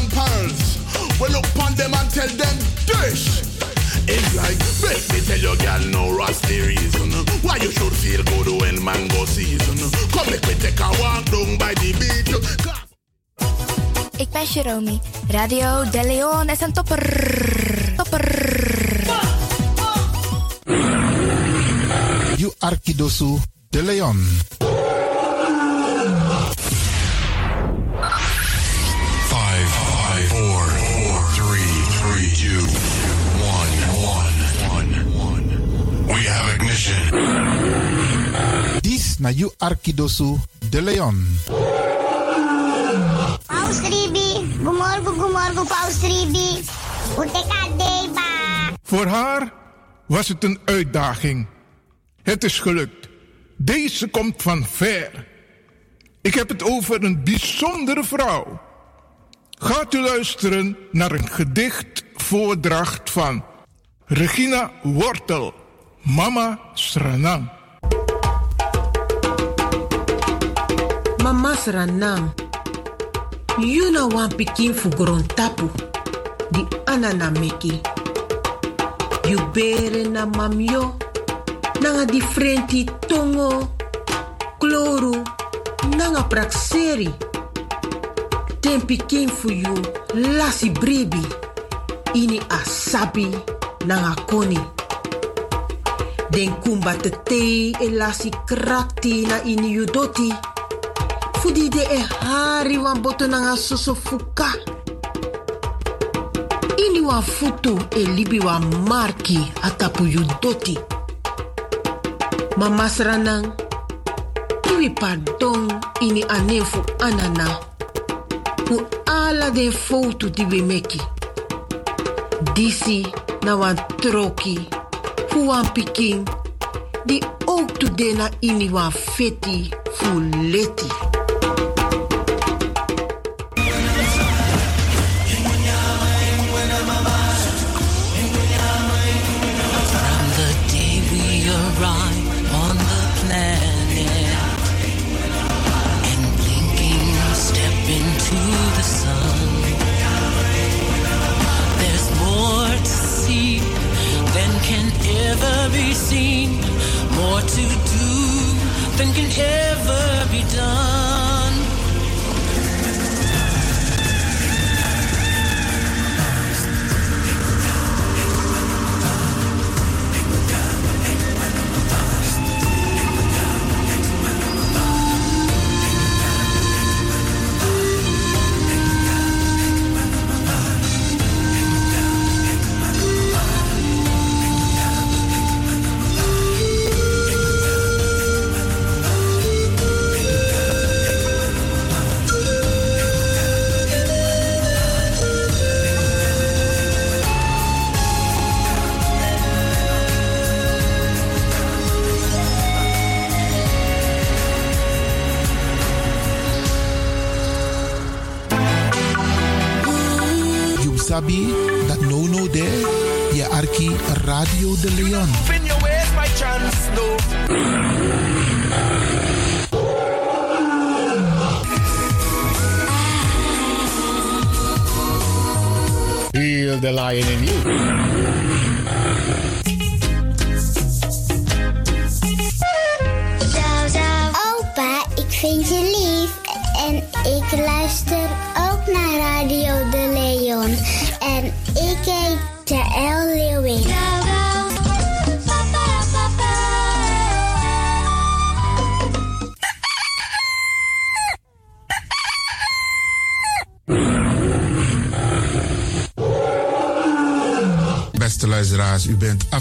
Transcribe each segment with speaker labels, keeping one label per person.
Speaker 1: and pearls. We look upon them and tell them dish. It's like, make me tell your girl no rusty reason Why you should feel good when mango season Come make me take a walk down by the beach
Speaker 2: Ik ben Jeromy. Radio De Leon is een topper. Topper.
Speaker 3: You Arkidosu De Leon.
Speaker 4: We have ignition.
Speaker 3: This na You Arkidosu De Leon.
Speaker 5: Paus Ribi, gumorgo, gumorgo, Paus Ribi. Uteka deba.
Speaker 6: Voor haar was het een uitdaging. Het is gelukt. Deze komt van ver. Ik heb het over een bijzondere vrouw. Gaat u luisteren naar een gedicht voordracht van Regina Wortel, Mama Sranang.
Speaker 7: Mama Sranang, you na wan pikin fugoron tapu, di anana meki. You bere na mamyo, nanga differenti tongo, kloru, nanga prakseri. Ten pikin fu you lasi bribi, ini asabi nanga koni. Den kumba te te e lasi krakti na ini doti. Fudi de e hari wan boto nanga soso fuka. Ini wan futu e libi wan marki atapu yu. Mama sranang, iwi pardon ini anefu anana. Fu ala den foto di we meki. Disi na wan troki, fu wan pikin, di ook tu dena ini wan feti fu
Speaker 8: seen, more to do than can ever be done.
Speaker 3: Radio De Leon.
Speaker 1: Spin your ways by chance, no
Speaker 9: Feel the lion in you.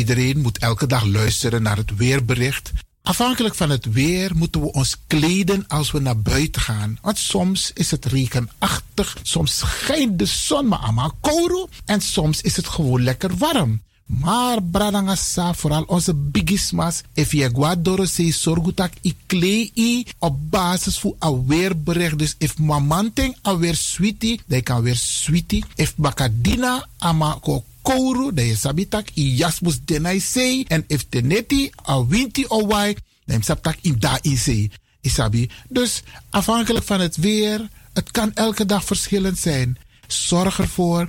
Speaker 3: Iedereen moet elke dag luisteren naar het weerbericht. Afhankelijk van het weer moeten we ons kleden als we naar buiten gaan. Want soms is het regenachtig, soms schijnt de zon maar allemaal kouro en soms is het gewoon lekker warm. Maar bradangasa, vooral onze bigismas, if je guadoro se sorgutak i klei op basis van aweerbericht. Dus if mamanting aweer sweetie, dan kan weer sweetie. If bakadina ama ko kouru, dan je sabitak i jasmus denai sei. En if teneti a winti o wai, dan je sabtak in da in. Isabi. Dus afhankelijk van het weer, het kan elke dag verschillend zijn. Zorg ervoor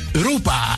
Speaker 3: Europa.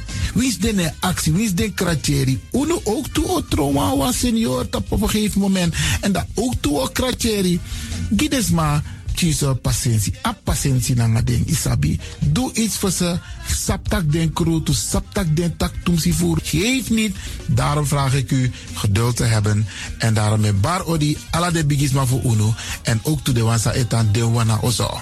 Speaker 3: Wie is de actie? Wie is de kratjeri? Uno ook toe o trauma was senior op een gegeven moment. En dat ook toe o kratjeri. Gides maar kiezen patiëntie. A patiëntie na ding isabi. Doe iets voor ze. Saptak den kroto, saptak den tak tumsi voor. Geef niet. Daarom vraag ik u geduld te hebben. En daarom met bar odi ala de bigisma voor uno. En ook toe de wansa etan de wana ozo.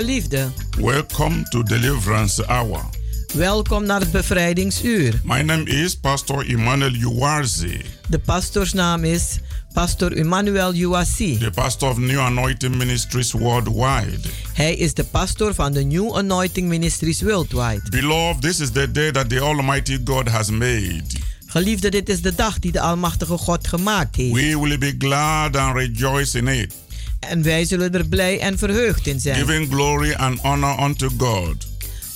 Speaker 1: Beloved,
Speaker 10: Geliefde,
Speaker 1: welcome to Deliverance Hour.
Speaker 10: welkom naar het bevrijdingsuur.
Speaker 1: My name is Pastor Emmanuel Uwarzi,
Speaker 10: De pastoorsnaam is Pastor Emmanuel Uwasi.
Speaker 1: the pastor of New Anointing Ministries worldwide.
Speaker 10: Hij is de pastor van de New Anointing Ministries Worldwide.
Speaker 1: Beloved, this is the day that the Almighty God has made.
Speaker 10: Geliefde, dit is de dag die de Almachtige God gemaakt heeft.
Speaker 1: We will be glad and rejoice in it,
Speaker 10: En wij zullen er blij en verheugd in zijn.
Speaker 1: giving glory and honor unto God,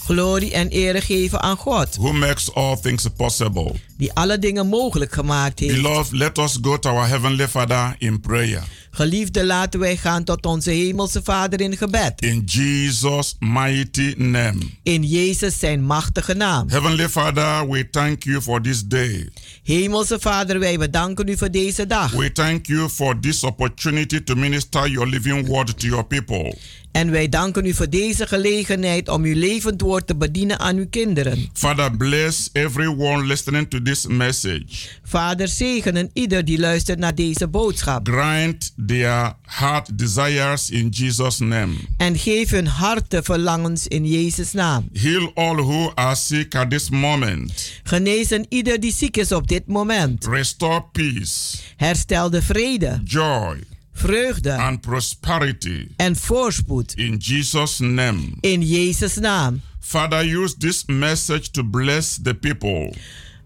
Speaker 10: Glorie en ere geven aan God,
Speaker 1: who makes all things possible.
Speaker 10: Die alle dingen mogelijk gemaakt heeft.
Speaker 1: Beloved, let us go to our Heavenly Father in prayer.
Speaker 10: Geliefde, laten wij gaan tot onze Hemelse Vader in gebed.
Speaker 1: In Jesus' mighty name.
Speaker 10: In Jezus zijn machtige naam.
Speaker 1: Heavenly Father, we thank you for this day.
Speaker 10: Hemelse Vader, wij bedanken u voor deze dag.
Speaker 1: We thank you for this opportunity to minister your living word to your people.
Speaker 10: En wij danken u voor deze gelegenheid om uw levend woord te bedienen aan uw kinderen.
Speaker 1: Father, bless everyone listening to this message.
Speaker 10: Vader, zegenen ieder die luistert naar deze boodschap.
Speaker 1: Grant their heart desires in Jesus' name.
Speaker 10: En geef hun harten verlangens in Jezus' naam.
Speaker 1: Heal all who are sick at this moment.
Speaker 10: Genezen ieder die ziek is op dit moment.
Speaker 1: Restore peace,
Speaker 10: Herstel de vrede,
Speaker 1: joy,
Speaker 10: vreugde
Speaker 1: and prosperity
Speaker 10: en voorspoed
Speaker 1: in Jesus' name.
Speaker 10: in Jezus' naam.
Speaker 1: Father, use this message to bless the people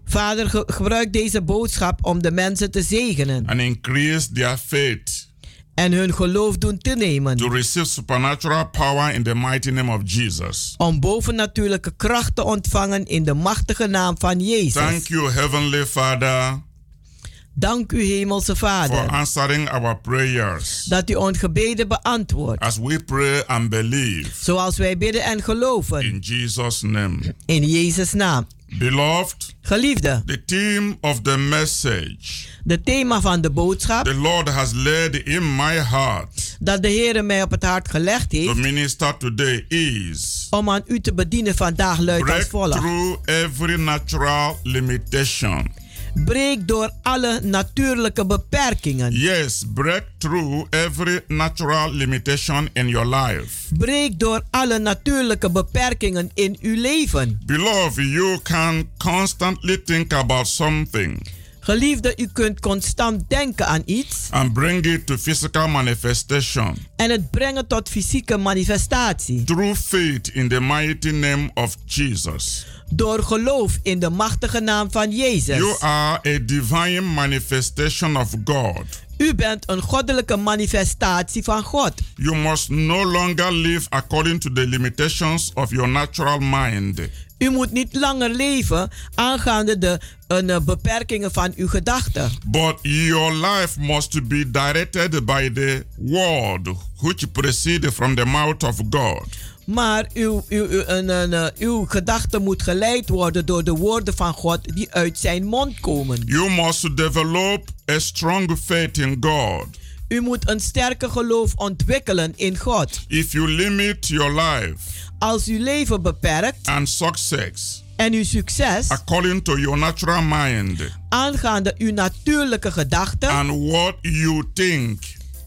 Speaker 10: Vader, ge- gebruik deze boodschap om de mensen te zegenen
Speaker 1: and increase their faith
Speaker 10: en hun geloof doen te
Speaker 1: to receive supernatural power in the mighty name of Jesus.
Speaker 10: Om bovennatuurlijke kracht te ontvangen in de machtige naam van Jezus.
Speaker 1: Thank you, Heavenly Father,
Speaker 10: Dank u, Hemelse
Speaker 1: for
Speaker 10: Vader,
Speaker 1: answering our prayers
Speaker 10: dat u ons gebeden beantwoordt.
Speaker 1: as we pray and believe
Speaker 10: Zoals wij bidden en geloven.
Speaker 1: in Jesus' name.
Speaker 10: In Jezus' naam.
Speaker 1: Beloved,
Speaker 10: Geliefde,
Speaker 1: the theme of the message
Speaker 10: de thema van de boodschap
Speaker 1: the Lord has laid in my heart
Speaker 10: dat de Heer mij op het hart gelegd
Speaker 1: to
Speaker 10: heeft
Speaker 1: minister today is
Speaker 10: om aan u te bedienen vandaag luidt als
Speaker 1: break
Speaker 10: volgt.
Speaker 1: through every natural limitation.
Speaker 10: Breek door alle natuurlijke beperkingen.
Speaker 1: Yes, break through every natural limitation in your life.
Speaker 10: Breek door alle natuurlijke beperkingen in uw leven.
Speaker 1: Beloved, you can constantly think about something
Speaker 10: Geliefde, u kunt constant denken aan iets
Speaker 1: and bring it to physical manifestation
Speaker 10: en het brengen tot fysieke manifestatie.
Speaker 1: through faith in the mighty name of Jesus.
Speaker 10: Door geloof in de machtige naam van Jezus.
Speaker 1: You are a divine manifestation of God.
Speaker 10: U bent een goddelijke manifestatie van God.
Speaker 1: You must no longer live according to the limitations of your natural mind.
Speaker 10: U moet niet langer leven aangaande de eh, beperkingen van uw gedachten.
Speaker 1: But your life must be directed by the word which proceeds from the mouth of God.
Speaker 10: Maar uw, uw, uw, eh, uw gedachten moet geleid worden door de woorden van God die uit zijn mond komen.
Speaker 1: You must develop a strong faith in God.
Speaker 10: U moet een sterke geloof ontwikkelen in God.
Speaker 1: If you limit your life
Speaker 10: Als uw leven beperkt
Speaker 1: and success
Speaker 10: en uw succes
Speaker 1: according to your natural mind
Speaker 10: aangaande uw natuurlijke gedachten
Speaker 1: and what you think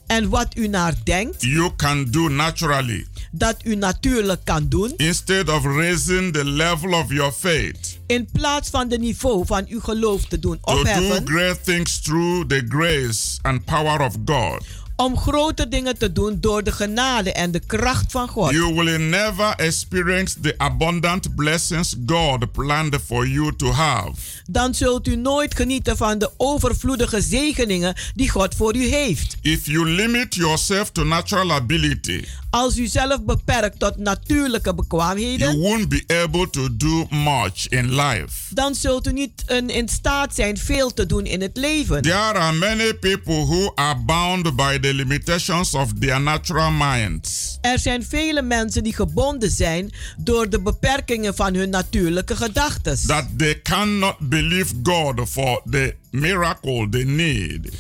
Speaker 10: en wat u naar denkt
Speaker 1: you can do naturally,
Speaker 10: dat u natuurlijk kan doen,
Speaker 1: instead of raising the level of your faith
Speaker 10: in plaats van de niveau van uw geloof te doen
Speaker 1: to do
Speaker 10: opheffen,
Speaker 1: great things through the grace and power of God.
Speaker 10: Om grote dingen te doen door de genade en de kracht van God.
Speaker 1: You will never experience the abundant blessings God planned for you to have.
Speaker 10: Dan zult u nooit genieten van de overvloedige zegeningen die God voor u heeft.
Speaker 1: If you limit yourself to natural ability,
Speaker 10: Als u zelf beperkt tot natuurlijke bekwaamheden.
Speaker 1: you won't be able to do much in life.
Speaker 10: dan zult u niet in, staat zijn veel te doen in het leven.
Speaker 1: There are many people who are bound by the limitations of their natural minds.
Speaker 10: Er zijn vele mensen die gebonden zijn door de beperkingen van hun natuurlijke gedachten.
Speaker 1: That they cannot believe God for the miracle they need.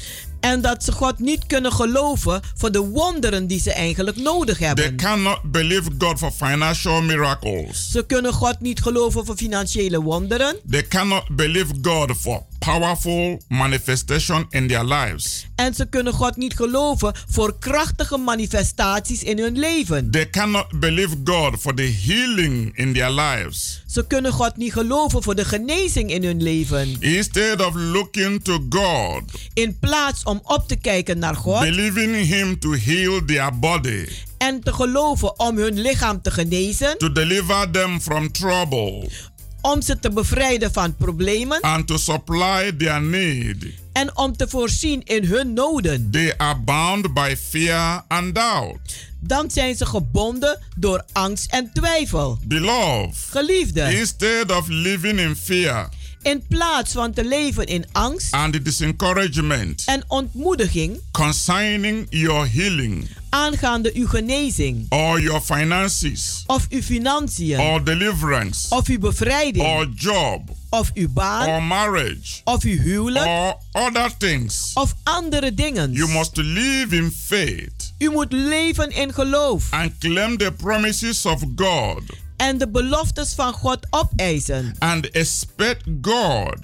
Speaker 10: En dat ze God niet kunnen geloven voor de wonderen die ze eigenlijk nodig
Speaker 1: They
Speaker 10: hebben.
Speaker 1: cannot believe God for financial miracles.
Speaker 10: Ze kunnen God niet geloven voor financiële wonderen.
Speaker 1: They cannot believe God for powerful manifestation in their lives.
Speaker 10: En ze kunnen God niet geloven voor krachtige manifestaties in hun leven.
Speaker 1: They cannot believe God for the healing in their lives.
Speaker 10: Ze kunnen God niet geloven voor de genezing in hun leven.
Speaker 1: Instead of looking to God,
Speaker 10: In plaats om op te kijken naar God
Speaker 1: believing Him to heal their body,
Speaker 10: en te geloven om hun lichaam te genezen,
Speaker 1: to deliver them from trouble,
Speaker 10: om ze te bevrijden van problemen
Speaker 1: and to supply their need,
Speaker 10: en om te voorzien in hun noden.
Speaker 1: they are bound by fear and doubt.
Speaker 10: Dan zijn ze gebonden door angst en twijfel.
Speaker 1: Beloved,
Speaker 10: Geliefde,
Speaker 1: instead of living in fear
Speaker 10: in plaats van te leven in angst
Speaker 1: and discouragement
Speaker 10: en ontmoediging
Speaker 1: concerning your healing.
Speaker 10: aangaande uw genezing
Speaker 1: or your finances.
Speaker 10: of uw financiën
Speaker 1: or deliverance.
Speaker 10: of uw bevrijding
Speaker 1: or job.
Speaker 10: of uw baan
Speaker 1: or marriage.
Speaker 10: of uw huwelijk
Speaker 1: or other things,
Speaker 10: of andere dingen.
Speaker 1: you must live in faith.
Speaker 10: U moet leven in geloof.
Speaker 1: And claim the promises of God
Speaker 10: en de beloftes van God opeisen.
Speaker 1: and expect God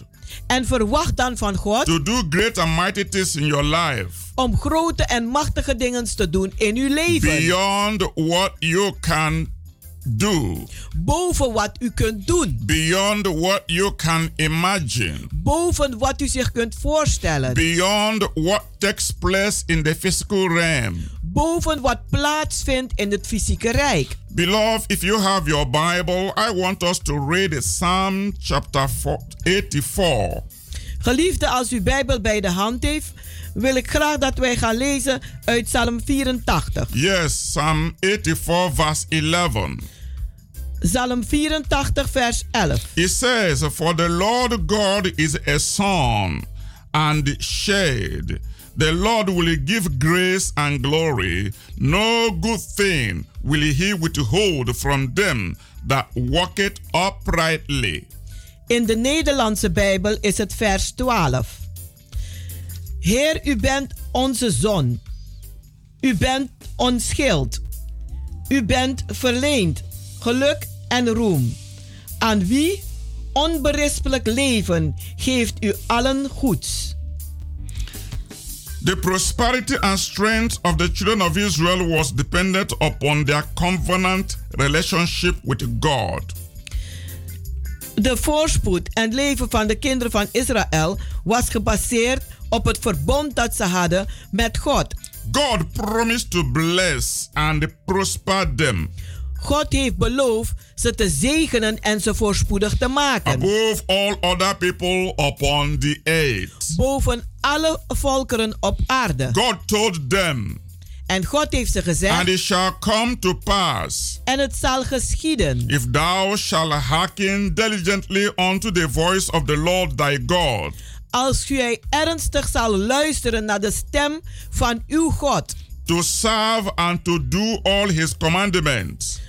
Speaker 10: En verwacht dan van God
Speaker 1: to do great and mighty things in your life
Speaker 10: om grote en machtige dingen te doen in uw leven.
Speaker 1: beyond what you can do,
Speaker 10: Boven wat u kunt doen.
Speaker 1: beyond what you can imagine,
Speaker 10: Boven wat u zich kunt voorstellen.
Speaker 1: beyond what takes place in the physical realm.
Speaker 10: Boven wat plaatsvindt in het fysieke rijk.
Speaker 1: Beloved, if you have your Bible, I want us to read Psalm chapter 4 84.
Speaker 10: Geliefde, als u Bijbel bij de hand heeft, wil ik graag dat wij gaan lezen uit Psalm 84.
Speaker 1: Yes, Psalm 84, verse 11.
Speaker 10: Psalm 84, vers 11.
Speaker 1: It says, For the Lord God is a sun and shade. The Lord will give grace and glory. No good thing will he withhold from them that walk it uprightly.
Speaker 10: In de Nederlandse Bijbel is het vers 12. Heer, u bent onze zon. U bent ons schild. U bent verleend geluk en roem. Aan wie onberispelijk leven geeft u allen goeds.
Speaker 1: The prosperity and strength of the children of Israel was dependent upon their covenant relationship with God.
Speaker 10: De voorspoed en leven van de kinderen van Israël was gebaseerd op het verbond dat ze hadden met God.
Speaker 1: God promised to bless and prosper them.
Speaker 10: God heeft beloofd ze te zegenen en ze voorspoedig te maken.
Speaker 1: Above all other people upon the earth.
Speaker 10: Boven alle volkeren op aarde.
Speaker 1: God told them.
Speaker 10: En God heeft ze gezegd.
Speaker 1: And it shall come to pass.
Speaker 10: En het zal geschieden.
Speaker 1: If thou shalt hearken diligently unto the voice of the Lord thy God.
Speaker 10: Als gij ernstig zal luisteren naar de stem van uw God.
Speaker 1: To serve and to do all his commandments.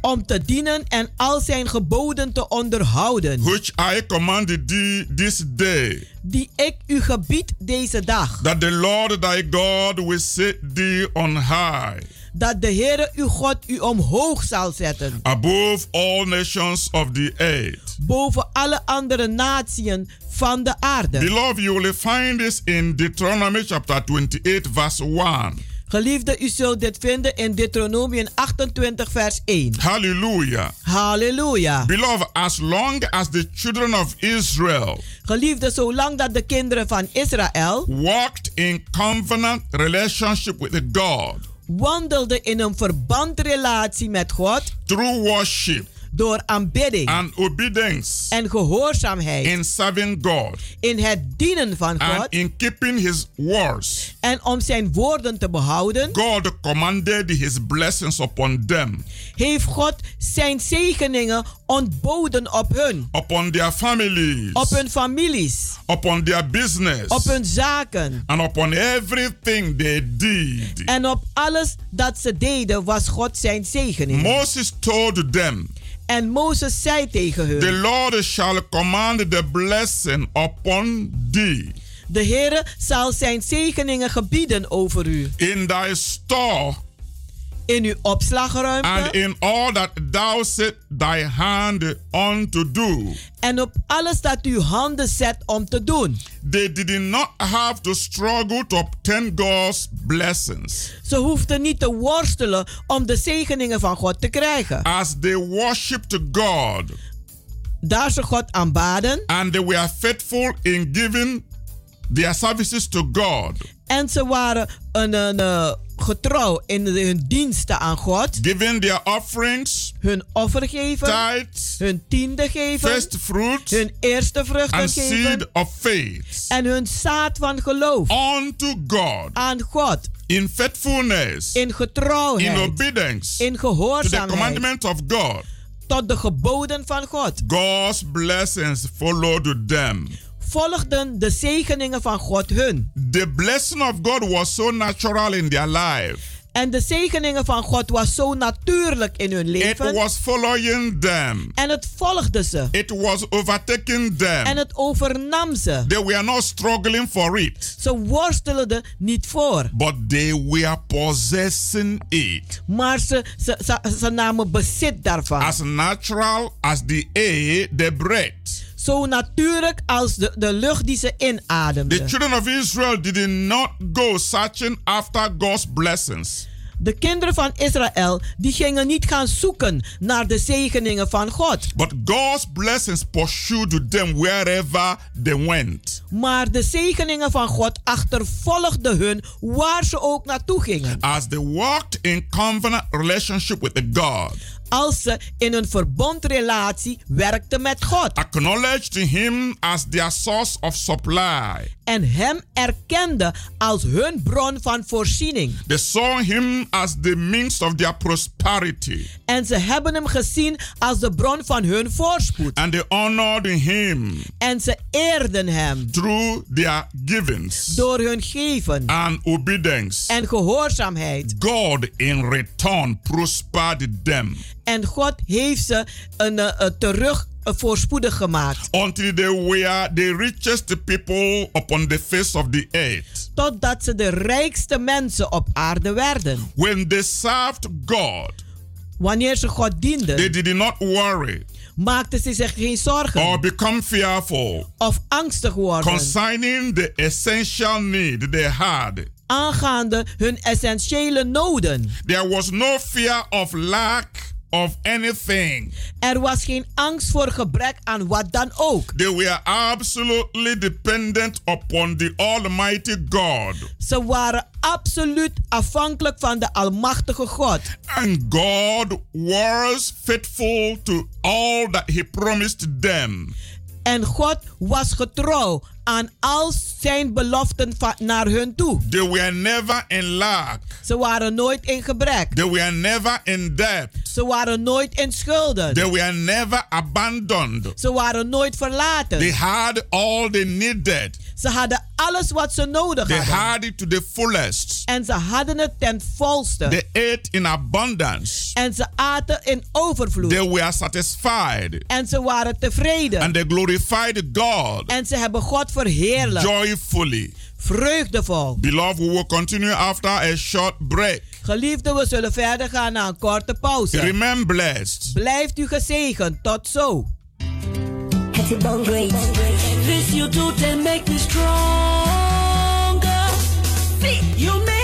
Speaker 10: Om te dienen en al zijn geboden te onderhouden.
Speaker 1: Which I command thee this day.
Speaker 10: Die ik u gebied deze dag.
Speaker 1: That the Lord thy God will set thee on high.
Speaker 10: Dat de Heere uw God u omhoog zal zetten.
Speaker 1: Above all nations of the earth.
Speaker 10: Boven alle andere natieën van de aarde.
Speaker 1: Beloved, you will find this in Deuteronomy chapter 28 verse 1.
Speaker 10: Geliefde, u zult dit vinden in Deuteronomium 28, vers 1.
Speaker 1: Hallelujah.
Speaker 10: Halleluja.
Speaker 1: Beloved, as long as the children of Israel
Speaker 10: Geliefde, zolang dat de kinderen van Israël
Speaker 1: walked in covenant relationship with God
Speaker 10: wandelden in een verbandrelatie met God
Speaker 1: through worship
Speaker 10: door aanbidding
Speaker 1: and obedience
Speaker 10: en gehoorzaamheid
Speaker 1: in serving God
Speaker 10: in het dienen van
Speaker 1: and
Speaker 10: God
Speaker 1: in keeping his words,
Speaker 10: en om zijn woorden te behouden,
Speaker 1: God commanded his blessings upon them,
Speaker 10: heeft God zijn zegeningen ontboden op hun,
Speaker 1: upon their families,
Speaker 10: op hun families,
Speaker 1: upon their business,
Speaker 10: op hun zaken.
Speaker 1: And upon everything they did.
Speaker 10: en op alles dat ze deden was God zijn zegening.
Speaker 1: Moses told them,
Speaker 10: En Mozes zei tegen
Speaker 1: The
Speaker 10: hun,
Speaker 1: Lord shall command the blessing upon thee
Speaker 10: de Heere zal zijn zegeningen gebieden over u.
Speaker 1: in thy store
Speaker 10: In uw
Speaker 1: and
Speaker 10: opslagruimte
Speaker 1: in all that thou set thy hand on to do.
Speaker 10: en op alles dat uw handen zet om te doen.
Speaker 1: They did not have to struggle to obtain God's blessings
Speaker 10: Ze hoefden niet te worstelen om de zegeningen van God te krijgen.
Speaker 1: as they worshiped God
Speaker 10: Daar ze God aanbaden
Speaker 1: and they were faithful in giving their services to God,
Speaker 10: en ze waren een, een, eh, getrouw in hun diensten aan God,
Speaker 1: giving their offerings,
Speaker 10: hun offer geven,
Speaker 1: tithes,
Speaker 10: hun tiende geven,
Speaker 1: first fruits,
Speaker 10: hun eerste vruchten
Speaker 1: and
Speaker 10: geven.
Speaker 1: seed of faith.
Speaker 10: En hun zaad van geloof.
Speaker 1: Unto God.
Speaker 10: Aan God.
Speaker 1: In faithfulness,
Speaker 10: in
Speaker 1: in
Speaker 10: getrouwheid,
Speaker 1: obedience.
Speaker 10: In
Speaker 1: to the
Speaker 10: gehoorzaamheid
Speaker 1: commandment of God.
Speaker 10: tot de geboden van God.
Speaker 1: God's blessings followed them.
Speaker 10: Volgden de zegeningen van God hun.
Speaker 1: The blessing of God was so natural in their life.
Speaker 10: En de zegeningen van God was zo natuurlijk in hun
Speaker 1: It
Speaker 10: leven.
Speaker 1: was following them.
Speaker 10: En het volgde ze.
Speaker 1: It was overtaking
Speaker 10: En
Speaker 1: them.
Speaker 10: het overnam ze.
Speaker 1: They were not struggling for it,
Speaker 10: Ze worstelden niet voor.
Speaker 1: but they were possessing it.
Speaker 10: Maar ze, ze, ze, ze namen bezit daarvan.
Speaker 1: As natural as the air they breathed.
Speaker 10: Zo natuurlijk als de, de lucht die ze
Speaker 1: The
Speaker 10: inademden.
Speaker 1: children of Israel did not go searching after God's blessings.
Speaker 10: De kinderen van Israël die gingen niet gaan zoeken naar de zegeningen van God.
Speaker 1: But God's blessings pursued them wherever they went.
Speaker 10: Maar de zegeningen van God achtervolgden hun waar ze ook naartoe gingen.
Speaker 1: As they walked in covenant relationship with the God,
Speaker 10: Als ze in een verbondrelatie werkten met God.
Speaker 1: acknowledged Him as their source of supply.
Speaker 10: En hem erkenden als hun bron van voorziening.
Speaker 1: They saw Him as the means of their prosperity.
Speaker 10: En ze hebben hem gezien als de bron van hun voorspoed.
Speaker 1: And they honored Him
Speaker 10: En ze eerden hem
Speaker 1: through their givings
Speaker 10: door hun geven
Speaker 1: and obedience.
Speaker 10: en gehoorzaamheid.
Speaker 1: God in return prospered them
Speaker 10: En God heeft ze een, eh, terug eh, voorspoedig gemaakt.
Speaker 1: until they were the richest people upon the face of the earth.
Speaker 10: Totdat ze de rijkste mensen op aarde werden.
Speaker 1: When they served God,
Speaker 10: Wanneer ze God
Speaker 1: they
Speaker 10: dienden,
Speaker 1: did not worry
Speaker 10: maakten ze zich geen
Speaker 1: or
Speaker 10: zorgen
Speaker 1: become fearful
Speaker 10: of angstig worden
Speaker 1: concerning the essential need they had.
Speaker 10: aangaande hun essentiële noden.
Speaker 1: There was no fear of lack of anything.
Speaker 10: Er was geen angst voor gebrek aan wat dan ook.
Speaker 1: They were absolutely dependent upon the Almighty God.
Speaker 10: Ze waren absoluut afhankelijk van de Almachtige God.
Speaker 1: And God was faithful to all that He promised them.
Speaker 10: En God was getrouw aan al zijn beloften naar hun toe.
Speaker 1: They were never in lack.
Speaker 10: Ze waren nooit in gebrek.
Speaker 1: They were never in debt.
Speaker 10: Ze waren nooit in schulden.
Speaker 1: They were never abandoned.
Speaker 10: Ze waren nooit verlaten.
Speaker 1: They had all they needed.
Speaker 10: Ze hadden alles wat ze nodig
Speaker 1: They
Speaker 10: hadden.
Speaker 1: had it to the fullest.
Speaker 10: En ze hadden het ten volste.
Speaker 1: They ate in abundance.
Speaker 10: En ze aten in overvloed.
Speaker 1: They were satisfied.
Speaker 10: En ze waren tevreden.
Speaker 1: And they glorified God
Speaker 10: En ze hebben God verheerlijkt.
Speaker 1: joyfully.
Speaker 10: Vreugdevol.
Speaker 1: Beloved, we will continue after a short break.
Speaker 10: Geliefden, we zullen verder gaan na een korte pauze.
Speaker 1: Remain blessed.
Speaker 10: Blijft u gezegend. Tot zo.
Speaker 8: This you do to make me stronger. See, you make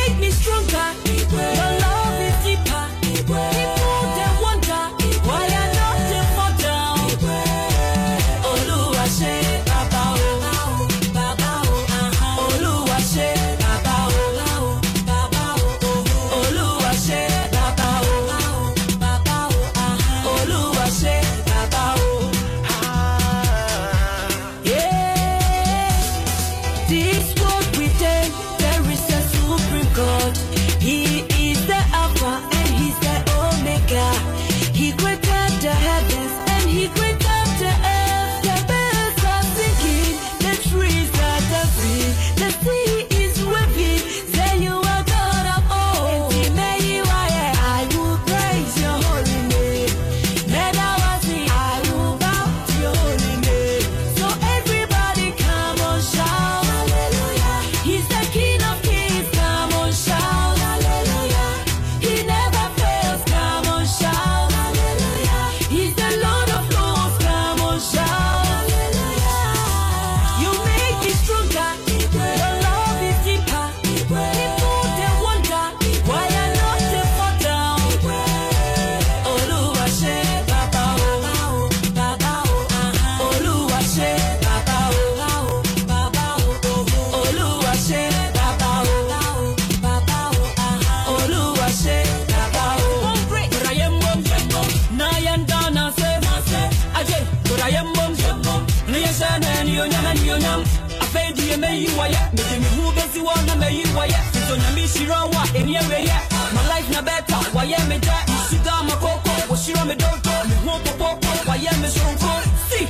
Speaker 11: hyira wo a ɛni aweyɛ ma life na bɛta wayɛ me dɛ suga ma koko wɔhyira me dɔdɔ me ho popopo wayɛ me soronko si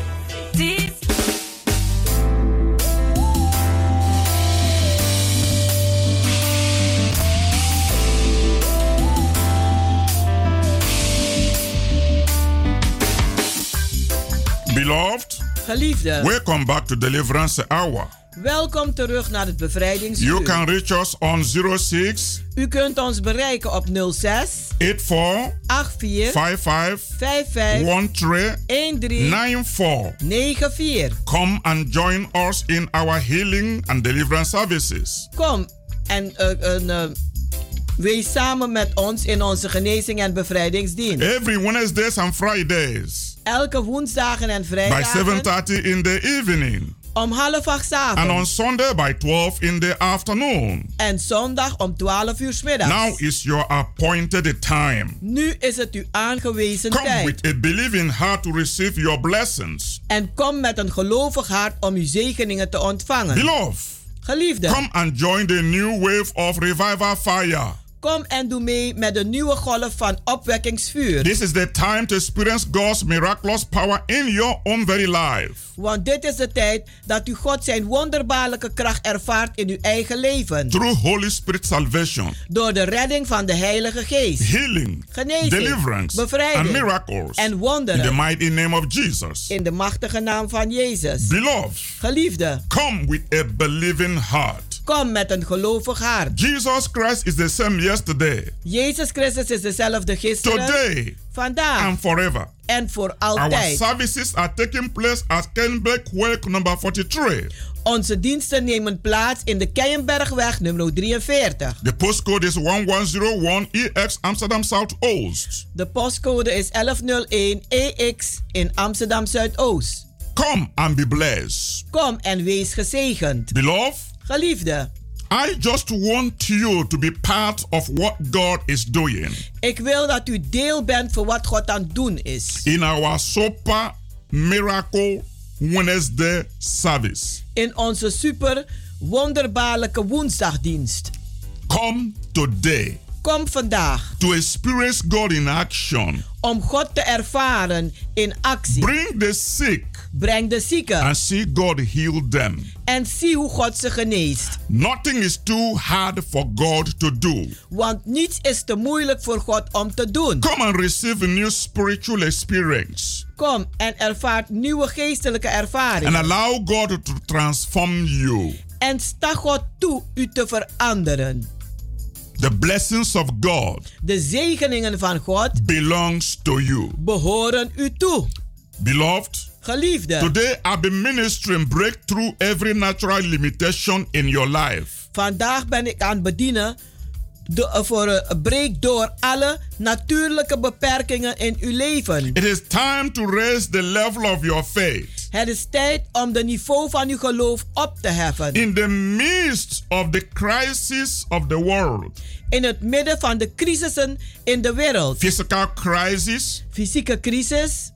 Speaker 11: this
Speaker 1: Beloved,
Speaker 10: Geliefde,
Speaker 1: welcome back to Deliverance Hour.
Speaker 10: Welkom terug naar het
Speaker 1: You
Speaker 10: bevrijdingsuur.
Speaker 1: can reach us on 06
Speaker 10: U kunt ons bereiken op 06
Speaker 1: 84
Speaker 10: 84
Speaker 1: 55
Speaker 10: 55
Speaker 1: 13
Speaker 10: 13
Speaker 1: 94.
Speaker 10: 94.
Speaker 1: Come and join us in our healing and deliverance services.
Speaker 10: Kom en en, eh, wees samen met ons in onze genezing en bevrijdingsdienst.
Speaker 1: Every Wednesdays and Fridays
Speaker 10: Elke woensdagen en
Speaker 1: by
Speaker 10: vrijdagen
Speaker 1: 7:30 in the evening
Speaker 10: om half acht 's
Speaker 1: and on
Speaker 10: avonds.
Speaker 1: Sunday by 12 in the afternoon.
Speaker 10: En zondag om 12 uur middags.
Speaker 1: Now is your appointed time.
Speaker 10: Nu is het uw aangewezen
Speaker 1: Come
Speaker 10: tijd.
Speaker 1: with a believing heart to receive your blessings.
Speaker 10: En kom met een gelovig hart om uw zegeningen te ontvangen.
Speaker 1: Beloved,
Speaker 10: Geliefde,
Speaker 1: come and join the new wave of revival fire.
Speaker 10: Kom en doe mee met de nieuwe golf van opwekkingsvuur.
Speaker 1: This is the time to experience God's miraculous power in your own very life.
Speaker 10: Want dit is de tijd dat u God zijn wonderbaarlijke kracht ervaart in uw eigen leven.
Speaker 1: Through Holy Spirit salvation,
Speaker 10: Door de redding van de Heilige Geest.
Speaker 1: healing,
Speaker 10: Genezing,
Speaker 1: deliverance,
Speaker 10: bevrijding
Speaker 1: and miracles.
Speaker 10: en
Speaker 1: In the
Speaker 10: wonderen.
Speaker 1: mighty name of Jesus.
Speaker 10: In de machtige naam van Jezus.
Speaker 1: Beloved,
Speaker 10: Geliefde,
Speaker 1: come with a believing heart.
Speaker 10: Kom met een gelovig hart.
Speaker 1: Jesus Christ is the same yesterday,
Speaker 10: Jezus Christus is dezelfde gisteren,
Speaker 1: today,
Speaker 10: vandaag
Speaker 1: and forever.
Speaker 10: en voor
Speaker 1: Our
Speaker 10: altijd.
Speaker 1: services are taking place at Work number 43.
Speaker 10: Onze diensten nemen plaats in de Keienbergweg nummer 43.
Speaker 1: The postcode is 1101 EX Amsterdam Southoost.
Speaker 10: De postcode is 1101 EX in Amsterdam Zuidoost.
Speaker 1: Come and be blessed.
Speaker 10: Kom en wees gezegend.
Speaker 1: Beloved,
Speaker 10: Geliefde,
Speaker 1: I just want you to be part of what God is doing
Speaker 10: ik wil dat u deel bent van wat God aan het doen is.
Speaker 1: in our Super Miracle Wednesday service.
Speaker 10: In onze super wonderbaarlijke woensdagdienst.
Speaker 1: Come today
Speaker 10: Kom vandaag
Speaker 1: to experience God in action.
Speaker 10: om God te ervaren in actie.
Speaker 1: Bring the sick
Speaker 10: Breng de zieken
Speaker 1: and see God heal them.
Speaker 10: en zie hoe God ze geneest.
Speaker 1: Nothing is too hard for God to do.
Speaker 10: Want niets is te moeilijk voor God om te doen.
Speaker 1: Come and receive a new spiritual experience
Speaker 10: Kom en ervaart nieuwe geestelijke
Speaker 1: and
Speaker 10: ervaringen.
Speaker 1: allow God to transform you.
Speaker 10: En sta God toe u te veranderen.
Speaker 1: The blessings of God
Speaker 10: De zegeningen van God
Speaker 1: belongs to you.
Speaker 10: behoren u toe.
Speaker 1: Beloved,
Speaker 10: Geliefde,
Speaker 1: today I've been ministering breakthrough every natural limitation in your life.
Speaker 10: vandaag ben ik aan het bedienen de, eh, voor een breek door alle natuurlijke beperkingen in uw leven.
Speaker 1: It is time to raise the level of your faith.
Speaker 10: Het is tijd om de niveau van uw geloof op te heffen.
Speaker 1: In the midst of the crisis of the world,
Speaker 10: In het midden van de crisissen in de wereld.
Speaker 1: physical crisis,
Speaker 10: Fysieke crisis,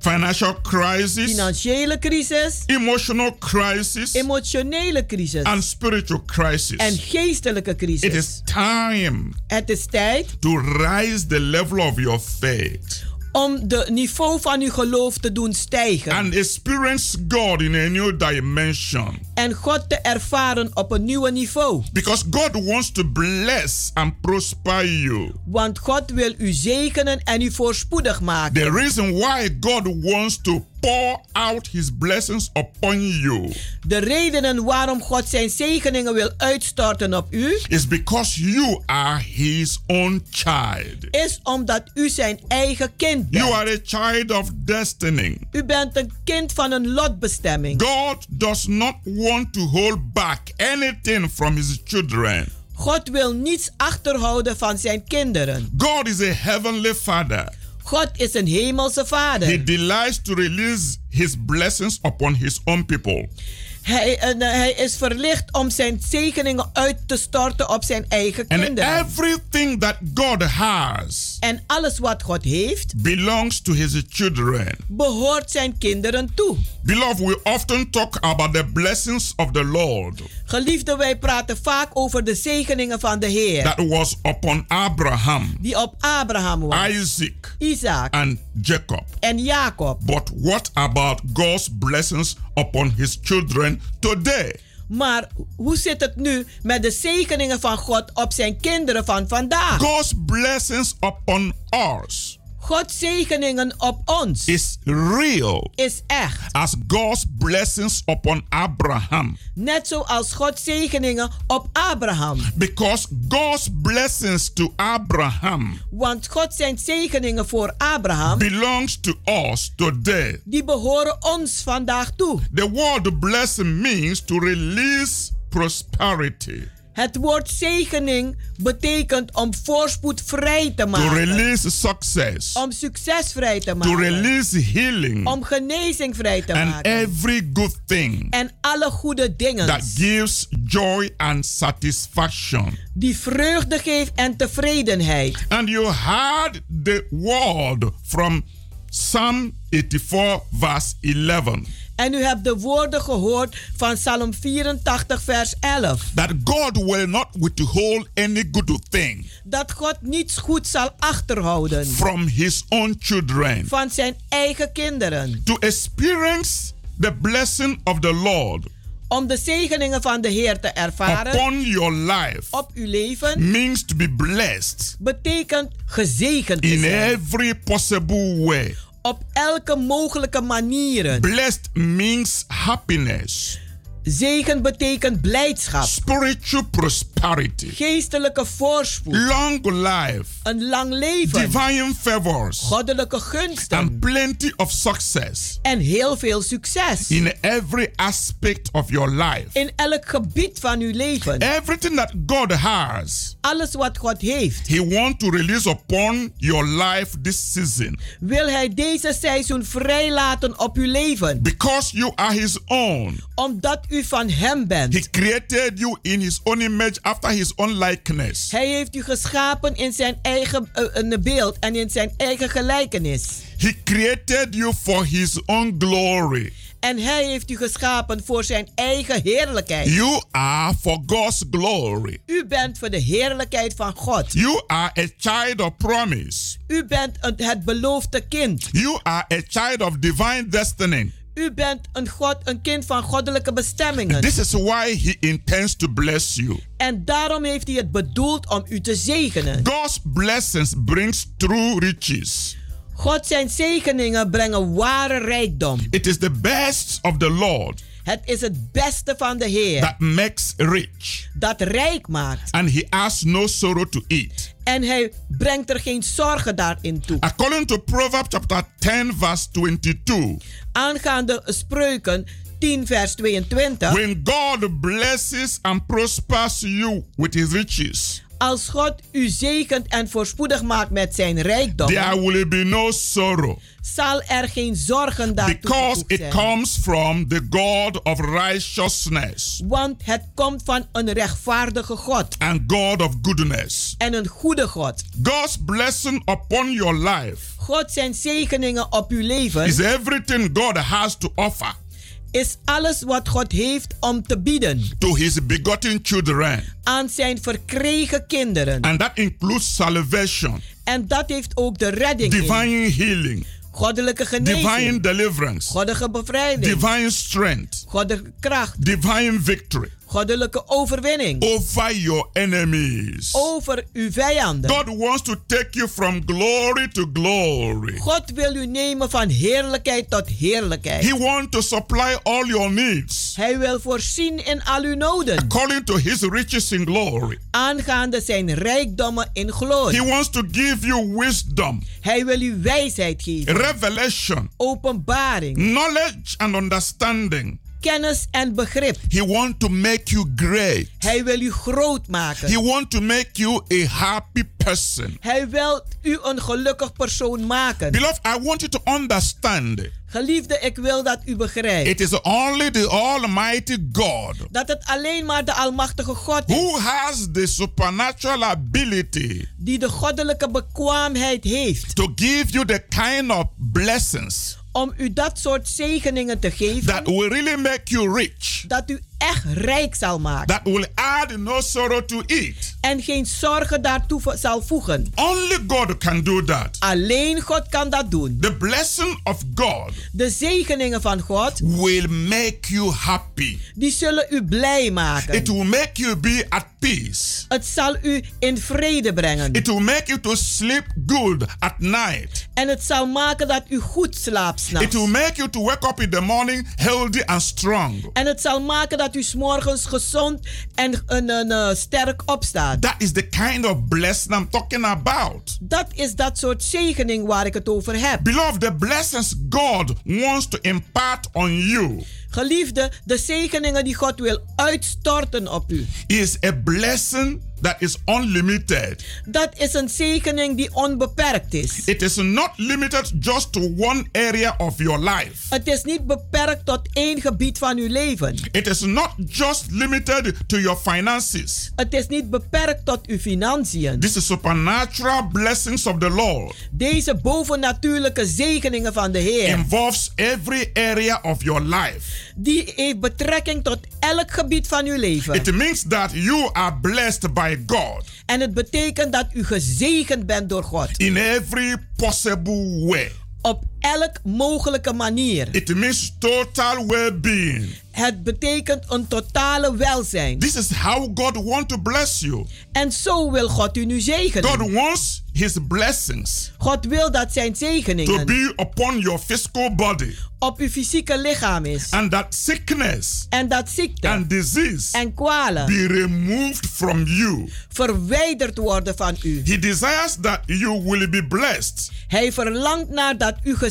Speaker 1: financial crisis,
Speaker 10: financiële crisis,
Speaker 1: emotional crisis,
Speaker 10: emotionele crisis
Speaker 1: and spiritual crisis.
Speaker 10: en geestelijke crisis.
Speaker 1: is time
Speaker 10: Het is tijd
Speaker 1: to rise the level of your faith
Speaker 10: om de niveau van uw geloof te doen stijgen.
Speaker 1: and experience God in a new dimension.
Speaker 10: en God te ervaren op een nieuwe niveau.
Speaker 1: Because God wants to bless and prosper you.
Speaker 10: Want God wil u zegenen en u voorspoedig maken.
Speaker 1: The reason why God wants to pour out his blessings upon you
Speaker 10: De redenen waarom God zijn zegeningen wil uitstorten op u,
Speaker 1: is because you are his own child.
Speaker 10: is omdat u zijn eigen kind bent.
Speaker 1: You are a child of destiny.
Speaker 10: U bent een kind van een lotbestemming.
Speaker 1: God does not want to hold back anything from his children.
Speaker 10: God wil niets achterhouden van zijn kinderen.
Speaker 1: God is a heavenly father.
Speaker 10: God is een hemelse
Speaker 1: He
Speaker 10: vader.
Speaker 1: delights to release his blessings upon his own people.
Speaker 10: Hij, en, eh, hij is verlicht om zijn zegeningen uit te storten op zijn eigen
Speaker 1: And
Speaker 10: kinderen.
Speaker 1: everything that God has
Speaker 10: En alles wat God heeft,
Speaker 1: belongs to his children.
Speaker 10: behoort zijn kinderen toe.
Speaker 1: Beloved, we often talk about the blessings of the Lord
Speaker 10: Geliefde, wij praten vaak over de zegeningen van de Heer.
Speaker 1: that was upon Abraham,
Speaker 10: die op Abraham was,
Speaker 1: Isaac,
Speaker 10: Isaac
Speaker 1: and Jacob.
Speaker 10: en Jacob.
Speaker 1: But what about God's blessings upon his children today?
Speaker 10: Maar hoe zit het nu met de zegeningen van God op zijn kinderen van vandaag?
Speaker 1: God's blessings upon us
Speaker 10: Gods zegeningen op ons
Speaker 1: is real
Speaker 10: is echt.
Speaker 1: as God's blessings upon Abraham.
Speaker 10: Net zoals Gods zegeningen op Abraham.
Speaker 1: Because God's blessings to Abraham
Speaker 10: Want God zijn zegeningen voor Abraham,
Speaker 1: belongs to us today.
Speaker 10: die behoren ons vandaag toe.
Speaker 1: The word blessing means to release prosperity,
Speaker 10: Het woord zegening betekent om voorspoed vrij te
Speaker 1: to
Speaker 10: maken.
Speaker 1: release success,
Speaker 10: Om succes vrij te
Speaker 1: to
Speaker 10: maken.
Speaker 1: release healing,
Speaker 10: Om genezing vrij te
Speaker 1: and
Speaker 10: maken.
Speaker 1: every good thing
Speaker 10: En alle goede dingen
Speaker 1: that gives joy and satisfaction.
Speaker 10: die vreugde geeft en tevredenheid.
Speaker 1: And you heard the word from Psalm 84, verse 11.
Speaker 10: En u hebt de woorden gehoord van Psalm 84, vers 11.
Speaker 1: That God will not withhold any good thing
Speaker 10: Dat God niets goed zal achterhouden
Speaker 1: from his own children.
Speaker 10: van zijn eigen kinderen.
Speaker 1: To experience the blessing of the Lord
Speaker 10: Om de zegeningen van de Heer te ervaren
Speaker 1: upon your life
Speaker 10: op uw leven
Speaker 1: means to be blessed
Speaker 10: betekent gezegend te
Speaker 1: in
Speaker 10: zijn.
Speaker 1: every possible way.
Speaker 10: Op elke mogelijke manieren.
Speaker 1: Blessed means happiness,
Speaker 10: Zegen betekent blijdschap,
Speaker 1: spiritual prosperity,
Speaker 10: geestelijke voorspoed,
Speaker 1: long life,
Speaker 10: een lang leven,
Speaker 1: divine favors,
Speaker 10: goddelijke gunsten
Speaker 1: and plenty of success
Speaker 10: en heel veel succes.
Speaker 1: in every aspect of your life.
Speaker 10: In elk gebied van uw leven.
Speaker 1: Everything that God has,
Speaker 10: Alles wat God heeft,
Speaker 1: He wants to release upon your life this season
Speaker 10: wil Hij deze seizoen vrijlaten op uw leven.
Speaker 1: because you are His own.
Speaker 10: Omdat u van Hem bent.
Speaker 1: He created you in His own image after His own likeness.
Speaker 10: Hij heeft u geschapen in zijn eigen een beeld en in zijn eigen gelijkenis.
Speaker 1: He created you for His own glory.
Speaker 10: En hij heeft u geschapen voor zijn eigen heerlijkheid.
Speaker 1: You are for God's glory.
Speaker 10: U bent voor de heerlijkheid van God.
Speaker 1: You are a child of promise.
Speaker 10: U bent het beloofde kind.
Speaker 1: You are a child of divine destiny.
Speaker 10: U bent een, God, een kind van goddelijke bestemmingen.
Speaker 1: This is why He intends to bless you.
Speaker 10: En daarom heeft hij het bedoeld om u te zegenen.
Speaker 1: God's blessings brings true riches.
Speaker 10: God zijn zegeningen brengen ware rijkdom.
Speaker 1: It is the best of the Lord
Speaker 10: Het is het beste van de Heer
Speaker 1: that makes rich,
Speaker 10: dat rijk maakt.
Speaker 1: and He has no sorrow to it.
Speaker 10: En hij brengt er geen zorgen daarin toe.
Speaker 1: According to Proverbs chapter 10, verse 22,
Speaker 10: Aangaande spreuken 10 vers 22.
Speaker 1: when God blesses and prospers you with His riches,
Speaker 10: Als God u zegent en voorspoedig maakt met zijn rijkdom,
Speaker 1: there will be no sorrow
Speaker 10: zal er geen zorgen daartoe
Speaker 1: because it
Speaker 10: zijn.
Speaker 1: comes from the God of righteousness
Speaker 10: Want het komt van een rechtvaardige God
Speaker 1: and God of goodness.
Speaker 10: en een goede God.
Speaker 1: God's blessing upon your life
Speaker 10: God zijn zegeningen op uw leven
Speaker 1: is everything God has to offer
Speaker 10: is alles wat God heeft om te bieden.
Speaker 1: To His begotten children,
Speaker 10: aan zijn verkregen kinderen.
Speaker 1: and that includes salvation,
Speaker 10: En dat heeft ook de redding in.
Speaker 1: divine healing,
Speaker 10: Goddelijke genezing,
Speaker 1: divine deliverance,
Speaker 10: goddelijke bevrijding,
Speaker 1: divine strength,
Speaker 10: goddelijke kracht,
Speaker 1: divine victory
Speaker 10: goddelijke overwinning
Speaker 1: over your enemies.
Speaker 10: over uw vijanden.
Speaker 1: God wants to take you from glory to glory.
Speaker 10: God wil u nemen van heerlijkheid tot heerlijkheid.
Speaker 1: He wants to supply all your needs
Speaker 10: Hij wil voorzien in al uw noden,
Speaker 1: according to His riches in glory.
Speaker 10: aangaande zijn rijkdommen in glorie.
Speaker 1: He wants to give you wisdom,
Speaker 10: Hij wil u wijsheid geven,
Speaker 1: revelation,
Speaker 10: openbaring,
Speaker 1: knowledge, and understanding
Speaker 10: kennis en begrip.
Speaker 1: He wants to make you great.
Speaker 10: Hij wil u groot maken.
Speaker 1: He wants to make you a happy person.
Speaker 10: Hij wil u een gelukkig persoon maken.
Speaker 1: Beloved, I want you to understand.
Speaker 10: Geliefde, ik wil dat u begrijpt.
Speaker 1: It is only the Almighty God
Speaker 10: dat het alleen maar de Almachtige God is.
Speaker 1: who has the supernatural ability
Speaker 10: die de goddelijke bekwaamheid heeft.
Speaker 1: to give you the kind of blessings
Speaker 10: om u dat soort zegeningen te geven.
Speaker 1: that will really make you rich.
Speaker 10: Dat u echt rijk zal maken.
Speaker 1: That will add no sorrow to it.
Speaker 10: En geen zorgen daartoe zal voegen.
Speaker 1: Only God can do that.
Speaker 10: Alleen God kan dat doen.
Speaker 1: The blessing of God
Speaker 10: de zegeningen van God
Speaker 1: will make you happy.
Speaker 10: Die zullen u blij maken.
Speaker 1: It will make you be at peace.
Speaker 10: Het zal u in vrede brengen.
Speaker 1: It will make you to sleep good at night.
Speaker 10: En het zal maken dat u goed slaapt s'nachts.
Speaker 1: It will make you to wake up in the morning healthy and strong.
Speaker 10: En het zal maken dat u s'morgens gezond en een, een, een, sterk opstaat.
Speaker 1: That is the kind of blessing I'm talking about.
Speaker 10: Dat is dat soort zegening waar ik het over heb.
Speaker 1: Beloved, the blessings God wants to impart on you.
Speaker 10: Geliefde, de zegeningen die God wil uitstorten op u.
Speaker 1: Is a blessing that is unlimited.
Speaker 10: Dat is een zegening die onbeperkt is.
Speaker 1: It is not limited just to one area of your life.
Speaker 10: Het is niet beperkt tot één gebied van uw leven.
Speaker 1: It is not just limited to your finances.
Speaker 10: Het is niet beperkt tot uw financiën.
Speaker 1: This is supernatural blessings of the Lord.
Speaker 10: Deze bovennatuurlijke zegeningen van de Heer.
Speaker 1: Involves every area of your life.
Speaker 10: Die heeft betrekking tot elk gebied van uw leven.
Speaker 1: It means that you are blessed by God.
Speaker 10: En het betekent dat u gezegend bent door God.
Speaker 1: In every possible way.
Speaker 10: Op elk mogelijke manier.
Speaker 1: It means total well-being.
Speaker 10: Het betekent een totale welzijn.
Speaker 1: This is how God wants to bless you.
Speaker 10: En zo wil God u nu zegenen.
Speaker 1: God wants his blessings.
Speaker 10: God wil dat zijn zegeningen.
Speaker 1: To be upon your physical body.
Speaker 10: Op uw fysieke lichaam is.
Speaker 1: And that sickness.
Speaker 10: En dat ziekte.
Speaker 1: And disease.
Speaker 10: En kwalen.
Speaker 1: Be removed from you.
Speaker 10: Verwijderd worden van u.
Speaker 1: He desires that you will be blessed.
Speaker 10: Hij verlangt naar dat u gezegend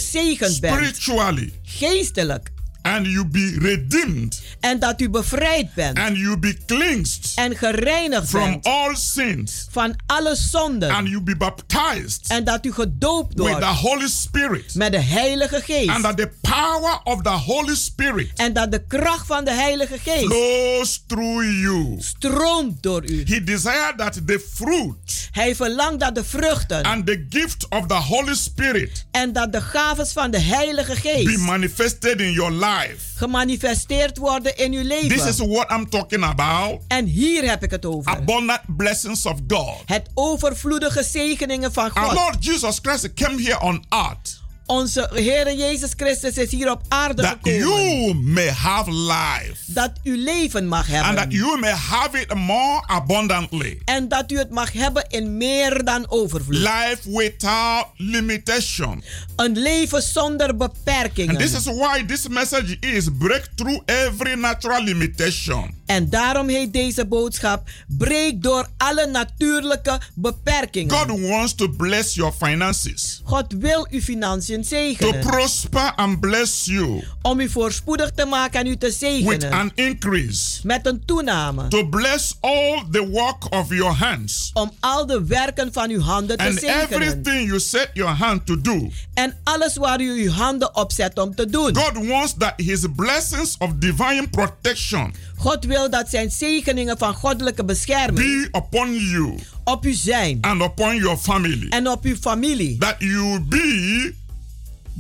Speaker 10: bent.
Speaker 1: Spiritually.
Speaker 10: Geestelijk.
Speaker 1: And you be redeemed.
Speaker 10: En dat u bevrijd bent.
Speaker 1: And you be cleansed.
Speaker 10: En gereinigd
Speaker 1: from
Speaker 10: bent.
Speaker 1: all sins.
Speaker 10: Van alle zonden.
Speaker 1: And you be baptized.
Speaker 10: En dat u gedoopt wordt.
Speaker 1: With the Holy Spirit.
Speaker 10: Met de Heilige Geest.
Speaker 1: And that the power of the Holy Spirit.
Speaker 10: En dat de kracht van de Heilige Geest.
Speaker 1: Flows through you.
Speaker 10: Stroomt door u.
Speaker 1: He desired that the fruit.
Speaker 10: Hij verlangt dat de vruchten.
Speaker 1: And the gift of the Holy Spirit.
Speaker 10: En dat de gaves van de Heilige Geest.
Speaker 1: Be manifested in your life.
Speaker 10: Gemanifesteerd worden in uw leven.
Speaker 1: This is what I'm talking about.
Speaker 10: En hier heb ik het over.
Speaker 1: Abundant blessings of God.
Speaker 10: Het overvloedige zegeningen van God.
Speaker 1: Our Lord Jesus Christ came here on earth.
Speaker 10: Onze Heer Jezus Christus is hier op aarde
Speaker 1: that
Speaker 10: gekomen.
Speaker 1: You may have life.
Speaker 10: Dat u leven mag hebben.
Speaker 1: And that you may have it more abundantly.
Speaker 10: En dat u het mag hebben in meer dan overvloed.
Speaker 1: Life without limitation.
Speaker 10: Een leven zonder beperkingen.
Speaker 1: And this is why this message is break through every natural limitation.
Speaker 10: En daarom heet deze boodschap: breek door alle natuurlijke beperkingen.
Speaker 1: God wants to bless your finances.
Speaker 10: God wil uw financiën zegenen.
Speaker 1: To prosper and bless you.
Speaker 10: Om u voorspoedig te maken en u te zegenen.
Speaker 1: With an increase.
Speaker 10: Met een toename.
Speaker 1: To bless all the work of your hands.
Speaker 10: Om al de werken van uw handen te
Speaker 1: and
Speaker 10: zegenen.
Speaker 1: everything you set your hand to do.
Speaker 10: En alles waar u uw handen op zet om te doen.
Speaker 1: God wants that his blessings of divine protection.
Speaker 10: God wil dat zijn zegeningen van goddelijke bescherming
Speaker 1: be upon you
Speaker 10: op u zijn
Speaker 1: and upon your family.
Speaker 10: En op uw familie.
Speaker 1: That you be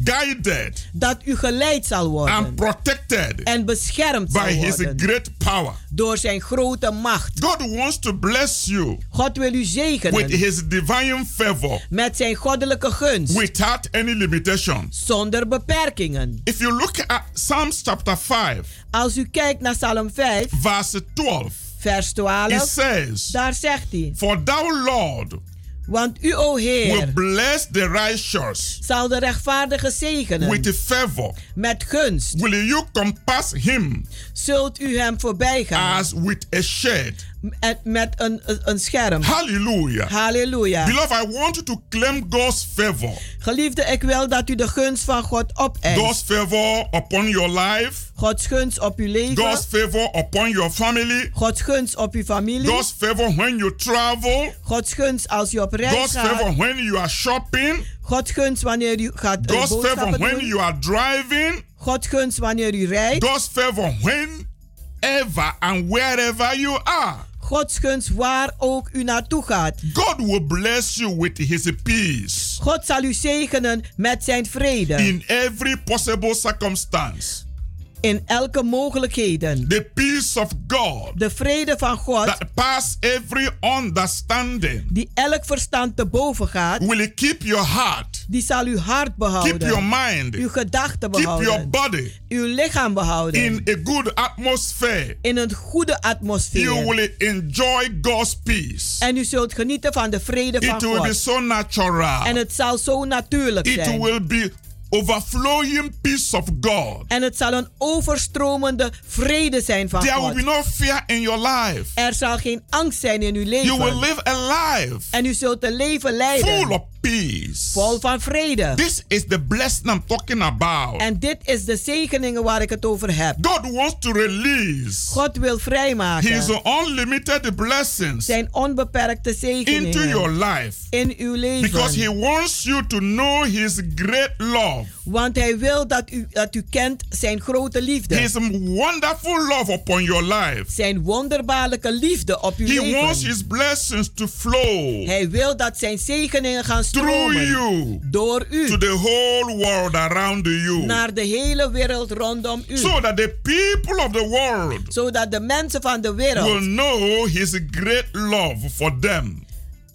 Speaker 1: guided
Speaker 10: dat u geleid zal worden
Speaker 1: and protected
Speaker 10: en beschermd
Speaker 1: by
Speaker 10: zal
Speaker 1: his
Speaker 10: worden
Speaker 1: great power.
Speaker 10: door zijn grote macht.
Speaker 1: God wants to bless you
Speaker 10: God wil u zegenen
Speaker 1: with his divine favor
Speaker 10: met zijn goddelijke gunst
Speaker 1: without any limitation.
Speaker 10: zonder beperkingen.
Speaker 1: If you look at Psalms chapter 5,
Speaker 10: als u kijkt naar Psalm 5,
Speaker 1: verse 12,
Speaker 10: vers 12,
Speaker 1: it says,
Speaker 10: daar zegt hij:
Speaker 1: For thou, Lord,
Speaker 10: want u, o Heer,
Speaker 1: will bless the righteous
Speaker 10: zal de rechtvaardige zegenen
Speaker 1: with favor.
Speaker 10: met gunst.
Speaker 1: Will you compass him
Speaker 10: Zult u hem voorbij gaan
Speaker 1: as with a shade
Speaker 10: met, met een, een- scherm.
Speaker 1: Hallelujah.
Speaker 10: Halleluja.
Speaker 1: Beloved, I want you to claim God's favor.
Speaker 10: Geliefde, ik wil dat u de gunst van God opeist.
Speaker 1: God's favor upon your life.
Speaker 10: Gods gunst op uw leven.
Speaker 1: God's favor upon your family.
Speaker 10: Gods gunst op uw familie.
Speaker 1: God's favor when you travel.
Speaker 10: Gods gunst als u op reis
Speaker 1: God's
Speaker 10: gaat.
Speaker 1: favor when you are shopping.
Speaker 10: Gods gunst wanneer u gaat eh,
Speaker 1: God's favor when you are driving.
Speaker 10: Gods gunst wanneer u rijdt.
Speaker 1: God's favor whenever and wherever you are.
Speaker 10: Gods gunst waar ook u naartoe gaat.
Speaker 1: God will bless you with his peace
Speaker 10: God zal u zegenen met zijn vrede.
Speaker 1: in every possible circumstance.
Speaker 10: In elke mogelijkheden.
Speaker 1: The peace of God
Speaker 10: De vrede van God
Speaker 1: that pass every understanding
Speaker 10: die elk verstand te boven gaat,
Speaker 1: will keep your heart,
Speaker 10: die zal uw hart behouden.
Speaker 1: keep your mind,
Speaker 10: uw gedachten
Speaker 1: keep your
Speaker 10: behouden.
Speaker 1: body
Speaker 10: uw lichaam behouden.
Speaker 1: in a good atmosphere.
Speaker 10: in een goede atmosfeer.
Speaker 1: You will enjoy God's peace.
Speaker 10: en u zult genieten van de vrede van
Speaker 1: It will be
Speaker 10: God.
Speaker 1: so natural.
Speaker 10: En het zal zo natuurlijk
Speaker 1: It
Speaker 10: zijn.
Speaker 1: will be overflowing peace of God.
Speaker 10: En het zal een overstromende vrede zijn van
Speaker 1: There will
Speaker 10: God.
Speaker 1: be no fear in your life.
Speaker 10: Er zal geen angst zijn in uw leven.
Speaker 1: You will live a life
Speaker 10: en u zult een leven leiden.
Speaker 1: full of peace.
Speaker 10: Vol van vrede.
Speaker 1: This is the blessing I'm talking about.
Speaker 10: En dit is de zegeningen waar ik het over heb.
Speaker 1: God wants to release
Speaker 10: God wil vrijmaken.
Speaker 1: His unlimited blessings
Speaker 10: zijn onbeperkte zegeningen
Speaker 1: into your life.
Speaker 10: in uw leven.
Speaker 1: Because He wants you to know His great love.
Speaker 10: Want hij wil dat u, dat u kent zijn grote liefde.
Speaker 1: His wonderful love upon your life.
Speaker 10: Zijn wonderbaarlijke liefde op uw
Speaker 1: He
Speaker 10: leven.
Speaker 1: wants His blessings to flow
Speaker 10: Hij wil dat zijn zegeningen gaan
Speaker 1: through you
Speaker 10: Door u.
Speaker 1: to the whole world around you.
Speaker 10: Naar de hele wereld rondom u.
Speaker 1: So that the people of the world so
Speaker 10: Zodat de mensen van de wereld
Speaker 1: will know His great love for them.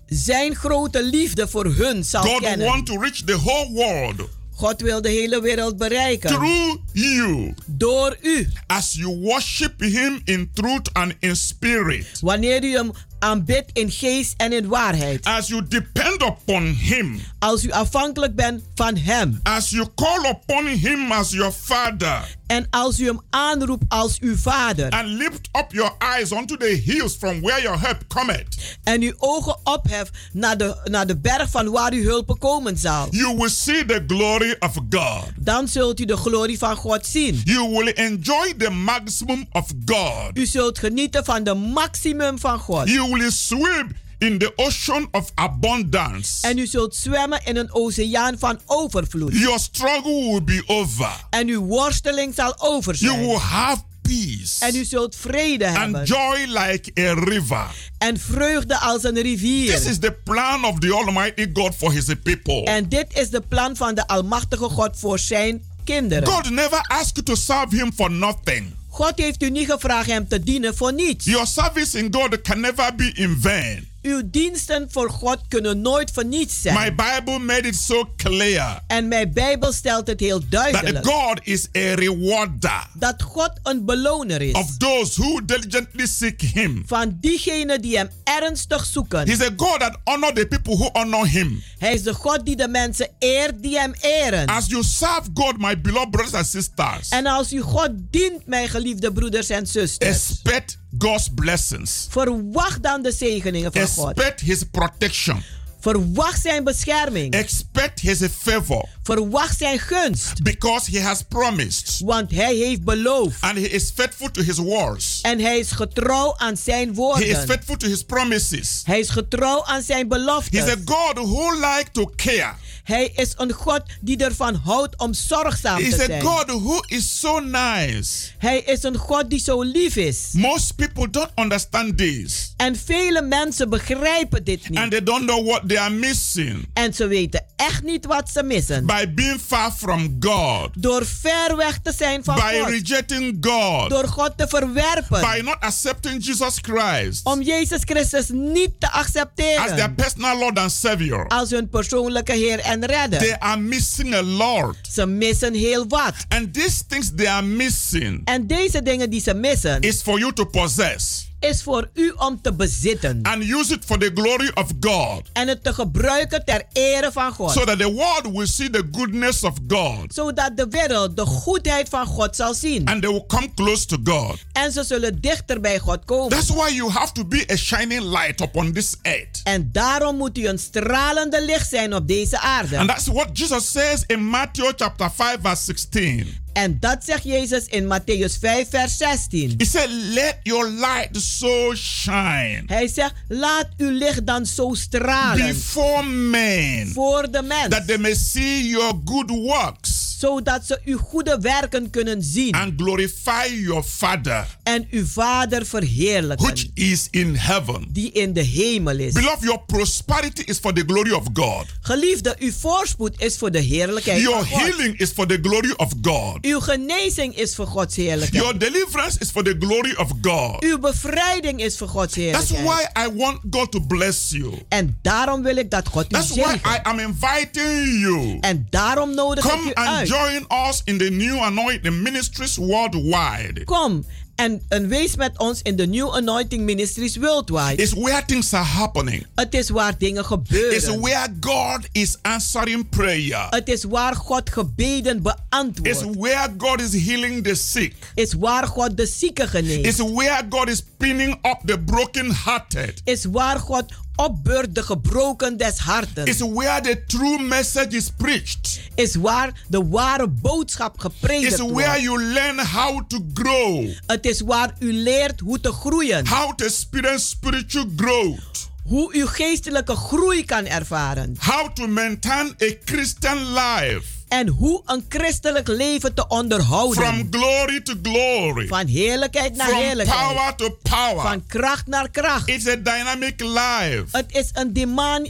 Speaker 10: zijn grote liefde voor hun zal
Speaker 1: God
Speaker 10: kennen.
Speaker 1: wants to reach the whole world
Speaker 10: God wil de hele wereld bereiken.
Speaker 1: through you
Speaker 10: Door u.
Speaker 1: as you worship Him in truth and in spirit.
Speaker 10: Wanneer u hem aanbidt in geest en in waarheid.
Speaker 1: As you depend upon Him.
Speaker 10: Als u afhankelijk bent van hem.
Speaker 1: As you call upon Him as your Father.
Speaker 10: En als u hem aanroept als uw vader.
Speaker 1: And lift up your eyes unto the hills from where your help cometh.
Speaker 10: En uw ogen opheft naar de, naar de berg van waar uw hulp komen zal.
Speaker 1: You will see the glory of God.
Speaker 10: Dan zult u de glorie van God zien.
Speaker 1: You will enjoy the maximum of God.
Speaker 10: U zult genieten van de maximum van God.
Speaker 1: You will swim in the ocean of abundance.
Speaker 10: En u zult zwemmen in een oceaan van overvloed.
Speaker 1: Your struggle will be over.
Speaker 10: En uw worsteling zal over
Speaker 1: You
Speaker 10: zijn.
Speaker 1: will have peace.
Speaker 10: En u zult vrede hebben.
Speaker 1: And joy like a river.
Speaker 10: En vreugde als een rivier.
Speaker 1: This is the plan of the Almighty God for His people.
Speaker 10: En dit is de plan van de Almachtige God voor zijn kinderen.
Speaker 1: God never asked you to serve Him for nothing.
Speaker 10: God heeft u niet gevraagd hem te dienen voor niets.
Speaker 1: Your service in God can never be in vain.
Speaker 10: Uw diensten voor God kunnen nooit voor niets zijn.
Speaker 1: My Bible made it so clear
Speaker 10: en mijn Bijbel stelt het heel
Speaker 1: that
Speaker 10: duidelijk.
Speaker 1: God is a rewarder
Speaker 10: dat God een beloner is.
Speaker 1: of those who diligently seek Him.
Speaker 10: Van diegenen die hem ernstig zoeken.
Speaker 1: He's a God that honor the people who honor Him.
Speaker 10: Hij is de God die de mensen eert die hem eren.
Speaker 1: As you serve God, my beloved brothers and sisters,
Speaker 10: en als u God dient, mijn geliefde broeders en zusters.
Speaker 1: expect God's blessings.
Speaker 10: Verwacht dan de zegeningen van God.
Speaker 1: Expect His protection.
Speaker 10: Verwacht zijn bescherming.
Speaker 1: Expect His favor.
Speaker 10: Verwacht zijn gunst.
Speaker 1: Because He has promised.
Speaker 10: Want Hij heeft beloofd.
Speaker 1: And He is faithful to His words.
Speaker 10: En Hij is getrouw aan zijn woorden.
Speaker 1: He is faithful to His promises.
Speaker 10: Hij is getrouw aan zijn beloften.
Speaker 1: is a God who like to care.
Speaker 10: Hij is een God die ervan houdt om zorgzaam te
Speaker 1: a
Speaker 10: zijn.
Speaker 1: God who is so nice.
Speaker 10: Hij is een God die zo lief is.
Speaker 1: Most people don't understand this.
Speaker 10: En vele mensen begrijpen dit niet.
Speaker 1: And they don't know what they are missing.
Speaker 10: En ze weten echt niet wat ze missen.
Speaker 1: By being far from God.
Speaker 10: Door ver weg te zijn van
Speaker 1: By
Speaker 10: God.
Speaker 1: rejecting God.
Speaker 10: Door God te verwerpen.
Speaker 1: By not accepting Jesus Christ.
Speaker 10: Om Jezus Christus niet te accepteren.
Speaker 1: As their personal Lord and Savior.
Speaker 10: Als hun persoonlijke Heer en Redder.
Speaker 1: They are missing a lot.
Speaker 10: Ze missen heel wat.
Speaker 1: And these things they are missing.
Speaker 10: En deze dingen die ze missen.
Speaker 1: Is for you to possess.
Speaker 10: Is voor u om te bezitten.
Speaker 1: And use it for the glory of God.
Speaker 10: En het te gebruiken ter ere van God.
Speaker 1: So that the world will see the goodness of God.
Speaker 10: Zodat de wereld de goedheid van God zal zien.
Speaker 1: And they will come close to God.
Speaker 10: En ze zullen dichter bij God komen.
Speaker 1: That's why you have to be a shining light upon this earth.
Speaker 10: En daarom moet u een stralende licht zijn op deze aarde.
Speaker 1: And that's what Jesus says in Matthew chapter 5 verse 16.
Speaker 10: En dat zegt Jezus in Matthäus 5 vers 16.
Speaker 1: He said, let your light so shine.
Speaker 10: Hij zegt, laat uw licht dan zo stralen.
Speaker 1: Before men.
Speaker 10: Voor de mens.
Speaker 1: That they may see your good works.
Speaker 10: Zodat ze uw goede werken kunnen zien.
Speaker 1: And glorify your Father.
Speaker 10: En uw Vader verheerlijken.
Speaker 1: Which is in heaven.
Speaker 10: Die in de hemel is.
Speaker 1: Beloved, your prosperity is for the glory of God.
Speaker 10: Geliefde, uw voorspoed is voor de heerlijkheid
Speaker 1: your
Speaker 10: van God.
Speaker 1: healing is for the glory of God.
Speaker 10: Uw genezing is voor Gods heerlijkheid.
Speaker 1: Your deliverance is for the glory of God.
Speaker 10: Uw bevrijding is voor Gods heerlijkheid.
Speaker 1: That's why I want God to bless you.
Speaker 10: En daarom wil ik dat God u
Speaker 1: That's why I am inviting you.
Speaker 10: En daarom nodig
Speaker 1: Come
Speaker 10: ik u
Speaker 1: and
Speaker 10: uit.
Speaker 1: join us in the new anointing ministries worldwide.
Speaker 10: Kom en, en wees met ons in de New Anointing Ministries Worldwide.
Speaker 1: It's where things are happening.
Speaker 10: Het is waar dingen gebeuren.
Speaker 1: It's where God is answering prayer.
Speaker 10: Het is waar God gebeden beantwoordt.
Speaker 1: It's where God is healing the sick.
Speaker 10: Is waar God de zieken geneest.
Speaker 1: It's where God is pinning up the broken-hearted.
Speaker 10: Is waar God opbeurt de gebroken des harten.
Speaker 1: It's where the true message is preached.
Speaker 10: Is waar de ware boodschap gepredikt wordt.
Speaker 1: where you learn how to grow.
Speaker 10: Het is waar u leert hoe te groeien.
Speaker 1: How to experience spiritual growth.
Speaker 10: Hoe u geestelijke groei kan ervaren.
Speaker 1: How to maintain a Christian life.
Speaker 10: En hoe een christelijk leven te onderhouden.
Speaker 1: From glory to glory.
Speaker 10: Van heerlijkheid naar
Speaker 1: From
Speaker 10: heerlijkheid.
Speaker 1: power to power.
Speaker 10: Van kracht naar kracht.
Speaker 1: It's a dynamic life.
Speaker 10: Het is een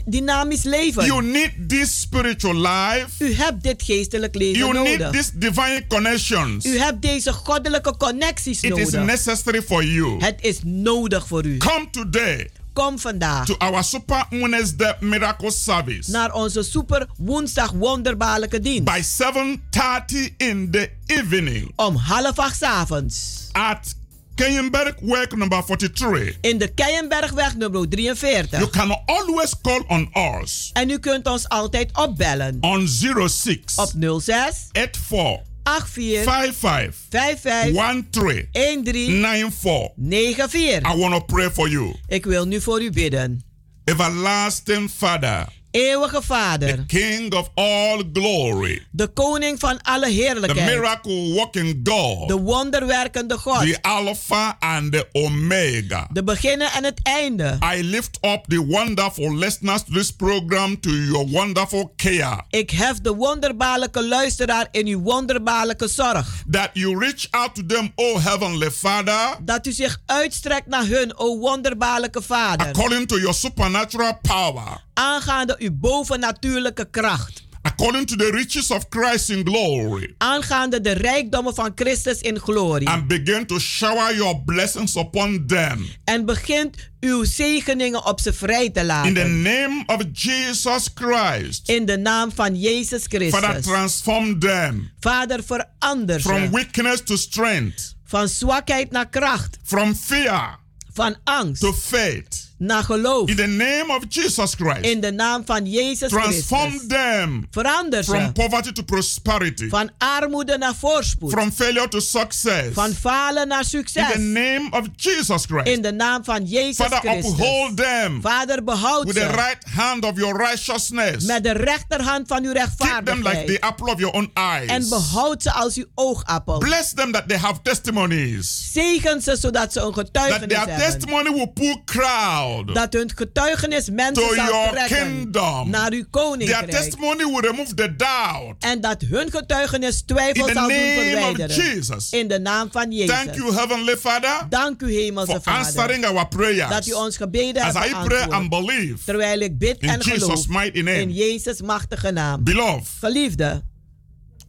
Speaker 10: dynamisch leven.
Speaker 1: You need this spiritual life.
Speaker 10: U hebt dit geestelijk leven
Speaker 1: You
Speaker 10: nodig.
Speaker 1: need these divine connections.
Speaker 10: U hebt deze goddelijke connecties
Speaker 1: It
Speaker 10: nodig.
Speaker 1: is necessary for you.
Speaker 10: Het is nodig voor u.
Speaker 1: Come today.
Speaker 10: Kom vandaag
Speaker 1: to our super Wednesday miracle service
Speaker 10: naar onze super woensdag wonderbaarlijke dienst.
Speaker 1: by 7:30 in the evening
Speaker 10: Om half acht 's avonds.
Speaker 1: at Kenyenberg Work number 43.
Speaker 10: In de Keienbergweg nummer 43.
Speaker 1: You can always call on us
Speaker 10: En u kunt ons altijd opbellen.
Speaker 1: on 06
Speaker 10: Op 06
Speaker 1: 84
Speaker 10: 84
Speaker 1: 55
Speaker 10: 55
Speaker 1: 13
Speaker 10: 13
Speaker 1: 94.
Speaker 10: 94.
Speaker 1: I want to pray for you.
Speaker 10: Ik wil nu voor u bidden.
Speaker 1: Everlasting Father,
Speaker 10: Eeuwige Vader,
Speaker 1: King of all glory,
Speaker 10: de koning van alle
Speaker 1: the
Speaker 10: heerlijkheid,
Speaker 1: miracle working God,
Speaker 10: de wonderwerkende God,
Speaker 1: the Alpha and the Omega.
Speaker 10: de beginnen en het einde.
Speaker 1: I lift up the wonderful listeners to this program to your wonderful care.
Speaker 10: Ik hef de wonderbaarlijke luisteraar in uw wonderbaarlijke zorg.
Speaker 1: That you reach out to them, O Heavenly Father,
Speaker 10: Dat u zich uitstrekt naar hun, o wonderbaarlijke Vader.
Speaker 1: according to your supernatural power,
Speaker 10: Aangaande uw bovennatuurlijke kracht.
Speaker 1: according to the riches of Christ in glory,
Speaker 10: Aangaande de rijkdommen van Christus in glorie.
Speaker 1: and begin to shower your blessings upon them.
Speaker 10: En begint uw zegeningen op ze vrij te
Speaker 1: In the
Speaker 10: laten.
Speaker 1: name of Jesus Christ,
Speaker 10: In de naam van Jezus
Speaker 1: Father,
Speaker 10: Christus.
Speaker 1: transform them
Speaker 10: Vader, verander
Speaker 1: from
Speaker 10: ze.
Speaker 1: weakness to strength,
Speaker 10: Van zwakheid naar kracht.
Speaker 1: from fear
Speaker 10: Van angst
Speaker 1: to faith.
Speaker 10: Naar geloof.
Speaker 1: In the name of Jesus Christ,
Speaker 10: In de naam van Jezus
Speaker 1: transform
Speaker 10: Christus.
Speaker 1: them
Speaker 10: Verander
Speaker 1: from
Speaker 10: ze.
Speaker 1: poverty to prosperity,
Speaker 10: Van armoede naar voorspoed.
Speaker 1: from failure to success.
Speaker 10: Van falen naar
Speaker 1: In the
Speaker 10: succes.
Speaker 1: name of Jesus Christ,
Speaker 10: In de naam van Jezus
Speaker 1: Father,
Speaker 10: Christus.
Speaker 1: uphold them
Speaker 10: Vader, behoud
Speaker 1: with the
Speaker 10: ze.
Speaker 1: right hand of your righteousness.
Speaker 10: Met de rechterhand van uw
Speaker 1: Keep them like the
Speaker 10: rechtvaardigheid.
Speaker 1: apple of your own
Speaker 10: En
Speaker 1: eyes.
Speaker 10: behoud ze als uw oogappel.
Speaker 1: Bless them that they have testimonies.
Speaker 10: Zegen ze zodat ze een
Speaker 1: That
Speaker 10: getuigenis
Speaker 1: their
Speaker 10: hebben.
Speaker 1: testimony will pull crowd
Speaker 10: Dat hun getuigenis mensen zal trekken
Speaker 1: kingdom.
Speaker 10: naar uw
Speaker 1: Their
Speaker 10: koninkrijk.
Speaker 1: testimony will remove the doubt.
Speaker 10: En dat hun getuigenis twijfel zal doen verwijderen. In de naam van Jezus.
Speaker 1: Thank you, Heavenly Father,
Speaker 10: Dank u, Hemelse
Speaker 1: for
Speaker 10: Vader.
Speaker 1: answering our prayers.
Speaker 10: Dat u ons gebeden
Speaker 1: As
Speaker 10: hebt
Speaker 1: I pray and believe
Speaker 10: Terwijl ik bid
Speaker 1: in
Speaker 10: en geloof. In. Jezus machtige naam.
Speaker 1: Beloved,
Speaker 10: Geliefde,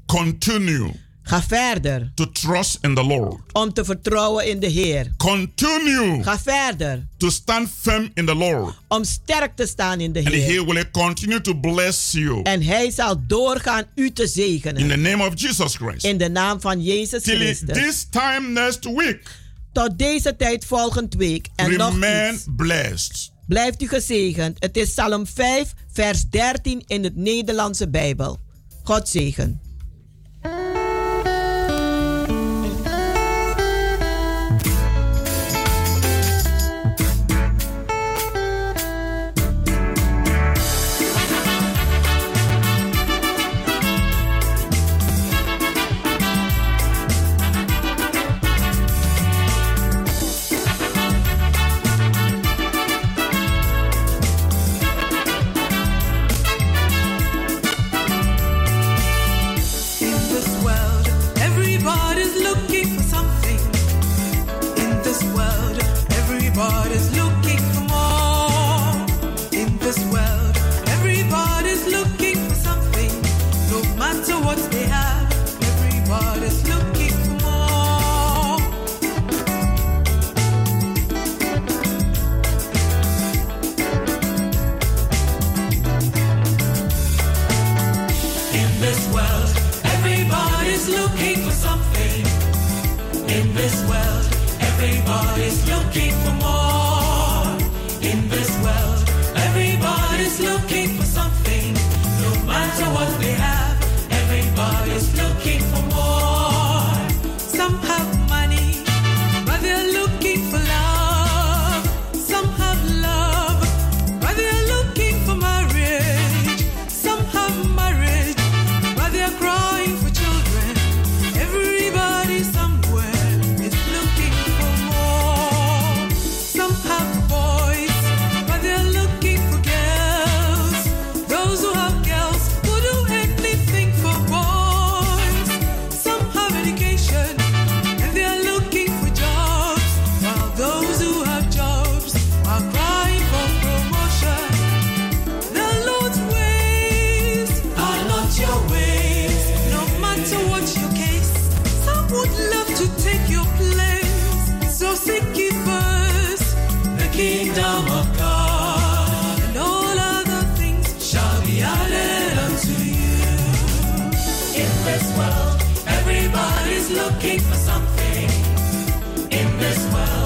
Speaker 1: continue
Speaker 10: Ga verder.
Speaker 1: To trust in the Lord.
Speaker 10: Om te vertrouwen in de Heer.
Speaker 1: Continue.
Speaker 10: Ga verder.
Speaker 1: To stand firm in the Lord.
Speaker 10: Om sterk te staan in de Heer.
Speaker 1: And he will continue to bless you.
Speaker 10: En hij zal doorgaan u te zegenen.
Speaker 1: In the name of Jesus Christ.
Speaker 10: In de naam van Jezus Christus.
Speaker 1: This time next week.
Speaker 12: Tot deze tijd volgende week en
Speaker 1: Remain nog
Speaker 12: iets.
Speaker 1: blessed.
Speaker 12: Blijft u gezegend. Het is Psalm 5 vers 13 in het Nederlandse Bijbel. God zegen.
Speaker 6: mesma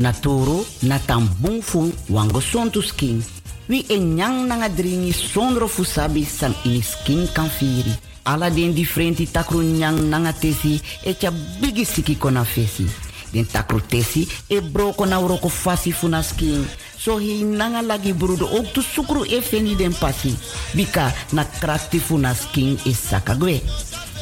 Speaker 13: Na toro na tambung fu wango sontu skin. Wi e nanga dringi sondro fu sabi san ini skin kan firi. Ala den differenti takru nyang nanga tesi e cha bigi siki kona fesi. Den takru tesi e broko na fasi fu na skin. So hi nanga lagi brudo ook tu sukru e feni den pasi. Bika na krakti fu na skin is sakagwe.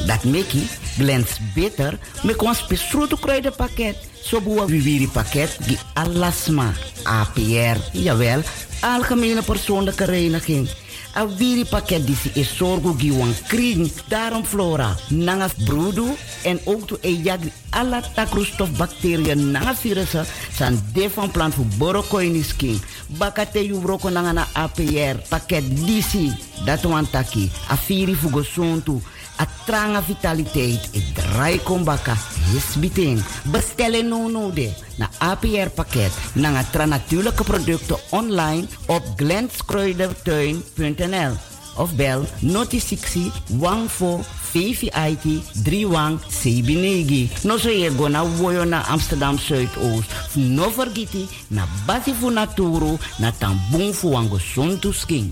Speaker 13: Dat meki glens beter me kon spesrutu kruidenpakket. Zo boa viviri pakket die alasma APR. Jawel, algemene persoonlijke reiniging. A viri pakket die si is zorgo giwan kring. Daarom flora, nanga brudu en ook to e jagri alla takroestof bacteriën nanga virussen san de van plant voor borokoini skin. Bakate yu broko nanga na APR pakket disi. Dat wan taki. A viri fugo sontu a tranga vitaliteit e draai kombaka hisbiting. Bestellen no no na APR pakket na nga tra natuurlijke producten online op glenskruidertuin.nl of bel noti 60 14 VVIT 31 Sebinegi. No so ye go na woyo na Amsterdam Zuidoost. No vergiti na basi fu naturo na tambung fu wango sontu skin.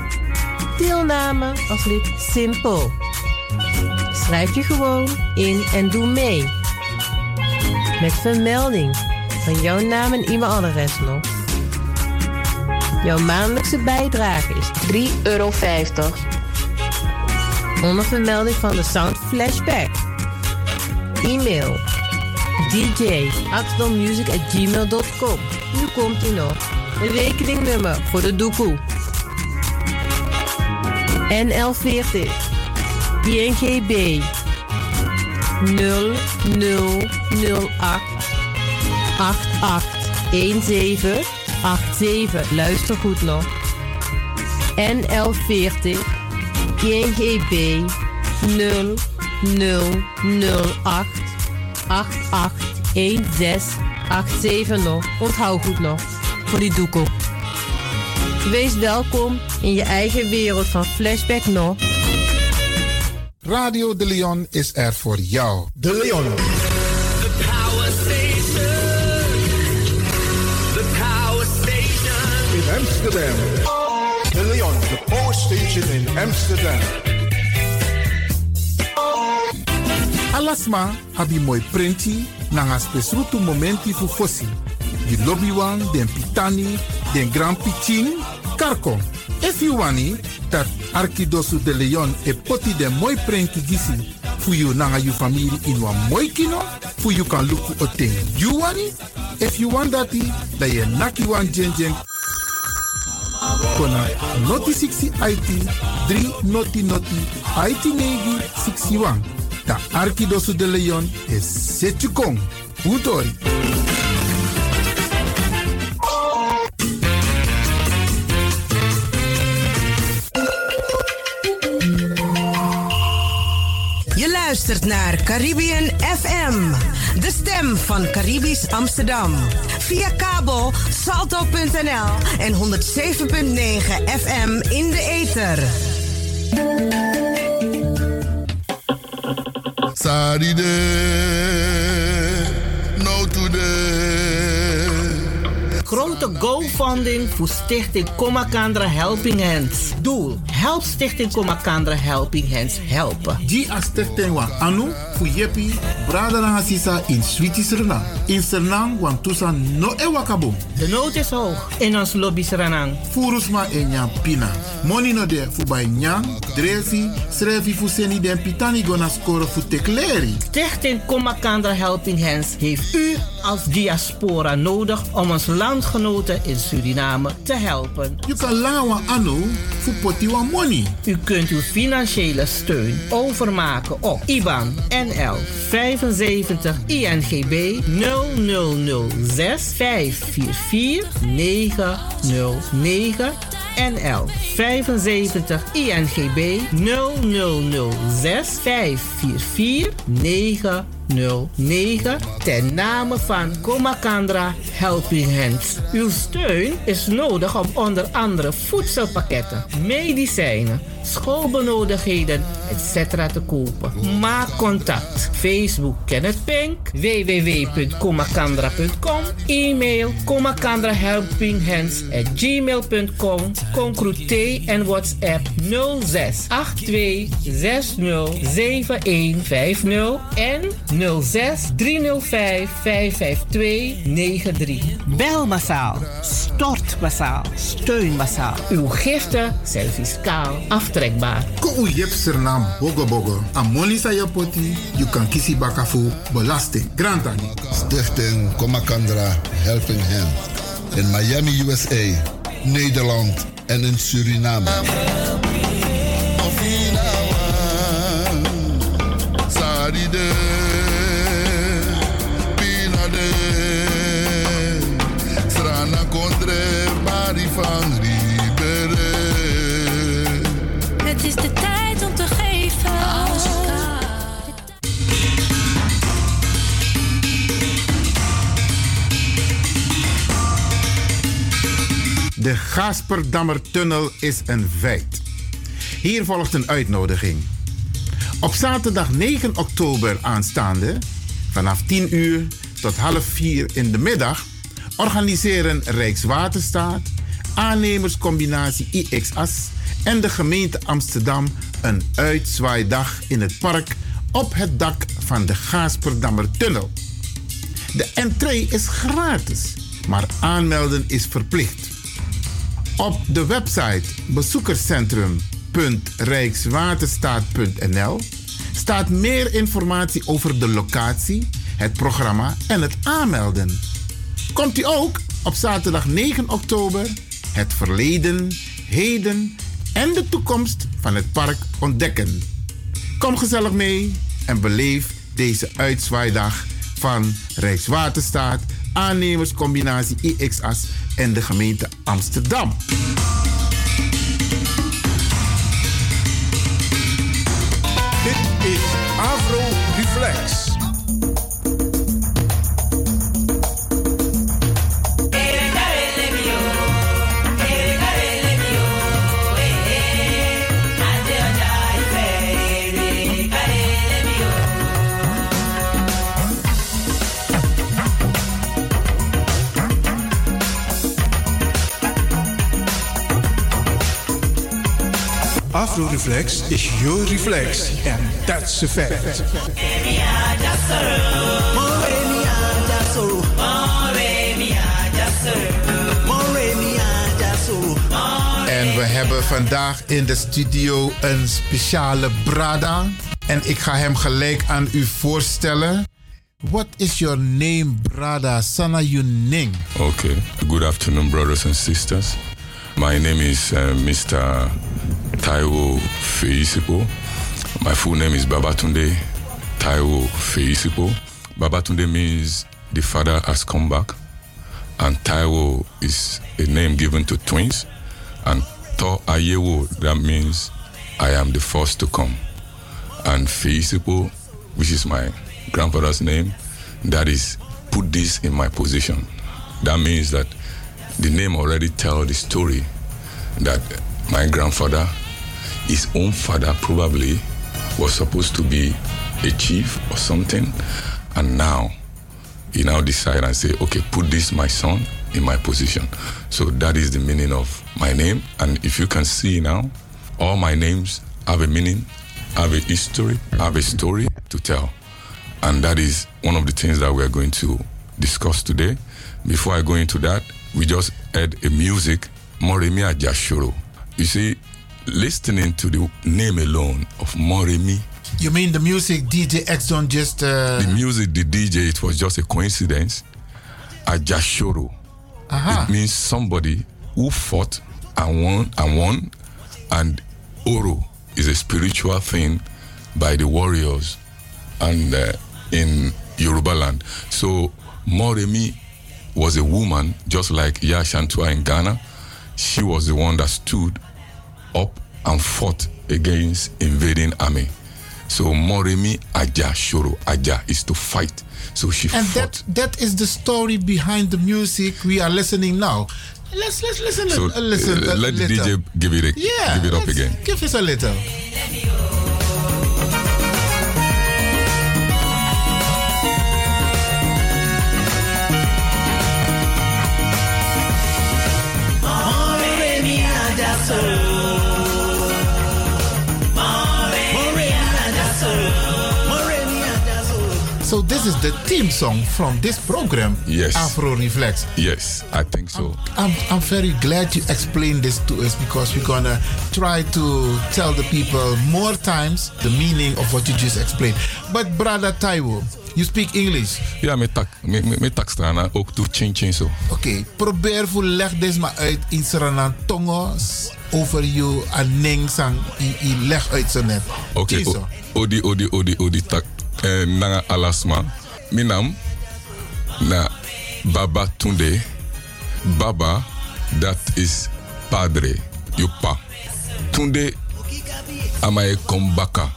Speaker 14: Deelname als lid simpel. Schrijf je gewoon in en doe mee. Met vermelding van jouw naam en e-mailadres nog. Jouw maandelijkse bijdrage is 3,50 euro. Onder vermelding van de Sound Flashback. E-mail dj.music@gmail.com. Nu komt ie nog. Rekeningnummer voor de doekoe. NL40 INGB 0008 881787. Luister goed nog. NL40 INGB 0008 881687 nog. Onthoud goed nog. Voor die doekoe. Wees welkom in je eigen wereld van Flashback nog.
Speaker 3: Radio De Leon is er voor jou.
Speaker 15: De Leon.
Speaker 12: The power station. The power station.
Speaker 15: In Amsterdam. De Leon, the power station in Amsterdam.
Speaker 3: Alasma abi moi prenti nanga spesrutu momenti fu fosi. Di lobby wan, den pitani, den grand pitin, karko. If you wani, dat Arkidosu de Leon e poti den moi prenti gisi fu you nanga you family in wan moi kino, fu you kan luku o ten you wani. If you want dati, da ye naki wan jen jen kona noti 60 IT 3 noti noti IT negi 61. Da Arkidosu de Leon is Setjukong. Utori.
Speaker 16: Luistert naar Caribbean FM, de stem van Caribisch Amsterdam. Via kabel salto.nl en 107.9 FM in de ether.
Speaker 17: Saride, no today.
Speaker 18: Grote GoFunding voor Stichting Komakandra Helping Hands. Doel: Help Stichting Komakandra Helping Hands helpen.
Speaker 3: Die a stichting wan anu fu yepi brada na hasisa in Sweetie Suriname. In Suriname wan tusa no e wakabo.
Speaker 18: De nood is hoog in ons lobby Suriname.
Speaker 3: Furusma e nyam pina. Money no de nyam, dresi, srevi fu seni den pitani gona score fu tekleri.
Speaker 18: Stichting Komakandra Helping Hands heeft u als diaspora nodig om ons landgenoten in Suriname te helpen.
Speaker 3: You can lawa anu fu poti wan
Speaker 18: U kunt uw financiële steun overmaken op IBAN NL 75 INGB 0006 544 909 NL 75 INGB 0006 544 909 ten name van Komakandra Helping Hands. Uw steun is nodig om onder andere voedselpakketten, medicijnen, schoolbenodigdheden etc. te kopen. Maak contact. Facebook Kenneth Pink, www.komakandra.com, e-mail komakandrahelpinghands at gmail.com, Concrute en WhatsApp 06 82 60 7150 en 06 305 552 93. Bel massaal, stort massaal, steun massaal. Uw giften zijn fiscaal aftrekbaar.
Speaker 3: Ko u yep Suriname bogo bogo. A money sa poti, you kan kisi baka fu belasting. Grantani.
Speaker 17: Stichting Komakandra Helping Hand. In Miami, USA, Nederland en in Suriname. Saride, van.
Speaker 19: Het is de tijd om te geven.
Speaker 3: De Gasperdammertunnel is een feit. Hier volgt een uitnodiging. Op zaterdag 9 oktober aanstaande, vanaf 10 uur tot half 4 in de middag, organiseren Rijkswaterstaat, aannemerscombinatie IXAS en de gemeente Amsterdam een uitzwaaidag in het park op het dak van de Gaasperdammertunnel. De entree is gratis, maar aanmelden is verplicht. Op de website bezoekerscentrum.rijkswaterstaat.nl staat meer informatie over de locatie, het programma en het aanmelden. Komt u ook op zaterdag 9 oktober het verleden, heden en de toekomst van het park ontdekken. Kom gezellig mee en beleef deze uitzwaaidag van Rijkswaterstaat, aannemerscombinatie IXAS en de gemeente Amsterdam.
Speaker 6: Dit is Afro Reflex. Afro Reflex is your reflex. En that's a fact.
Speaker 3: En we hebben vandaag in de studio een speciale Brada. En ik ga hem gelijk aan u voorstellen. What is your name, Brada? Sana Yuning.
Speaker 20: Okay. Good afternoon, brothers and sisters. My name is uh, Mr. Taiwo Feisipo. My full name is Babatunde Taiwo Feisipo. Babatunde means the father has come back. And Taiwo is a name given to twins. And To Ayewo, that means I am the first to come. And Feisipo, which is my grandfather's name, that is put this in my position. That means that the name already tell the story that my grandfather, his own father probably was supposed to be a chief or something, and now he now decide and say, okay, put this my son in my position. So that is the meaning of my name. And if you can see now, all my names have a meaning, have a history, have a story to tell. And that is one of the things that we are going to discuss today. Before I go into that, we just heard a music, Moremi Ajashoro. You see, listening to the name alone of Moremi,
Speaker 3: You mean the music DJ X Don just. Uh...
Speaker 20: the music, the DJ, it was just a coincidence. Ajashoro.
Speaker 3: Aha.
Speaker 20: It means somebody who fought and won and won. And Oro is a spiritual thing by the warriors and uh, in Yoruba land. So Moremi was a woman, just like Yashantua in Ghana. She was the one that stood up and fought against invading army. So Moremi Aja Shoro. Aja is to fight. So she
Speaker 3: And
Speaker 20: fought.
Speaker 3: that that is the story behind the music we are listening now. Let's let's listen.
Speaker 20: So
Speaker 3: a, listen.
Speaker 20: uh, let the. DJ give it a,
Speaker 3: Yeah,
Speaker 20: give it up again.
Speaker 3: Give us a little. So this is the theme song from this program.
Speaker 20: Yes.
Speaker 3: Afro Reflex.
Speaker 20: Yes, I think so.
Speaker 3: I'm, I'm very glad you explained this to us because we're gonna try to tell the people more times the meaning of what you just explained. But brother Taiwo, you speak English.
Speaker 20: Ja, met tak, met, met, met tak strana ook toe chin chin zo.
Speaker 3: Oké, probeer voor leg dit maar uit in Sranan Tongos over je aning sang i, i leg uit zo net.
Speaker 20: Oké,
Speaker 3: Kies
Speaker 20: odi odi odi odi tak eh, nanga alasma. Minam na Baba Tunde. Baba, dat is padre, je pa. Tunde amae kombaka.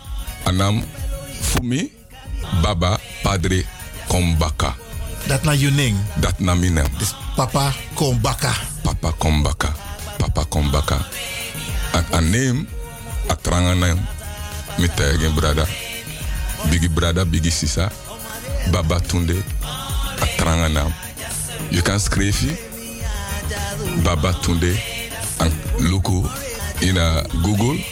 Speaker 20: Anam fumi Baba padre kombaka.
Speaker 3: Dat na je ning.
Speaker 20: Dat na minam.
Speaker 3: Dus papa kombaka.
Speaker 20: Papa kombaka. Papa kombaka. A, a name, a tranga. Mi tegen brada. Bigi brada, bigi sisa. Baba tunde. A tranga naam. Je kan schrijven. Baba tunde. En luku in a Google.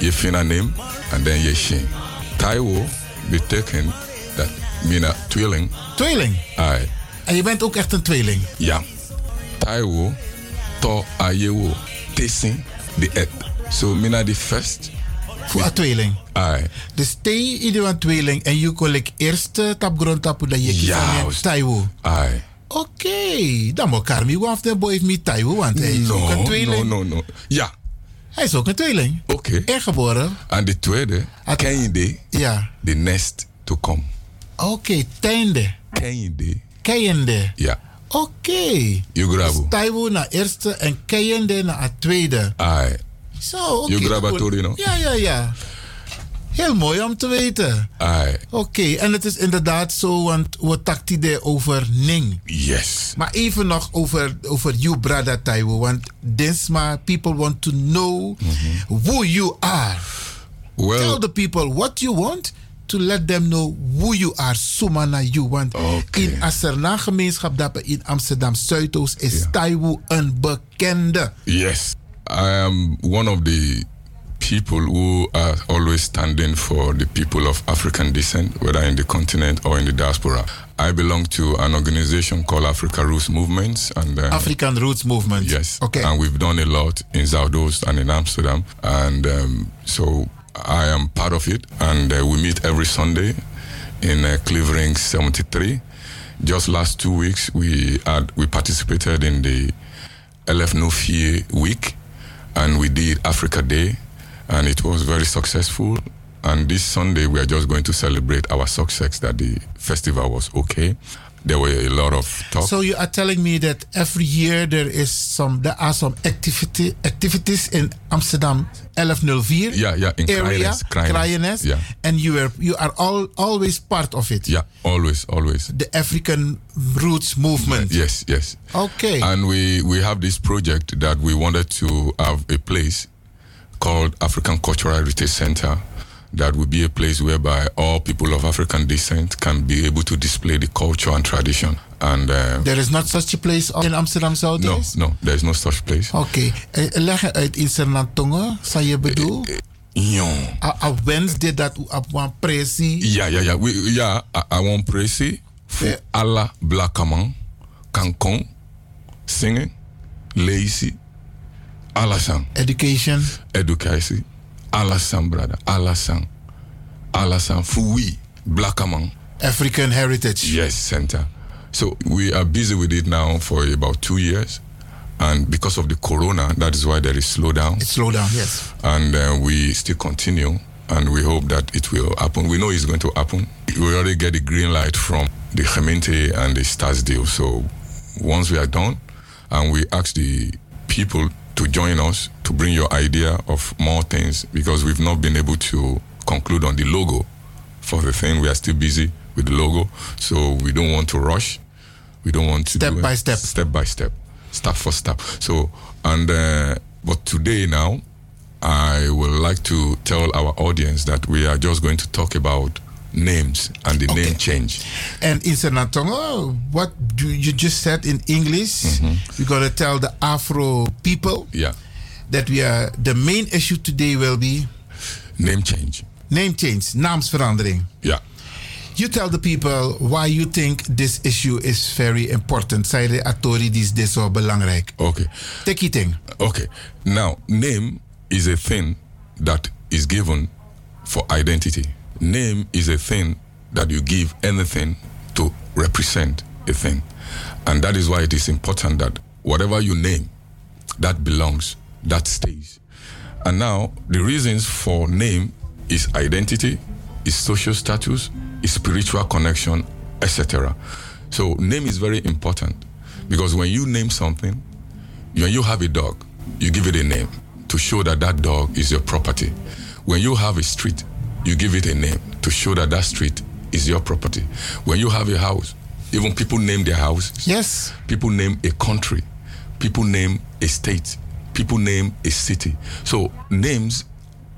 Speaker 20: Je vindt een naam. En dan je shin. Taiwo betekent dat mina tweeling.
Speaker 3: Tweeling?
Speaker 20: Ai.
Speaker 3: En je bent ook echt een tweeling.
Speaker 20: Ja. Taiwo, to ayewo, tesin, de et. So mina the first.
Speaker 3: Voor een tweeling.
Speaker 20: Ai.
Speaker 3: Dus tei ieder een tweeling en je ik eerste tapgrond tapu dat je kiest. Taiwo.
Speaker 20: Ai.
Speaker 3: Oké, dan moet Karmi want de boy met Taiwo, want hij is ook een tweeling.
Speaker 20: no, no, no. Ja.
Speaker 3: Hij is ook een tweeling.
Speaker 20: Oké.
Speaker 3: En geboren.
Speaker 20: En de tweede, ken je de?
Speaker 3: Ja.
Speaker 20: The next to come.
Speaker 3: Oké, tiende.
Speaker 20: Ken je de? Ja.
Speaker 3: Oké.
Speaker 20: Je grabu.
Speaker 3: Dus Taiwo naar eerste en Keiende naar tweede.
Speaker 20: Ai.
Speaker 3: Zo, oké. Goed.
Speaker 20: Torino.
Speaker 3: Ja, ja, ja. Heel mooi om te weten. Oké, en het is inderdaad zo, want we takten de over Ning.
Speaker 20: Yes.
Speaker 3: Maar even nog over, over you, brother Taiwo. Want Dinsma, people want to know who you are.
Speaker 20: Well,
Speaker 3: Tell the people what you want to let them know who you are. Sumana you. Want in Aserna gemeenschap dat in Amsterdam Zuidoost is Taiwo een bekende.
Speaker 20: Yes. I am one of the people who are always standing for the people of African descent, whether in the continent or in the diaspora. I belong to an organization called Africa Roots Movements, and uh,
Speaker 3: African Roots Movement.
Speaker 20: Yes.
Speaker 3: Okay.
Speaker 20: And we've done a lot in Zuidoost and in Amsterdam. And um, so I am part of it. And uh, we meet every Sunday in uh, Cleveland 73. Just last two weeks, we had we participated in the LF No Fear Week, and we did Africa Day, and it was very successful. And this Sunday, we are just going to celebrate our success that the festival was okay. There were a lot of talk.
Speaker 3: So you are telling me that every year there is some there are some activity activities in Amsterdam 1104
Speaker 20: Yeah, yeah, in
Speaker 3: area
Speaker 20: Kraaienest, yeah.
Speaker 3: and you are you are all always part of it.
Speaker 20: Yeah, always, always.
Speaker 3: The African Roots Movement.
Speaker 20: Yes, yes.
Speaker 3: Okay.
Speaker 20: And we, we have this project that we wanted to have a place called African Cultural Heritage Center that would be a place whereby all people of African descent can be able to display the culture and tradition. And uh,
Speaker 3: There is not such a place in Amsterdam
Speaker 20: no, no, there is no such place.
Speaker 3: Oké, eh, leg uit in Sernatongen, zou je bedoel?
Speaker 20: Jong.
Speaker 3: A, a wens dit dat u op een presie.
Speaker 20: Ja, ja, ja. We, ja, I, I want praise voor alle blakke man kan kom, zingen, lezen, alles aan.
Speaker 3: Education.
Speaker 20: Educatie, alles aan, brother, alles aan. Alles aan. Voor wie? Blakke.
Speaker 3: African Heritage.
Speaker 20: Yes, center. So we are busy with it now for about two years. And because of the corona, that is why there is slowdown.
Speaker 3: It's slow down, yes.
Speaker 20: And uh, we still continue. And we hope that it will happen. We know it's going to happen. We already get the green light from the Gemeente and the Stars deal. So once we are done, and we ask the people to join us to bring your idea of more things because we've not been able to conclude on the logo for the thing. We are still busy with the logo, so we don't want to rush. We don't want to
Speaker 3: Step by step.
Speaker 20: step by step, step for step. So, and uh, but today now, I would like to tell our audience that we are just going to talk about names and the name change.
Speaker 3: And in Sernatongen, what do you just said in English, we're going to tell the Afro people
Speaker 20: Yeah,
Speaker 3: that we are the main issue today will be
Speaker 20: name change.
Speaker 3: name change, naamsverandering.
Speaker 20: Yeah.
Speaker 3: You tell the people why you think this issue is very important. Zij de authorities dit zo belangrijk.
Speaker 20: Okay.
Speaker 3: Take it in.
Speaker 20: Okay. Now, name is a thing that is given for identity. Name is a thing that you give anything to represent a thing. And that is why it is important that whatever you name, that belongs, that stays. And now, the reasons for name is identity, is social status, is spiritual connection, etc. So, name is very important because when you name something, when you have a dog, you give it a name to show that that dog is your property. When you have a street, you give it a name to show that that street is your property. When you have a house, even people name their houses.
Speaker 3: Yes.
Speaker 20: People name a country. People name a state. People name a city. So names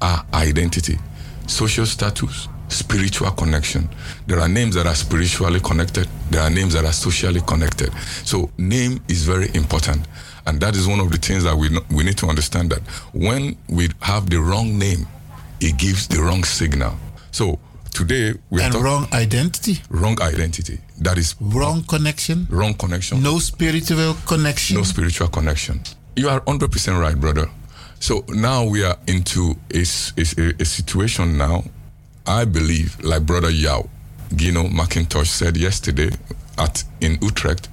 Speaker 20: are identity, social status, spiritual connection. There are names that are spiritually connected. There are names that are socially connected. So name is very important. And that is one of the things that we, we need to understand that when we have the wrong name, it gives the wrong signal. So today we
Speaker 3: And wrong identity.
Speaker 20: wrong identity. That is
Speaker 3: Wrong connection.
Speaker 20: wrong connection.
Speaker 3: No spiritual connection.
Speaker 20: No spiritual connection. You are 100% right, brother. So now we are into a situation now. I believe, like Brother Yao, Gino McIntosh said yesterday at in Utrecht,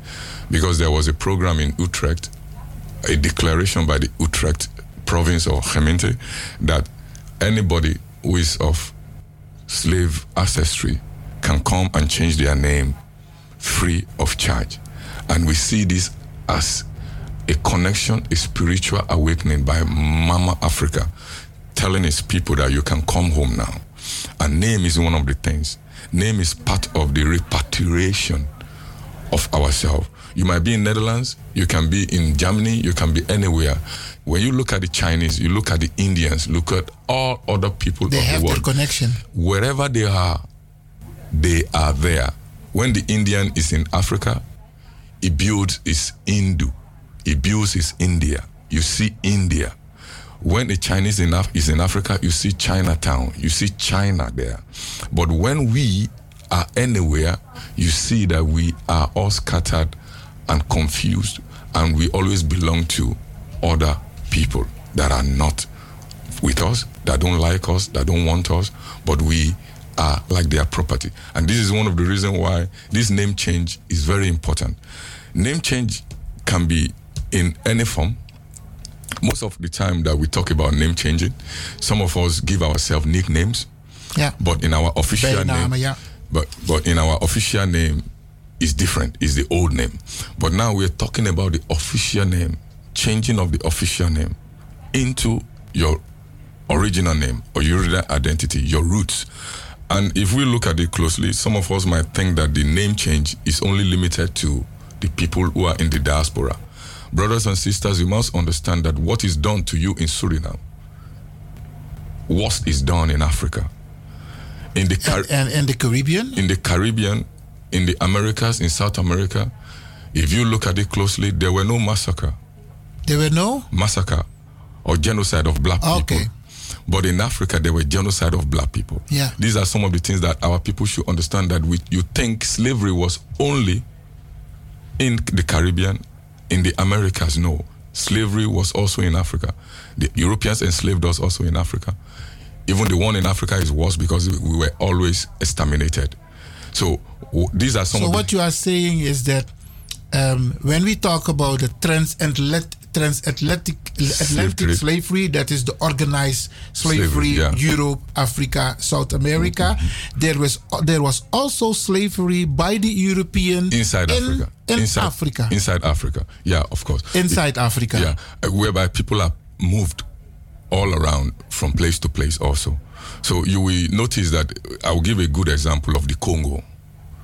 Speaker 20: because there was a program in Utrecht, a declaration by the Utrecht province of Gemeente that anybody who is of slave ancestry can come and change their name free of charge. And we see this as a connection, a spiritual awakening by Mama Africa, telling its people that you can come home now. And name is one of the things. Name is part of the repatriation of ourselves. You might be in Netherlands, you can be in Germany, you can be anywhere. When you look at the Chinese, you look at the Indians, look at all other people
Speaker 3: They
Speaker 20: of
Speaker 3: have
Speaker 20: the world.
Speaker 3: connection.
Speaker 20: Wherever they are, they are there. When the Indian is in Africa, he builds his Hindu. He builds his India. You see India. When a Chinese in Af- is in Africa, you see Chinatown, you see China there. But when we are anywhere, you see that we are all scattered and confused, and we always belong to other people that are not with us, that don't like us, that don't want us, but we are like their property. And this is one of the reasons why this name change is very important. Name change can be in any form. Most of the time that we talk about name changing, some of us give ourselves nicknames.
Speaker 3: Yeah.
Speaker 20: But in our official name,
Speaker 3: ja.
Speaker 20: but but in our official name is different. Is the old name. But now we're talking about the official name, changing of the official name into your original name or your identity, your roots. And if we look at it closely, some of us might think that the name change is only limited to the people who are in the diaspora. Brothers and sisters, you must understand that what is done to you in Suriname, what is done in Africa. In the Car-
Speaker 3: And in the Caribbean?
Speaker 20: in the Caribbean, in the Americas, in South America, if you look at it closely, there were no massacre.
Speaker 3: There were no
Speaker 20: massacre or genocide of black ah, people. Okay, But in Africa, there were genocide of black people.
Speaker 3: Yeah.
Speaker 20: These are some of the things that our people should understand that we, you think slavery was only in the Caribbean, in the Americas. No. Slavery was also in Africa. The Europeans enslaved us also in Africa. Even the one in Africa is worse because we were always exterminated. So w- these are some
Speaker 3: So
Speaker 20: of the
Speaker 3: what you are saying is that um, when we talk about the transatlantic transatlantic Atlantic slavery, that is the organized slavery,
Speaker 20: Slavery, yeah. Mm-hmm.
Speaker 3: Europe, Africa, South America. There was there was also slavery by the European
Speaker 20: inside
Speaker 3: in,
Speaker 20: Africa.
Speaker 3: in
Speaker 20: inside
Speaker 3: Africa.
Speaker 20: Inside Africa. Yeah, of course.
Speaker 3: Inside Africa.
Speaker 20: Yeah, uh, whereby people are moved all around from place to place also. So you will notice that I will give a good example of the Congo.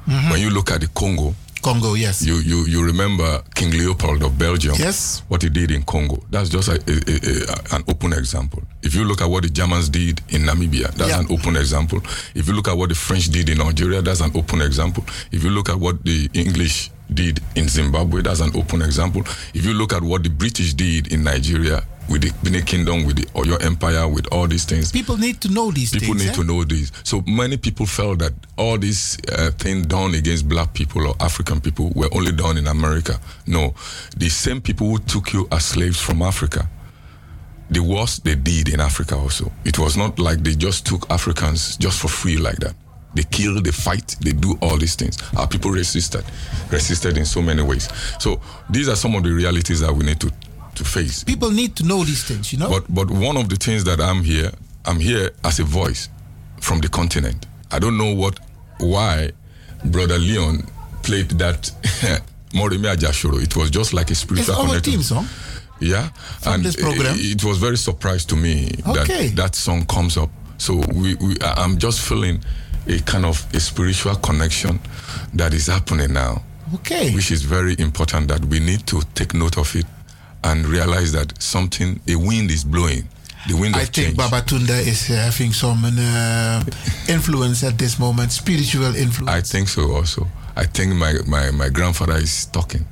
Speaker 3: Mhm.
Speaker 20: When you look at the Congo,
Speaker 3: Congo, yes.
Speaker 20: you, you, you remember King Leopold of Belgium.
Speaker 3: Yes.
Speaker 20: What he did in Congo. That's just a, a, a- an open example. If you look at what the Germans did in Namibia, that's
Speaker 3: Yeah.
Speaker 20: an open example. If you look at what the French did in Algeria, that's an open example. If you look at what the English did in Zimbabwe, that's an open example. If you look at what the British did in Nigeria with the Benin Kingdom, with the Oyo Empire, with all these things,
Speaker 3: People need to know these
Speaker 20: people
Speaker 3: things.
Speaker 20: need
Speaker 3: eh?
Speaker 20: to know this. So many people felt that all these uh, things done against black people or African people were only done in America. No, the same people who took you as slaves from Africa, the worst they did in Africa also. It was not like they just took Africans just for free like that. They kill, they fight, they do all these things. Our people resisted, resisted in so many ways. So these are some of the realities that we need to, to face.
Speaker 3: People need to know these things, you know.
Speaker 20: But but one of the things that I'm here, I'm here as a voice from the continent. I don't know what why Brother Leon played that Morimi Ajashoro. It was just like a spiritual it's
Speaker 3: our
Speaker 20: connection.
Speaker 3: team song.
Speaker 20: Yeah,
Speaker 3: From
Speaker 20: and
Speaker 3: this program?
Speaker 20: It, it was very surprised to me
Speaker 3: Okay.
Speaker 20: that that song comes up. So we, we I'm just feeling a kind of a spiritual connection that is happening now.
Speaker 3: Okay.
Speaker 20: Which is very important that we need to take note of it and realize that something, a wind is blowing. The wind
Speaker 3: I think
Speaker 20: change.
Speaker 3: Babatunda is uh, having some uh, influence at this moment, spiritual influence.
Speaker 20: I think so also. I think my, my, my grandfather is talking.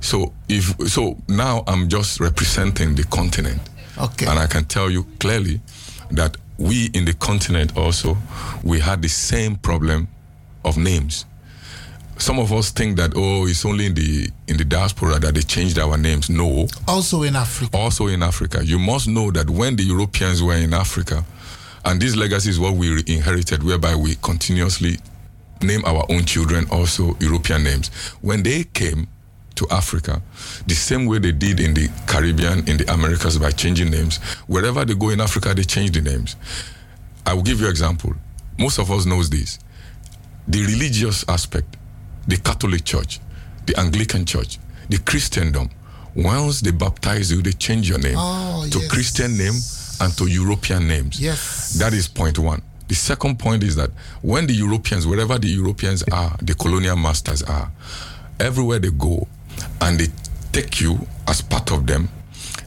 Speaker 20: So if so now I'm just representing the continent.
Speaker 3: Okay.
Speaker 20: And I can tell you clearly that we in the continent also we had the same problem of names. Some of us think that oh it's only in the in the diaspora that they changed our names. No.
Speaker 3: Also in Africa.
Speaker 20: Also in Africa. You must know that when the Europeans were in Africa, and this legacy is what we inherited, whereby we continuously name our own children also European names. When they came to Africa, the same way they did in the Caribbean, in the Americas by changing names, wherever they go in Africa, they change the names. I will give you an example. Most of us knows this. The religious aspect, the Catholic Church, the Anglican Church, the Christendom, once they baptize you, they change your name
Speaker 3: Oh,
Speaker 20: to
Speaker 3: yes.
Speaker 20: Christian name and to European names.
Speaker 3: Yes.
Speaker 20: That is point one. The second point is that when the Europeans, wherever the Europeans are, the colonial masters are, everywhere they go and they take you as part of them,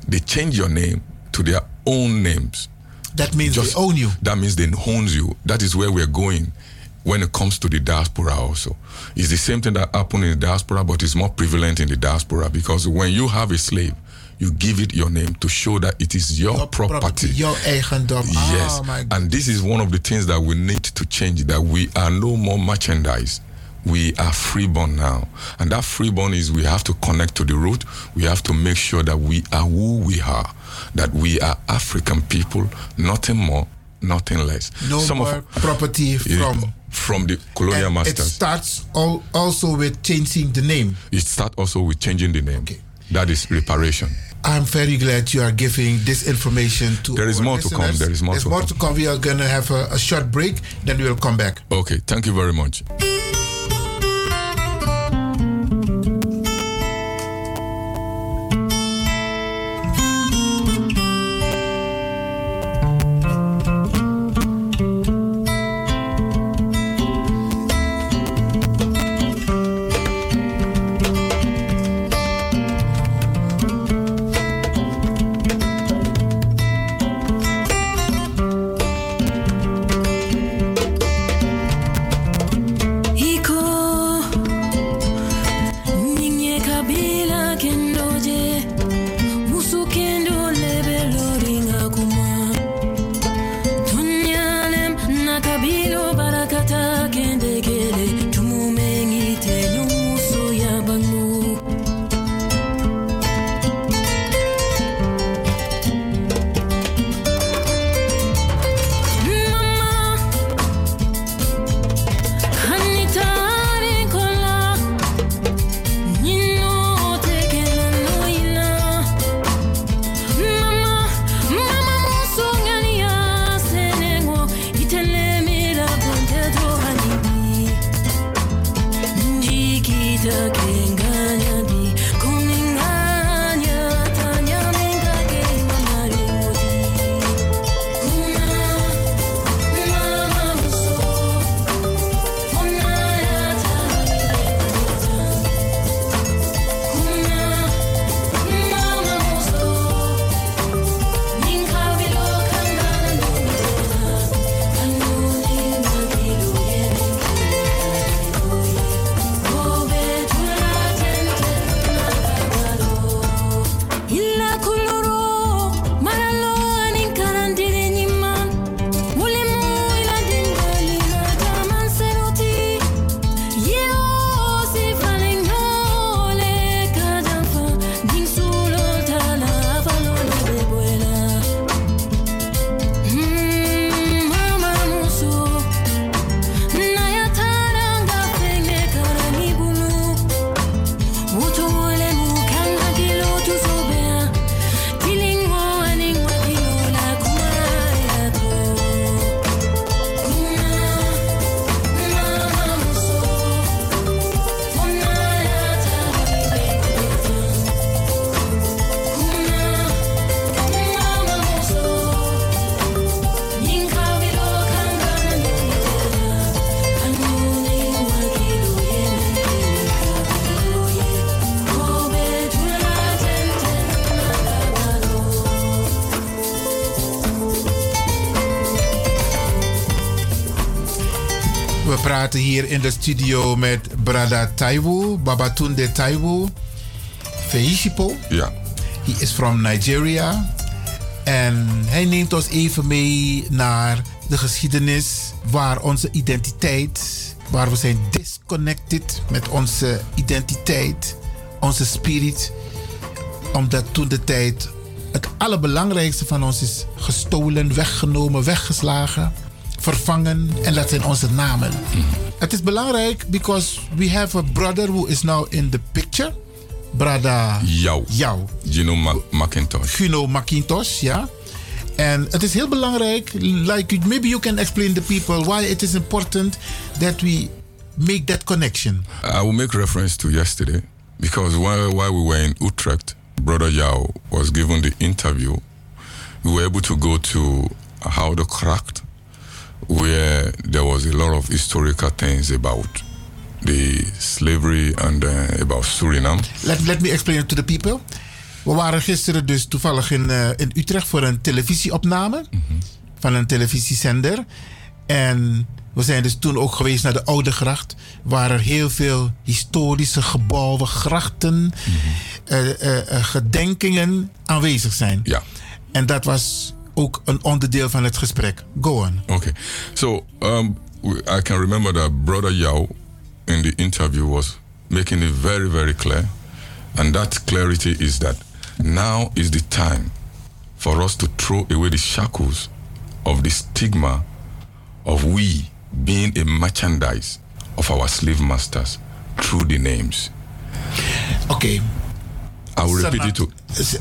Speaker 20: they change your name to their own names.
Speaker 3: That means they own you.
Speaker 20: That means they own you. That is where we're going
Speaker 11: when it comes to the diaspora also. It's the same thing that happened in the diaspora, but it's more prevalent in the diaspora because when you have a slave, you give it your name to show that it is your, property.
Speaker 3: Jouw eigendom.
Speaker 11: Ah, yes.
Speaker 3: Oh
Speaker 11: and this is one of the things that we need to change that we are no more merchandise. We are freeborn now. And that freeborn is we have to connect to the root. We have to make sure that we are who we are, that we are African people, nothing more, nothing less.
Speaker 3: No more property from
Speaker 11: from the colonial
Speaker 3: And
Speaker 11: masters.
Speaker 3: It starts al- also with changing the name.
Speaker 11: It starts also with changing the name. That is reparation.
Speaker 3: I'm very glad you are giving this information to
Speaker 11: There is more to come. There is more
Speaker 3: There's
Speaker 11: to
Speaker 3: more
Speaker 11: come.
Speaker 3: to come. We are going to have a, a short break, then we will come back.
Speaker 11: Okay, thank you very much.
Speaker 3: Praten hier in de studio met Brada Taiwo, Babatunde Taiwo, Feisipo.
Speaker 11: Ja.
Speaker 3: He is from Nigeria. En hij neemt ons even mee naar de geschiedenis waar onze identiteit, waar we zijn disconnected met onze identiteit, onze spirit. Omdat toen de tijd het allerbelangrijkste van ons is gestolen, weggenomen, weggeslagen, vervangen. En dat zijn onze namen. Het is belangrijk because we have a brother who is now in the picture. Brada
Speaker 11: Jou.
Speaker 3: Jou.
Speaker 11: Gino Ma- McIntosh.
Speaker 3: Gino McIntosh, ja. En het is heel belangrijk, like maybe you can explain the people why it is important that we make that connection.
Speaker 11: I will make reference to yesterday because while, while we were in Utrecht, Brother Yao was given the interview. We were able to go to Houder Kracht, where there was a lot of historical things about the slavery and uh, about Suriname.
Speaker 3: Let, let me explain it to the people. We waren gisteren dus toevallig in, eh, in Utrecht voor een televisieopname van een televisiezender. En We zijn dus toen ook geweest naar de Oude Gracht, waar er heel veel historische gebouwen, grachten, eh, eh, eh, gedenkingen aanwezig zijn.
Speaker 20: Ja.
Speaker 3: En dat was ook een onderdeel van het gesprek. Go on.
Speaker 20: Okay. So um, I can remember that Brother Yao in the interview was making it very, very clear. And that clarity is that now is the time for us to throw away the shackles of the stigma of we being a merchandise of our slave masters through the names.
Speaker 3: Oké.
Speaker 20: I will repeat it to.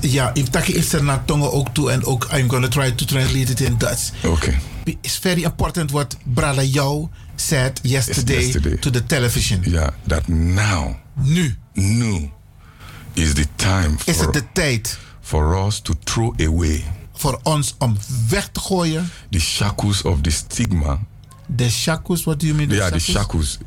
Speaker 3: Ja, in Taki is er naar tongen ook toe en ook I'm gonna try to translate it in Dutch.
Speaker 20: Okay.
Speaker 3: It's very important what Brother Yao said yesterday,
Speaker 20: yesterday.
Speaker 3: to the television.
Speaker 20: Yeah, that now.
Speaker 3: Nu.
Speaker 20: Nu is the time
Speaker 3: Is
Speaker 20: for,
Speaker 3: het de tijd
Speaker 20: for us to throw away
Speaker 3: voor ons om weg te gooien
Speaker 20: the shackles of the stigma.
Speaker 3: de shackles, what do you mean? the
Speaker 20: Yeah, the
Speaker 3: shackles?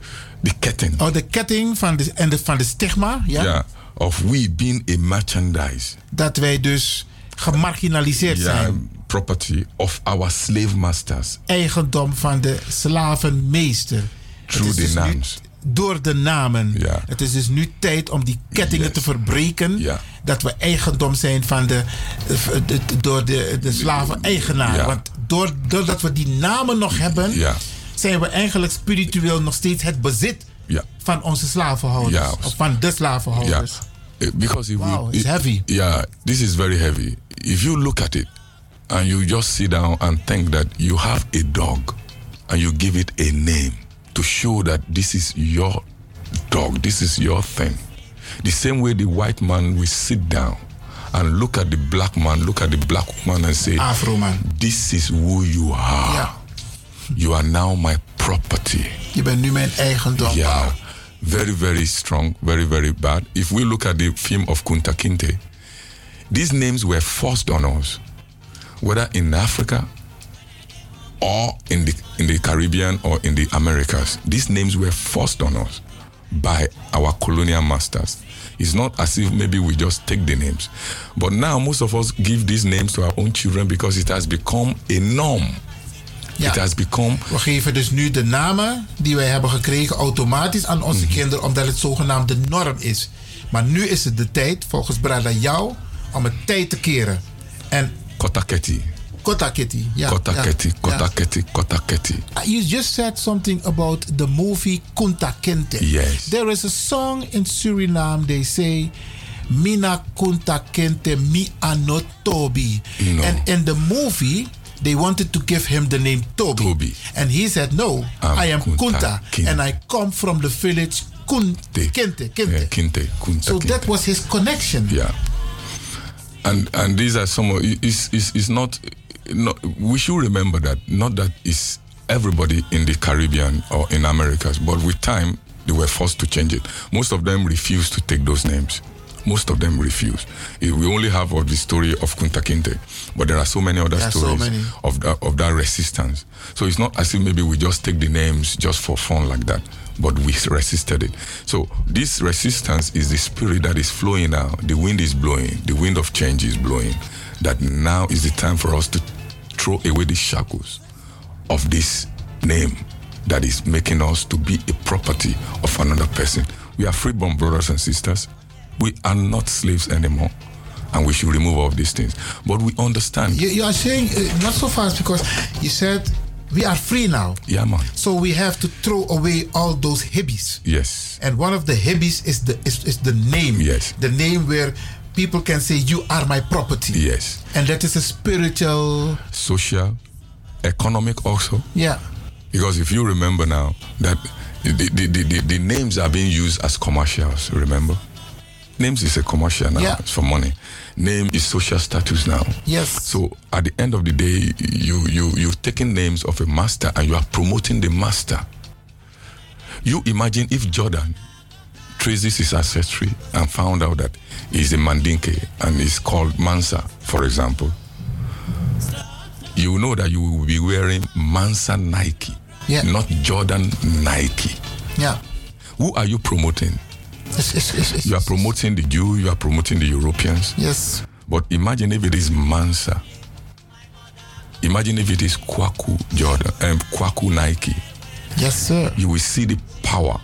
Speaker 20: the ketting.
Speaker 3: Oh, de ketting van de, en de, van de stigma, ja?
Speaker 20: Yeah, of we being a merchandise.
Speaker 3: Dat wij dus gemarginaliseerd zijn.
Speaker 20: property of our slave masters
Speaker 3: Eigendom van de slavenmeester.
Speaker 20: through the
Speaker 3: dus nu-
Speaker 20: names.
Speaker 3: door de namen.
Speaker 20: Ja.
Speaker 3: Het is dus nu tijd om die kettingen te verbreken.
Speaker 20: Ja.
Speaker 3: Dat we eigendom zijn van de, door de, de slaven-eigenaar. Want door, doordat we die namen nog hebben, zijn we eigenlijk spiritueel nog steeds het bezit
Speaker 20: Ja.
Speaker 3: van onze slavenhouders.
Speaker 20: Ja.
Speaker 3: Of van de
Speaker 20: Yeah,
Speaker 3: slavenhouders.
Speaker 20: Uh, because if
Speaker 3: Wow,
Speaker 20: we,
Speaker 3: it's heavy.
Speaker 20: Yeah, this is very heavy. If you look at it and you just sit down and think that you have a dog and you give it a name to show that this is your dog, this is your thing. The same way the white man will sit down and look at the black man, look at the black woman and say,
Speaker 3: Afro man.
Speaker 20: This is who you are. You are now my property.
Speaker 3: Je bent nu mijn eigendom.
Speaker 20: Yeah. Very, very strong, very, very bad. If we look at the film of Kunta Kinte, these names were forced on us, whether in Africa or in the in the Caribbean or in the Americas. These names were forced on us by our colonial masters. It's not as if maybe we just take the names. But now most of us give these names to our own children because it has become a norm. It has become
Speaker 3: We geven dus nu de namen die wij hebben gekregen automatisch aan
Speaker 20: Mhm.
Speaker 3: onze kinderen, omdat het zogenaamd de norm is. Maar nu is het de tijd, volgens Brada jou, om het tijd te keren. En
Speaker 20: Kotaketi.
Speaker 3: Kotaketi, ja.
Speaker 20: Kotaketi,
Speaker 3: ja,
Speaker 20: Kotaketi, Kotaketi.
Speaker 3: ja. You just said something about the movie Kunta Kinte.
Speaker 20: Yes.
Speaker 3: There is a song in Suriname, they say, Mina Kunta Kinte mi ano Toby.
Speaker 20: No.
Speaker 3: And in the movie, they wanted to give him the name Toby. And he said, no,
Speaker 20: I'm
Speaker 3: I am
Speaker 20: Kunta
Speaker 3: Kunta. And I come from the village Kunte. Kinte, Kinte.
Speaker 20: Yeah, Kunta
Speaker 3: So that was his connection.
Speaker 20: Yeah. And and these are some of it's it's, it's not, not we should remember that not that it's everybody in the Caribbean or in Americas, but with time they were forced to change it. Most of them refused to take those names. Most of them refused. Eh, We only have of the story of Kunta Kinte, but there are so many other
Speaker 3: are so
Speaker 20: stories
Speaker 3: many.
Speaker 20: of that of that resistance. So it's not as if maybe we just take the names just for fun like that, but we resisted it. So this resistance is the spirit that is flowing now. The wind is blowing. The wind of change is blowing. That now is the time for us to throw away the shackles of this name that is making us to be a property of another person. We are freeborn brothers and sisters. We are not slaves anymore. And we should remove all of these things. But we understand.
Speaker 3: You, you are saying uh, not so fast because you said we are free now.
Speaker 20: Yeah, man.
Speaker 3: So we have to throw away all those hibbies.
Speaker 20: Yes.
Speaker 3: And one of the hibbies is the is, is the name.
Speaker 20: Yes.
Speaker 3: The name where people can say you are my property.
Speaker 20: Yes.
Speaker 3: And that is a spiritual
Speaker 20: Social, economic also.
Speaker 3: yeah.
Speaker 20: Because if you remember now that the, the, the, the, the names are being used as commercials, remember? Names is a commercial now.
Speaker 3: Yeah.
Speaker 20: It's for money. Name is social status now.
Speaker 3: Yes.
Speaker 20: So at the end of the day, you you you've taken names of a master and you are promoting the master. You imagine if Jordan traces his ancestry and found out that he's a Mandinke and is called Mansa, for example. You know that you will be wearing Mansa Nike,
Speaker 3: Yeah.
Speaker 20: not Jordan Nike.
Speaker 3: Yeah.
Speaker 20: Who are you promoting?
Speaker 3: It's, it's, it's, it's,
Speaker 20: You are promoting the Jew, you are promoting the Europeans.
Speaker 3: yes.
Speaker 20: But imagine if it is Mansa. Imagine if it is Kwaku Jordan and Kwaku Nike.
Speaker 3: Yes, sir.
Speaker 20: You will see the power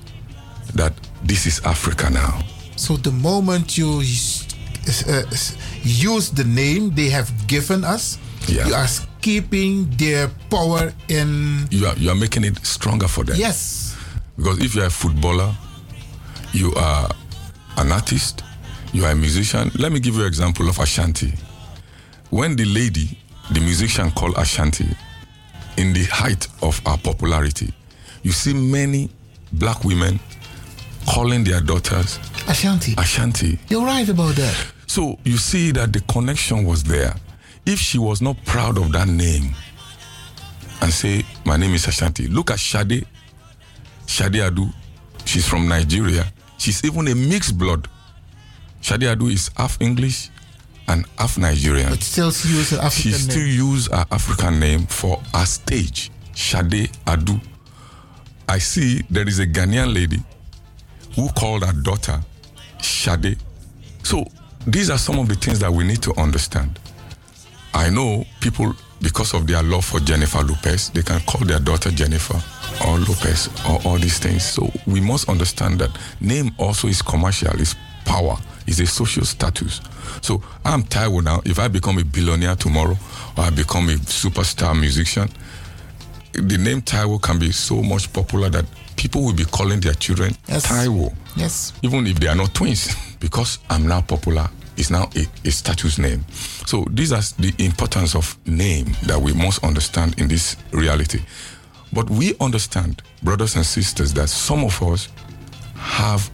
Speaker 20: that this is Africa now.
Speaker 3: So the moment you uh, use the name they have given us,
Speaker 20: Yeah.
Speaker 3: you are keeping their power in.
Speaker 20: You are you are making it stronger for them.
Speaker 3: Yes.
Speaker 20: Because if you are a footballer, you are an artist, you are a musician. Let me give you an example of Ashanti. When the lady, the musician called Ashanti, in the height of our popularity, you see many black women calling their daughters
Speaker 3: Ashanti.
Speaker 20: Ashanti.
Speaker 3: You're right about that.
Speaker 20: So you see that the connection was there. If she was not proud of that name and say, My name is Ashanti, look at Shade. Shade Adu. She's from Nigeria. She's even a mixed blood. Shade Adu is half English and half Nigerian.
Speaker 3: But still she use an
Speaker 20: she
Speaker 3: African
Speaker 20: still
Speaker 3: name.
Speaker 20: use her African name for her stage, Shade Adu. I see there is a Ghanaian lady who called her daughter Shade. So these are some of the things that we need to understand. I know people, because of their love for Jennifer Lopez, they can call their daughter Jennifer or Lopez or all these things. So we must understand that name also is commercial, is power, is a social status. So I'm Taiwo now. If I become a billionaire tomorrow or I become a superstar musician, the name Taiwo can be so much popular that people will be calling their children Taiwo.
Speaker 3: Yes.
Speaker 20: Even if they are not twins, because I'm now popular, it's now a, a status name. So these are the importance of name that we must understand in this reality. But we understand, brothers and sisters, that some of us have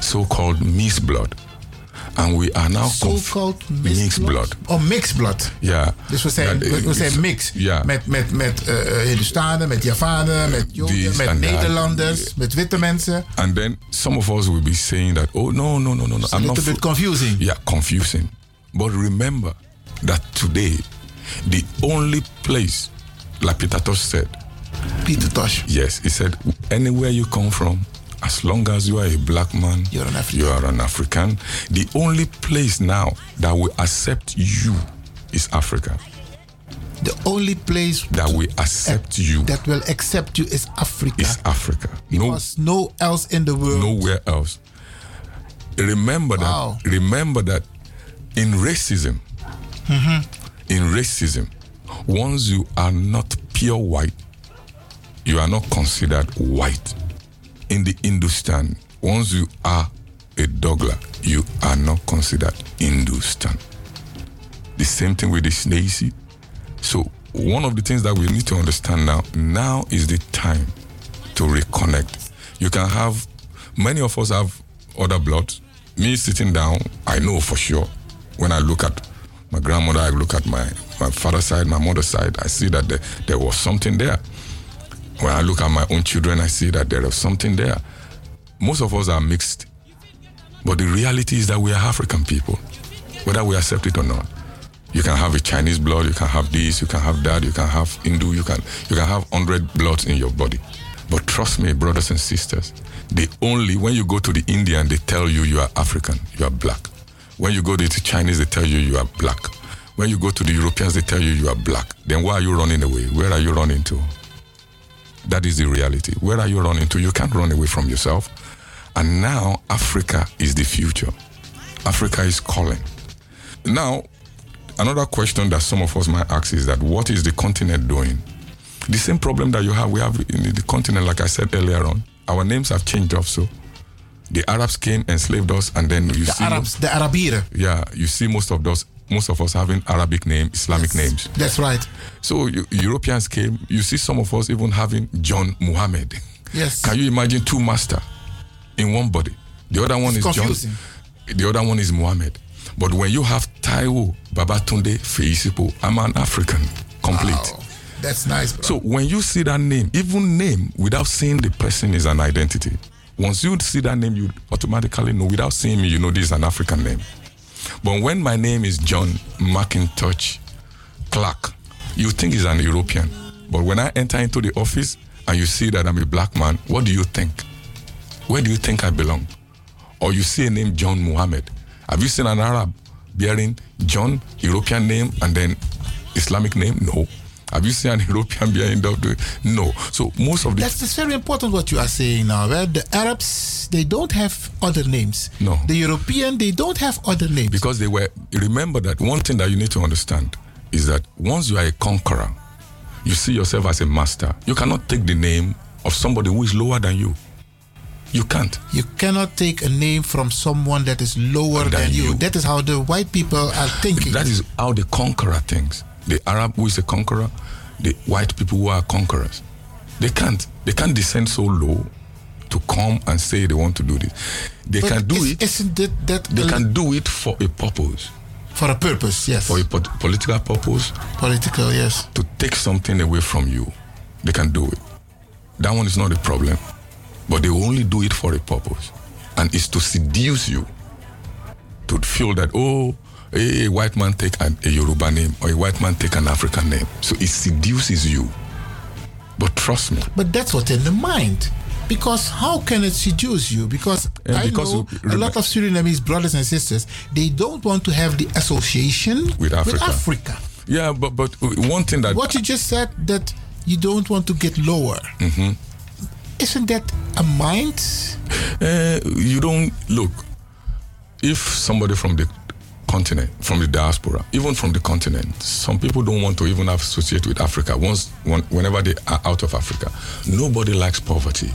Speaker 20: so-called mixed blood. And we are now
Speaker 3: So-called
Speaker 20: mixed blood.
Speaker 3: Oh, mixed blood.
Speaker 20: Ja.
Speaker 3: Dus we zijn, we, we zijn
Speaker 20: it's-
Speaker 3: mix.
Speaker 20: Ja.
Speaker 3: Met, met, met uh, Hindustanen, met Javanen, met Joden, met
Speaker 20: and that.
Speaker 3: Nederlanders, met witte mensen.
Speaker 20: And then some of us will be saying that, oh, no, no, no, no, no.
Speaker 3: It's a
Speaker 20: I'm not
Speaker 3: little bit confusing.
Speaker 20: Yeah, confusing. But remember that today, the only place, like Peter Tosh said,
Speaker 3: Peter Tosh.
Speaker 20: Yes, he said, anywhere you come from, as long as you are a black man,
Speaker 3: You're an African.
Speaker 20: you are an African. The only place now that will accept you is Africa.
Speaker 3: The only place
Speaker 20: that will accept you
Speaker 3: that will accept you is Africa.
Speaker 20: is Africa.
Speaker 3: Because no else in the world.
Speaker 20: nowhere else. Remember
Speaker 3: Wow.
Speaker 20: that. Remember that in racism,
Speaker 3: Mhm.
Speaker 20: in racism, once you are not pure white, you are not considered white. In the Hindustan, once you are a Dogla, you are not considered Hindustan. The same thing with the Snakey. So one of the things that we need to understand now, now is the time to reconnect. You can have many of us have other blood. Me sitting down, I know for sure. When I look at my grandmother, I look at my, my father's side, my mother's side, I see that there, there was something there. When I look at my own children, I see that there is something there. Most of us are mixed. But the reality is that we are African people, whether we accept it or not. You can have a Chinese blood, you can have this, you can have that, you can have Hindu, you can you can have hundred bloods in your body. But trust me, brothers and sisters, they only when you go to the Indian, they tell you you are African, you are black. When you go to the Chinese, they tell you you are black. When you go to the Europeans, they tell you you are black. Then why are you running away? Where are you running to? That is the reality. Where are you running to? You can't run away from yourself. And now Africa is the future. Africa is calling. Now, another question that some of us might ask is that what is the continent doing? The same problem that you have, we have in the continent, like I said earlier on. Our names have changed also. The Arabs came, and enslaved us, and then you see
Speaker 3: The
Speaker 20: see
Speaker 3: Arabs, the Arabieren.
Speaker 20: yeah, you see most of those, most of us having Arabic name, Islamic names.
Speaker 3: That's right.
Speaker 20: So you, Europeans came. You see some of us even having John Muhammad.
Speaker 3: Yes.
Speaker 20: Can you imagine two master in one body? The other one
Speaker 3: It's
Speaker 20: is
Speaker 3: confusing.
Speaker 20: John. The other one is Muhammad. But when you have Taiwo, Babatunde, Feisipo, I'm an African, complete.
Speaker 3: Wow. That's nice, bro.
Speaker 20: So when you see that name, even name without seeing the person is an identity. Once you see that name, you automatically know. Without seeing me, you know this is an African name. But when my name is John McIntosh Clark, you think he's an European. But when I enter into the office and you see that I'm a black man, what do you think? Where do you think I belong? Or you see a name John Muhammad. Have you seen an Arab bearing John, European name, and then Islamic name? No. Have you seen an European behind up doing? No. So most of the
Speaker 3: That's, that's very important what you are saying now. Well, the Arabs, they don't have other names.
Speaker 20: No.
Speaker 3: The European, they don't have other names.
Speaker 20: because they were remember that one thing that you need to understand is that once you are a conqueror you see yourself as a master you cannot take the name of somebody who is lower than you you can't
Speaker 3: You cannot take a name from someone that is lower
Speaker 20: Than
Speaker 3: than, you.
Speaker 20: you.
Speaker 3: That is how the white people are thinking.
Speaker 20: that is how the conqueror thinks the arab who is a conqueror the white people who are conquerors they can't they can't descend so low to come and say they want to do this they
Speaker 3: But
Speaker 20: can do
Speaker 3: is-
Speaker 20: it
Speaker 3: Isn't that, that
Speaker 20: they can do it for a purpose
Speaker 3: for a purpose? Yes.
Speaker 20: for a pot- political purpose
Speaker 3: Political, yes.
Speaker 20: to take something away from you, they can do it. That one is not a problem. But they only do it for a purpose. And it's to seduce you to feel that, oh, a, a white man take an, a Yoruba name or a white man take an African name. So it seduces you. But trust me,
Speaker 3: But that's what's in the mind. Because how can it seduce you? Because
Speaker 20: And
Speaker 3: I
Speaker 20: because
Speaker 3: know a lot of Surinamese brothers and sisters, they don't want to have the association
Speaker 20: With Africa.
Speaker 3: Africa.
Speaker 20: yeah, but but one thing that
Speaker 3: What you just said that you don't want to get lower.
Speaker 20: Mhm.
Speaker 3: Isn't that a mind?
Speaker 20: Uh, you don't look. If somebody from the continent, from the diaspora, even from the continent, some people don't want to even associate with Africa. Once, when, whenever they are out of Africa, nobody likes poverty.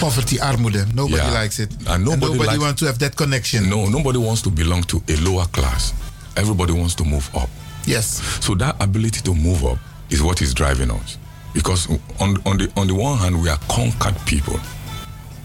Speaker 3: Poverty, armoede. Nobody
Speaker 20: Yeah.
Speaker 3: likes it.
Speaker 20: And nobody likes-
Speaker 3: wants to have that connection.
Speaker 20: No, nobody wants to belong to a lower class. Everybody wants to move up.
Speaker 3: Yes.
Speaker 20: So that ability to move up is what is driving us. Because on, on the on the one hand, we are conquered people.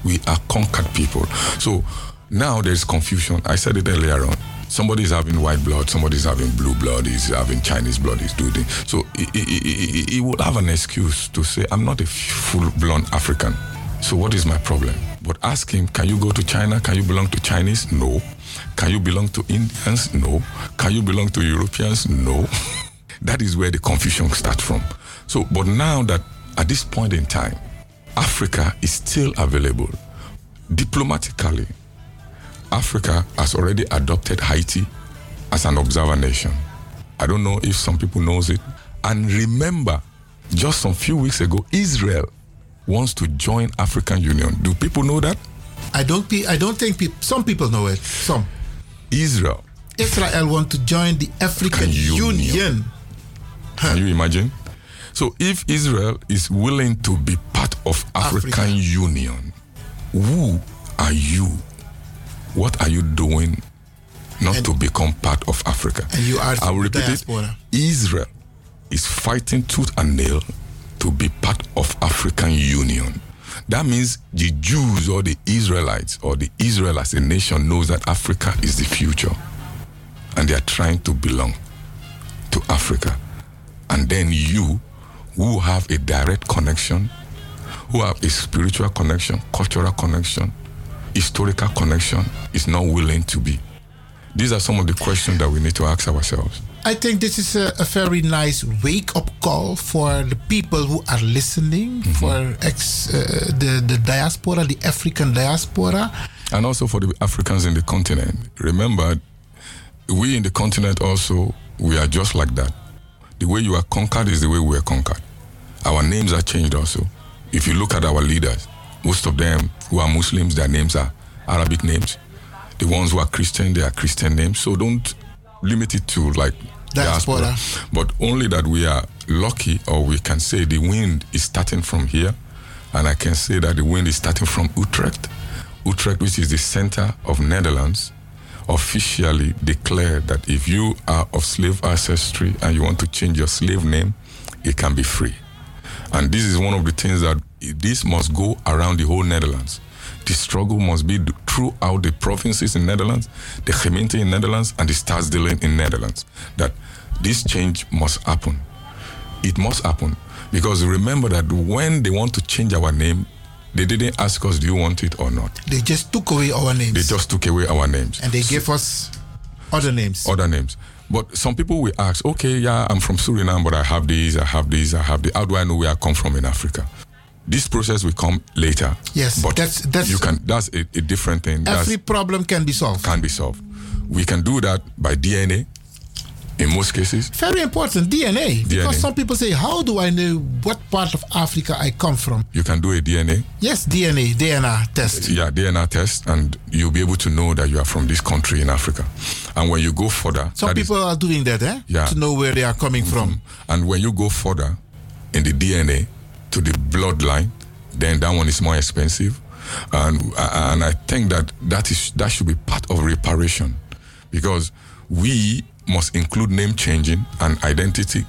Speaker 20: We are conquered people. So now there's confusion. I said it earlier on. Somebody is having white blood, somebody's having blue blood, he's having Chinese blood, he's doing. So he, he, he, he- he would have an excuse to say, I'm not a full blown African. So what is my problem? But ask him, can you go to China? Can you belong to Chinese? No. Can you belong to Indians? No. Can you belong to Europeans? No. that is where the confusion starts from. So, but now that at this point in time, Africa is still available diplomatically. Africa has already adopted Haiti as an observer nation. I don't know if some people knows it. And remember, just some few weeks ago, Israel wants to join African Union. Do people know that?
Speaker 3: I don't. I don't think some people know it. Some.
Speaker 20: Israel.
Speaker 3: Israel want to join the African
Speaker 20: Union.
Speaker 3: Union.
Speaker 20: Can you imagine? So if Israel is willing to be part of African Union, who are you? What are you doing not to become part of Africa?
Speaker 3: And you are
Speaker 20: I will repeat
Speaker 3: diaspora.
Speaker 20: it. Israel is fighting tooth and nail to be part of African Union. That means the Jews or the Israelites or the Israel as a nation knows that Africa is the future. And they are trying to belong to Africa. And then you, who have a direct connection, who have a spiritual connection, cultural connection, historical connection, is not willing to be. These are some of the questions that we need to ask ourselves.
Speaker 3: I think this is a, a very nice wake up call for the people who are listening,
Speaker 20: Mm-hmm.
Speaker 3: for ex, uh, the, the diaspora, the African diaspora.
Speaker 20: And also for the Africans in the continent. Remember, we in the continent also, we are just like that. The way you are conquered is the way we are conquered. Our names are changed also. If you look at our leaders, most of them who are Muslims, their names are Arabic names. The ones who are Christian, they are Christian names. So don't limit it to like
Speaker 3: Diaspora.
Speaker 20: But only that we are lucky, or we can say the wind is starting from here. And I can say that the wind is starting from Utrecht. Utrecht, which is the center of Netherlands, officially declared that if you are of slave ancestry and you want to change your slave name, it can be free. And this is one of the things that this must go around the whole Netherlands. The struggle must be throughout the provinces in Netherlands, the gemeente in Netherlands, and the Stadsdelen in Netherlands. That this change must happen. It must happen because remember that when they want to change our name, they didn't ask us, "Do you want it or not?"
Speaker 3: They just took away our names
Speaker 20: They just took away our names
Speaker 3: and they gave us other names.
Speaker 20: other names. But some people will ask, okay, yeah, I'm from Suriname, but I have this, I have this, I have this. How do I know where I come from in Africa? This process will come later.
Speaker 3: Yes,
Speaker 20: but
Speaker 3: that's- that's-
Speaker 20: you can. That's a, a different thing.
Speaker 3: Every
Speaker 20: That's,
Speaker 3: problem can be solved.
Speaker 20: can be solved. We can do that by DNA. In most cases.
Speaker 3: Very important, DNA. Because some people say, how do I know what part of Africa I come from?
Speaker 20: You can do a DNA.
Speaker 3: Yes, DNA, DNA test.
Speaker 20: Yeah, DNA test, and you'll be able to know that you are from this country in Africa. And when you go further,
Speaker 3: Some
Speaker 20: that is-
Speaker 3: people are doing that, eh?
Speaker 20: Yeah.
Speaker 3: To know where they are coming from.
Speaker 20: and when you go further in the DNA to the bloodline, then that one is more expensive. And and I think that that is that should be part of reparation, because we must include name changing and identity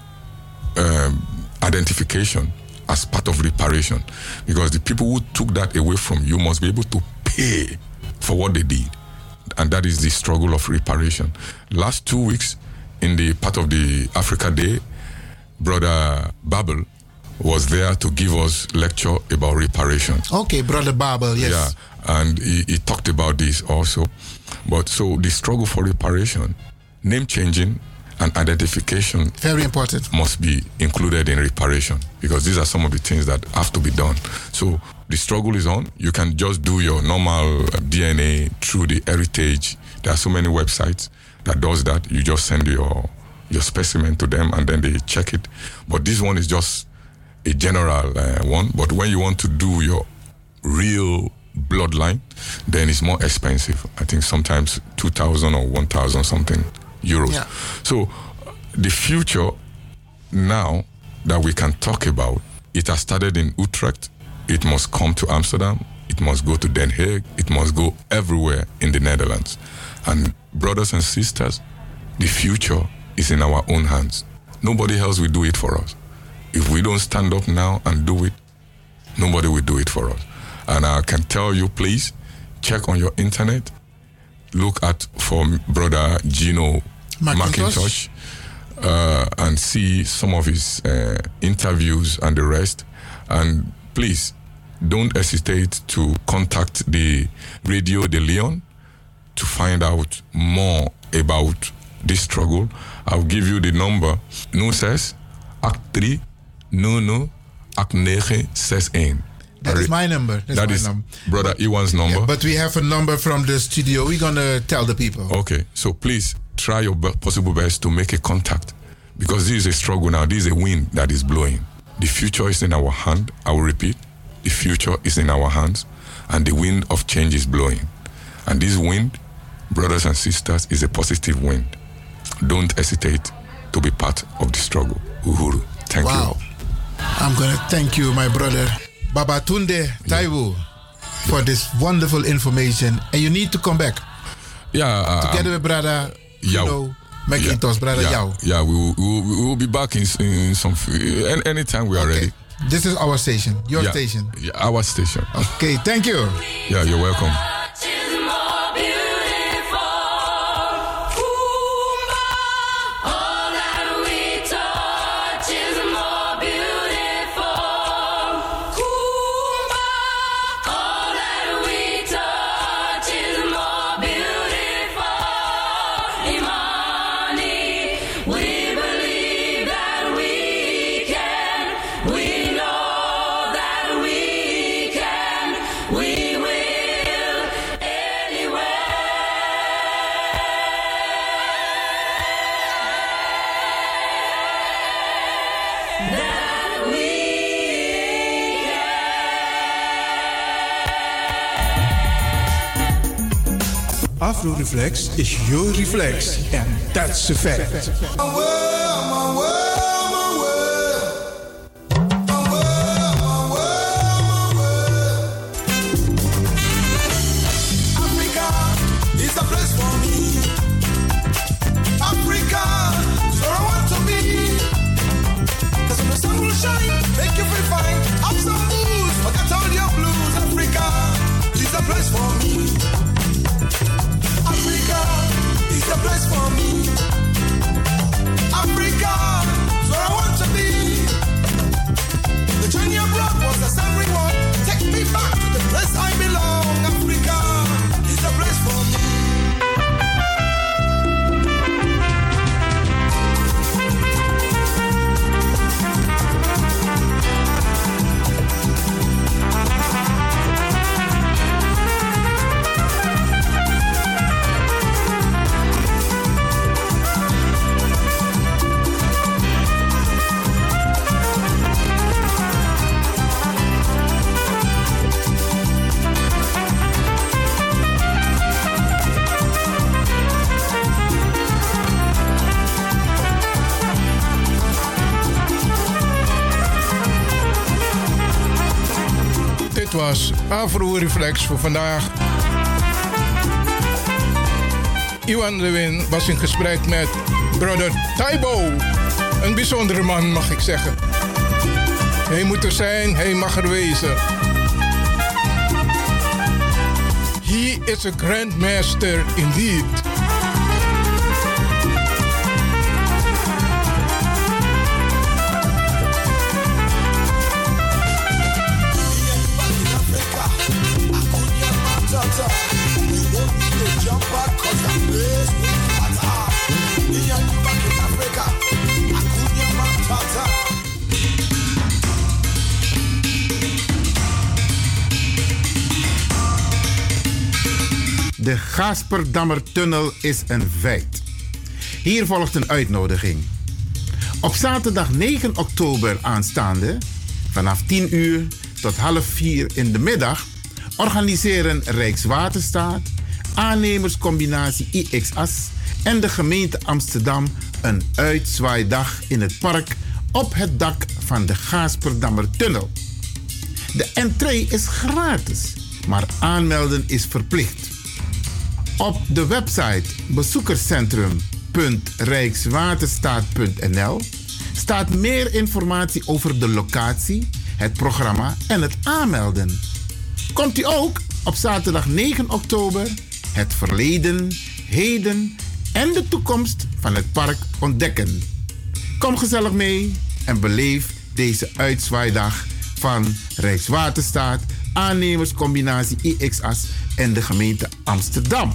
Speaker 20: um, identification as part of reparation, because the people who took that away from you must be able to pay for what they did, and that is the struggle of reparation. Last two weeks, in the part of the Africa Day, brother Babel was there to give us lecture about reparation.
Speaker 3: Okay, Brother Babel, yes.
Speaker 20: Yeah, and he, he talked about this also. But so the struggle for reparation, name changing, and identification
Speaker 3: Very important.
Speaker 20: must be included in reparation because these are some of the things that have to be done. So the struggle is on. You can just do your normal uh, DNA through the heritage. There are so many websites that does that. You just send your your specimen to them and then they check it. But this one is just a general uh, one. But when you want to do your real bloodline, then it's more expensive. I think sometimes 2,000 or 1,000 something euros.
Speaker 3: Yeah.
Speaker 20: So the future now that we can talk about, it has started in Utrecht. It must come to Amsterdam. It must go to Den Haag. It must go everywhere in the Netherlands. And brothers and sisters, the future is in our own hands. Nobody else will do it for us. If we don't stand up now and do it, nobody will do it for us. And I can tell you, please check on your internet, look at for brother Gino
Speaker 3: Mackintosh.
Speaker 20: McIntosh, uh, and see some of his uh, interviews and the rest. And please don't hesitate to contact the Radio de Leon to find out more about this struggle. I'll give you the number. Nu 6 83 00 8961.
Speaker 3: That is my number. That's
Speaker 20: That
Speaker 3: my
Speaker 20: is
Speaker 3: number.
Speaker 20: brother Iwan's number.
Speaker 3: Yeah, but we have a number from the studio. We're going to tell the people.
Speaker 20: Okay, so please try your possible best to make a contact because this is a struggle now. This is a wind that is blowing. The future is in our hand. I will repeat the future is in our hands, and the wind of change is blowing. And this wind, brothers and sisters, is a positive wind. Don't hesitate to be part of the struggle. Uhuru. Thank
Speaker 3: Wow. I'm going to thank you, my brother Babatunde Taiwo, for this wonderful information. And you need to come back.
Speaker 20: Yeah. uh,
Speaker 3: together with brother, you
Speaker 20: Yao.
Speaker 3: know, McIntosh, brother
Speaker 20: yeah. Yeah, we will, we will, we will be back in, in some any, anytime we are ready.
Speaker 3: This is our station, your
Speaker 20: Yeah.
Speaker 3: station.
Speaker 20: Yeah, our station.
Speaker 3: Okay, thank you.
Speaker 20: Yeah, you're welcome.
Speaker 6: Afro Reflex is your reflex. And that's a fact. Was Afro Reflex voor vandaag. Iwan Lewin was in gesprek met brother Taibo. Een bijzondere man, mag ik zeggen. Hij moet er zijn, hij mag er wezen. He is a grandmaster indeed.
Speaker 3: De Gasperdammertunnel is een feit. Hier volgt een uitnodiging. Op zaterdag 9 oktober aanstaande, vanaf 10 uur tot half 4 in de middag, organiseren Rijkswaterstaat, aannemerscombinatie IXAS en de gemeente Amsterdam een uitzwaaidag in het park op het dak van de Gaasperdammertunnel. De entree is gratis, maar aanmelden is verplicht. Op de website bezoekerscentrum.rijkswaterstaat.nl staat meer informatie over de locatie, het programma en het aanmelden. Komt u ook op zaterdag 9 oktober het verleden, heden en de toekomst van het park ontdekken. Kom gezellig mee en beleef deze uitzwaaidag van Rijkswaterstaat, aannemerscombinatie IXAS en de gemeente Amsterdam.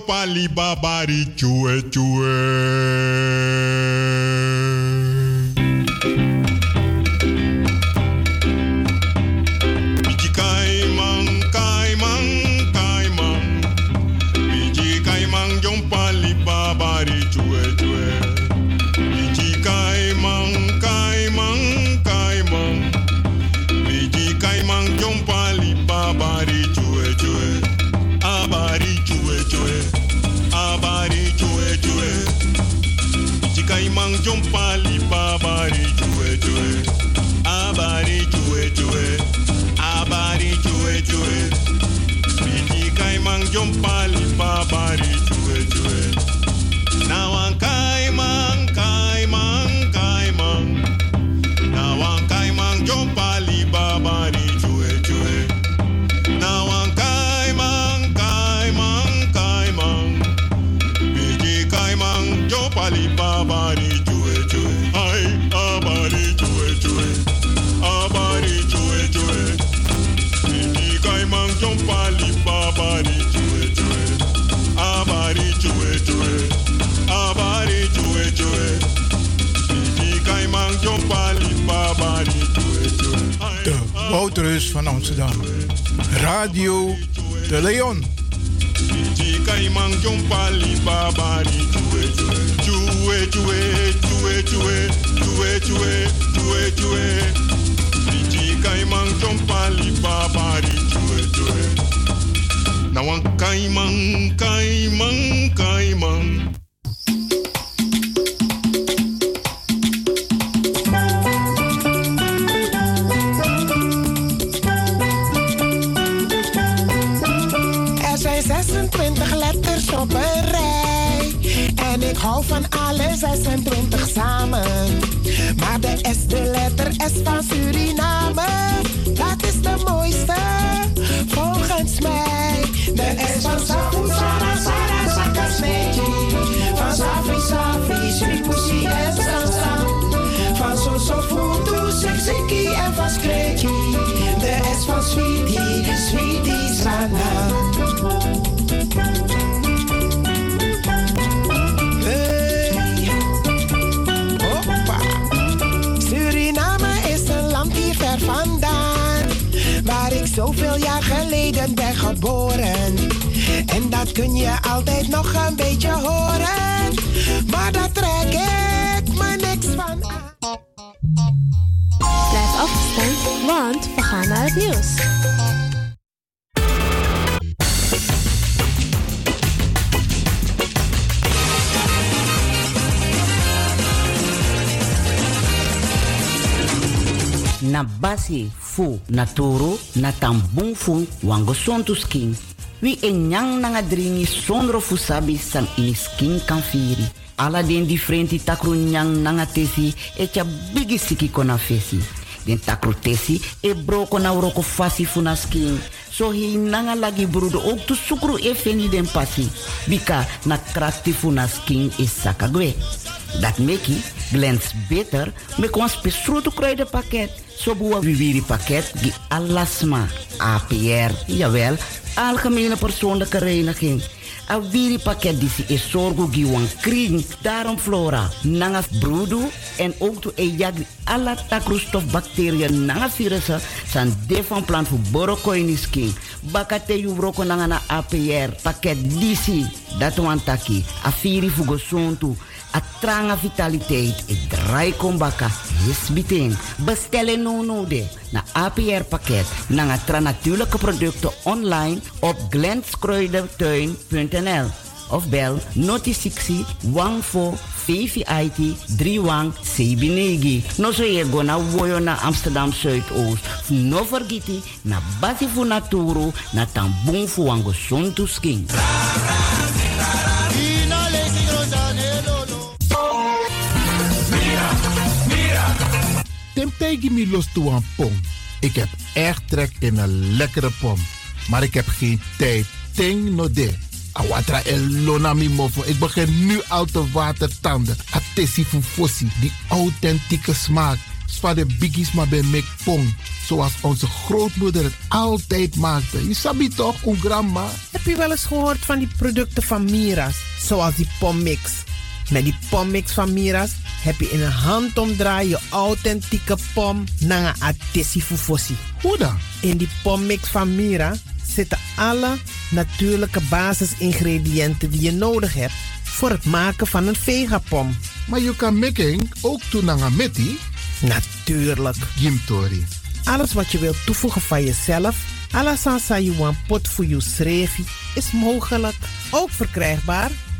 Speaker 1: pali babari chue chue.
Speaker 6: De Wouterus van Amsterdam. Radio De Leon.
Speaker 1: Nou een kaimang,
Speaker 21: kaiman,
Speaker 22: kaimang. Ik hou van alle 26 samen. Maar de S, de letter S van Suriname. Dat is de mooiste, volgens mij. De S van Safu, Sara, Sara, Saka. Van Safi, Safi, Sripusi en Sansan. Van Soso, Futu, Seksiki en van Skreeki. De S van Sweetie, Sweetie, Sana. Zoveel jaar geleden ben geboren. En dat kun je altijd nog een beetje horen. Maar daar trek ik me niks van aan.
Speaker 23: Blijf afgestemd, want we gaan naar het nieuws.
Speaker 13: Na basi fu na toro na tambung fu wango sontu skin. Wi e nyang nanga dringi fu sabi san ini skin kan firi. Ala den differenti takru nyang nanga tesi e tja bigi kona fesi. Den takru tesi e broko na uroko fasi fu na skin. So hi nanga lagi brudo ook tu sukru e feni den pasi. Bika na krakti fu na skin e. Dat meki glens beter me kon spesrutu kruidenpakket. Zo boa viviri pakket die alasma APR, jawel, algemene persoonlijke reiniging. A viri pakket die si is zorgo giwan kring. Daarom flora, nanga brudu en ook to e jag alla takroestof bacteriën nanga virussen san de van plant voor borokoini skin. Bakate yu broko nanga na APR pakket disi. Dat wan taki. A sontu. A tranga vitaliteit. E draai kombaka. Yes biting. Bestellen no de. Na APR pakket. Nanga tra natuurlijke producten online op glenskruidentuin.nl of bel noti 60 14 VVIT 31 Sebinegi. No so je go na woyo na Amsterdam Zuidoost. No vergiti na basi fu naturo na tambung fu wango sontu skin.
Speaker 3: Temtegi mi los pom. Ik heb echt trek in een lekkere pom. Maar ik heb geen tijd. Ting no de. Awatra elona mi mofo. Ik begin nu al te watertanden. Atesi fufosi. Die authentieke smaak. Zwa de biggies maar bij mek pom. Zoals onze grootmoeder het altijd maakte. Je sabi toch, een grandma?
Speaker 24: Heb je wel eens gehoord van die producten van Mira's? Zoals die pommix. Met die pommix van Mira's heb je in een handomdraai je authentieke pom naar een atesi fufosi.
Speaker 3: Hoe dan?
Speaker 24: In die pommix van Mira zitten alle natuurlijke basisingrediënten die je nodig hebt voor het maken van een vegapom.
Speaker 3: Maar je kan making ook doen naar een meti?
Speaker 24: Natuurlijk.
Speaker 3: Jimtori.
Speaker 24: Alles wat je wilt toevoegen van jezelf, alla sansa you want pot voor je srevi, is mogelijk. Ook verkrijgbaar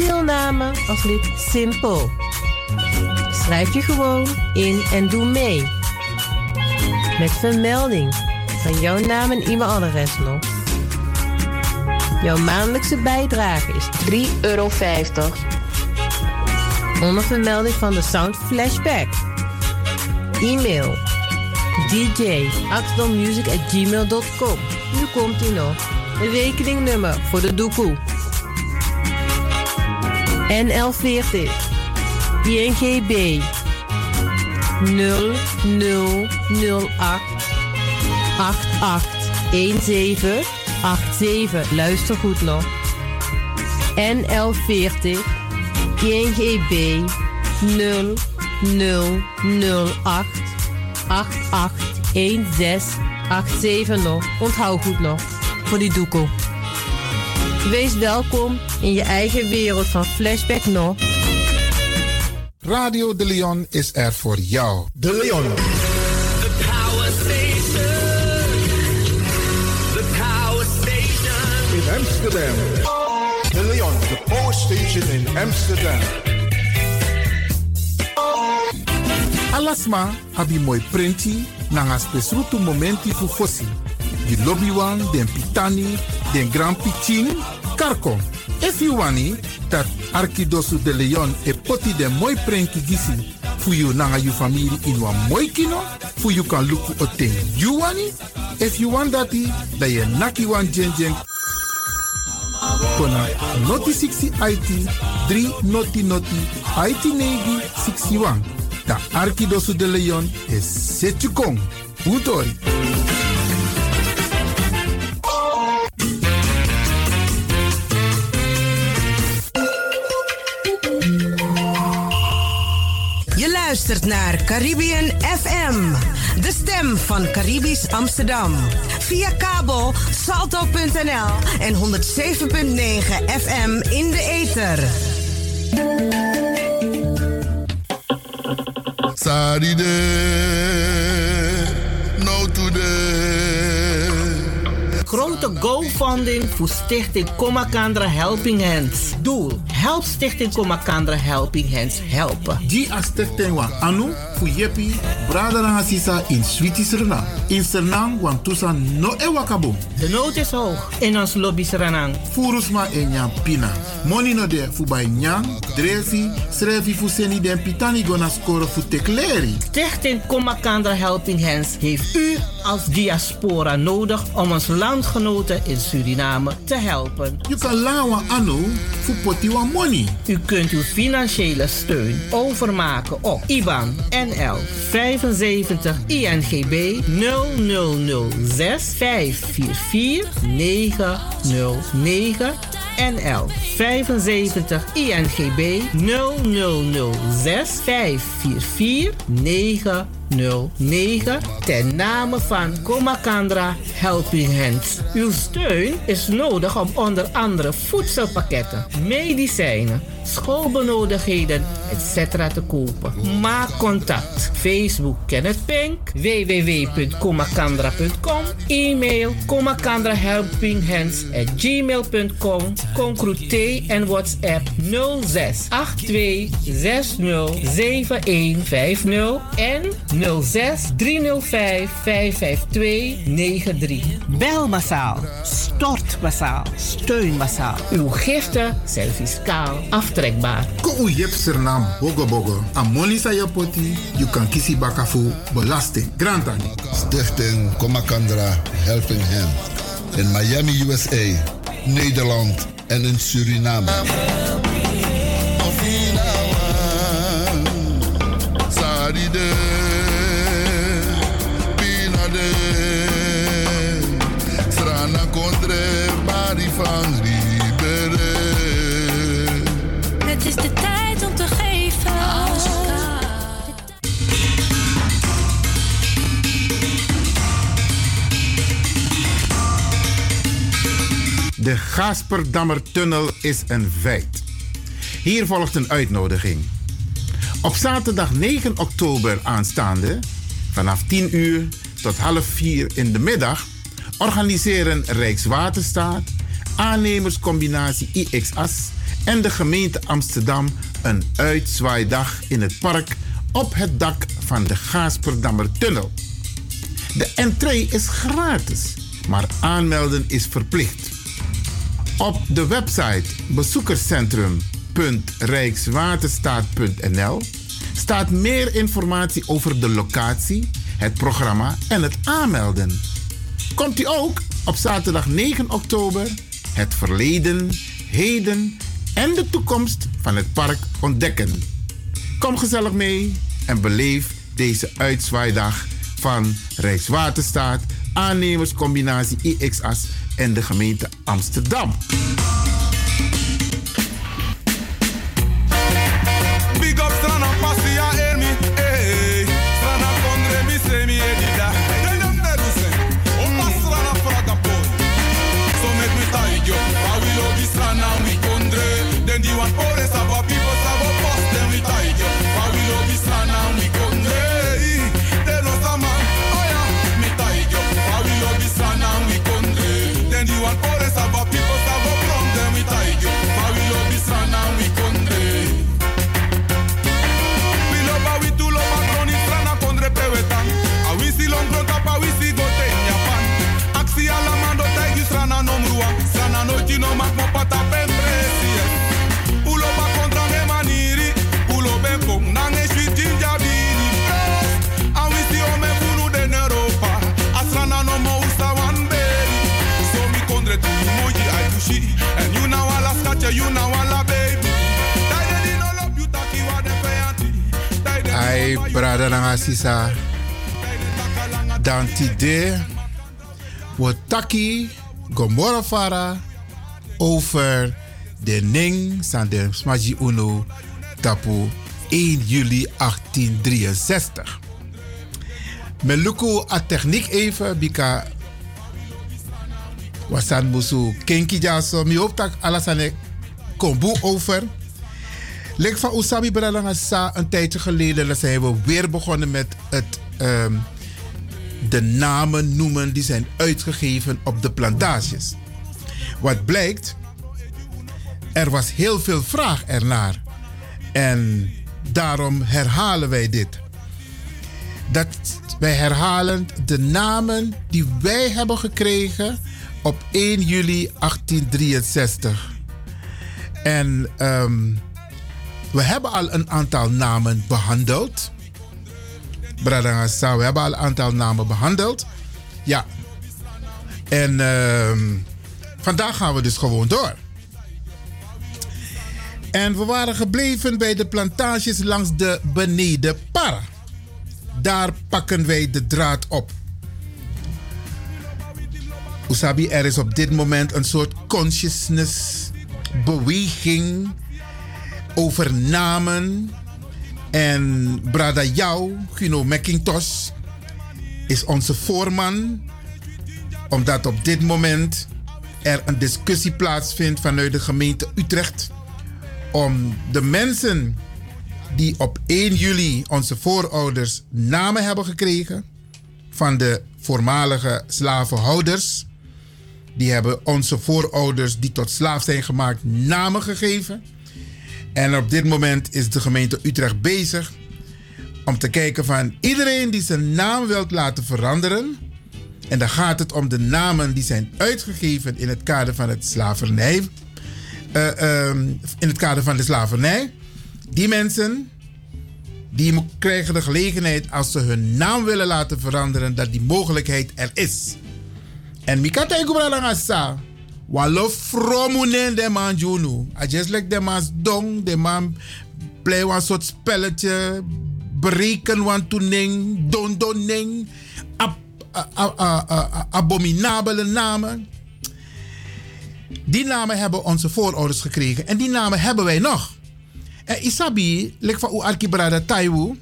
Speaker 14: Deelname als lid simpel. Schrijf je gewoon in en doe mee. Met vermelding van jouw naam en e-mailadres nog. Jouw maandelijkse bijdrage is 3,50 euro. Onder vermelding van de Sound Flashback. E-mail dj at gmail.com. Nu komt ie nog. Rekeningnummer voor de doekoe. NL40 INGB 0008 881787. Luister goed nog. NL40 INGB 0008 881687 nog. Onthoud goed nog. Voor die doekoe. Wees welkom in je eigen wereld van Flashback nog.
Speaker 3: Radio De Leon is er voor jou.
Speaker 6: De Leon.
Speaker 25: The power station. The power station.
Speaker 6: In Amsterdam. De Leon, the power station in Amsterdam.
Speaker 3: Alasma abi moi prenti nanga spesrutu momenti fu fosi. Di lobby wan, den pitani, den grand pitin, karko. If you wani, dat Arkidosu de Leon e poti den moi prenki gisi fu you nanga you family in wan moi kino, fu you kan luku o ten you wani. If you want dati, da ye naki wan jen jen kona noti 60 IT 3 noti noti IT negi 61. Da Arkidosu de Leon is Setjukong. Utori.
Speaker 16: Luistert naar Caribbean FM, de stem van Caribisch Amsterdam. Via kabel salto.nl en 107.9 FM in de ether.
Speaker 17: Saride, no today.
Speaker 18: Grote GoFunding voor Stichting Komakandra Helping Hands. Doel: Help Stichting Komakandra Helping Hands helpen.
Speaker 3: Die a stichting wan anu fu yepi brada na sisa in Switi Suriname. In Suriname wan tusa no e wakabom.
Speaker 18: De nood is hoog in ons lobby Suriname.
Speaker 3: Furusma e nyam pina. Money no de fu bij nyam, dresi, srefi fu seni den pitani gona score fu tekleri.
Speaker 18: Stichting Komakandra Helping Hands heeft u als diaspora nodig om ons landgenoten in Suriname te helpen.
Speaker 3: You can lawa anu fu poti wan money.
Speaker 18: U kunt uw financiële steun overmaken op IBAN NL 75 INGB 0006 544 909 NL 75 INGB 0006 544 909 ten name van Komakandra Helping Hands. Uw steun is nodig om onder andere voedselpakketten, medicijnen, schoolbenodigdheden, etc. te kopen. Maak contact. Facebook Kenneth Pink, www.komakandra.com, e-mail komakandrahelpinghands at gmail.com, Concrute en WhatsApp 06 82 60 7150 en 06 305 552 93. Bel massaal, stort massaal, steun massaal. Uw giften zijn fiscaal aftrekbaar.
Speaker 3: Ko u yep Suriname bogo bogo. A money sa je poti, you kan kisi baka fu belasting. Grantani.
Speaker 17: Stichting Komakandra Helping Hand. In Miami, USA, Nederland en in Suriname. Saride, strana contre.
Speaker 11: Het is de tijd om te geven.
Speaker 3: De Gasperdammertunnel is een feit. Hier volgt een uitnodiging. Op zaterdag 9 oktober aanstaande, vanaf 10 uur tot half 4 in de middag, organiseren Rijkswaterstaat, aannemerscombinatie IXAS en de gemeente Amsterdam een uitzwaaidag in het park op het dak van de Gaasperdammertunnel. De entree is gratis, maar aanmelden is verplicht. Op de website bezoekerscentrum www.rijkswaterstaat.nl staat meer informatie over de locatie, het programma en het aanmelden. Komt u ook op zaterdag 9 oktober het verleden, heden en de toekomst van het park ontdekken. Kom gezellig mee en beleef deze uitzwaaidag van Rijkswaterstaat, aannemerscombinatie IXAS en de gemeente Amsterdam. Nanga sisa. Fara over de Ning san de Smaji Uno tapu 1 juli 1863. Meluku a techniek even, bika wasan musu kenki jaso mi hoop dat alasane kombu over. Lek van Usabi Bralanga Sa een tijdje geleden zijn we weer begonnen met het, ehm, de namen noemen die zijn uitgegeven op de plantages. Wat blijkt, er was heel veel vraag ernaar. En daarom herhalen wij dit. Dat wij herhalen de namen die wij hebben gekregen op 1 juli 1863. En ehm, we hebben al een aantal namen behandeld. Bradangasa, we hebben al een aantal namen behandeld. Ja. En ehm, vandaag gaan we dus gewoon door. En we waren gebleven bij de plantages langs de beneden Para. Daar pakken wij de draad op. Usabi, er is op dit moment een soort consciousness beweging over namen. En Brada Jou, Guno McIntosh, is onze voorman. Omdat op dit moment er een discussie plaatsvindt vanuit de gemeente Utrecht. Om de mensen die op 1 juli onze voorouders namen hebben gekregen. Van de voormalige slavenhouders. Die hebben onze voorouders die tot slaaf zijn gemaakt namen gegeven. En op dit moment is de gemeente Utrecht bezig om te kijken van iedereen die zijn naam wilt laten veranderen. En dan gaat het om de namen die zijn uitgegeven in het kader van het slavernij. eh, ehm, in het kader van de slavernij. Die mensen die krijgen de gelegenheid als ze hun naam willen laten veranderen, dat die mogelijkheid er is. En mikata ikubralanga sa. Walo fromunen de man junu. I just like de man dong. De man play een soort spelletje. Bereken wan toening. Don doning. Ab, a- a- a- a- abominabele namen. Die namen hebben onze voorouders gekregen. En die namen hebben wij nog. En Isabi, lek van u Arkibrada Taiwu.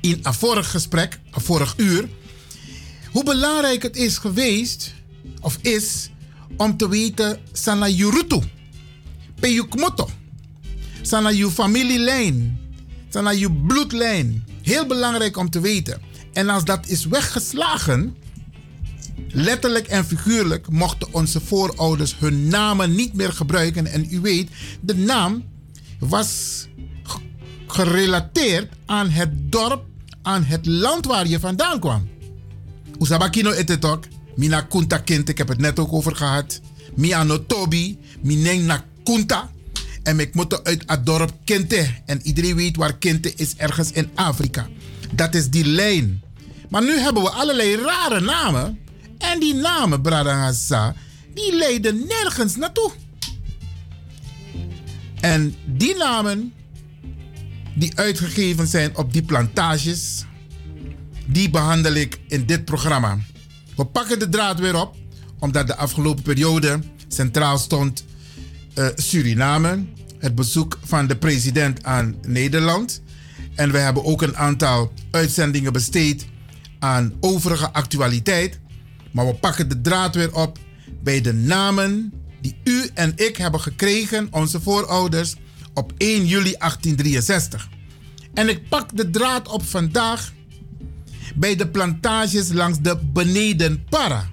Speaker 3: In een vorig gesprek, een vorig uur. Hoe belangrijk het is geweest, of is, om te weten, sana yurutu, peyukmoto, sana je familielijn, sana je bloedlijn. Heel belangrijk om te weten. En als dat is weggeslagen, letterlijk en figuurlijk, mochten onze voorouders hun namen niet meer gebruiken. En u weet, de naam was ge- gerelateerd aan het dorp, aan het land waar je vandaan kwam. Usabakino etetok. Mina kunta ik heb het net ook over gehad. Mi ano tobi, na kunta. En ik moet uit het dorp Kinte. En iedereen weet waar Kinte is, ergens in Afrika. Dat is die lijn. Maar nu hebben we allerlei rare namen. En die namen, Bradangasa, die leiden nergens naartoe. En die namen die uitgegeven zijn op die plantages, die behandel ik in dit programma. We pakken de draad weer op, omdat de afgelopen periode centraal stond uh, Suriname, het bezoek van de president aan Nederland. En we hebben ook een aantal uitzendingen besteed aan overige actualiteit. Maar we pakken de draad weer op bij de namen die u en ik hebben gekregen, onze voorouders, op 1 juli 1863. En ik pak de draad op vandaag bij de plantages langs de Benedenpara.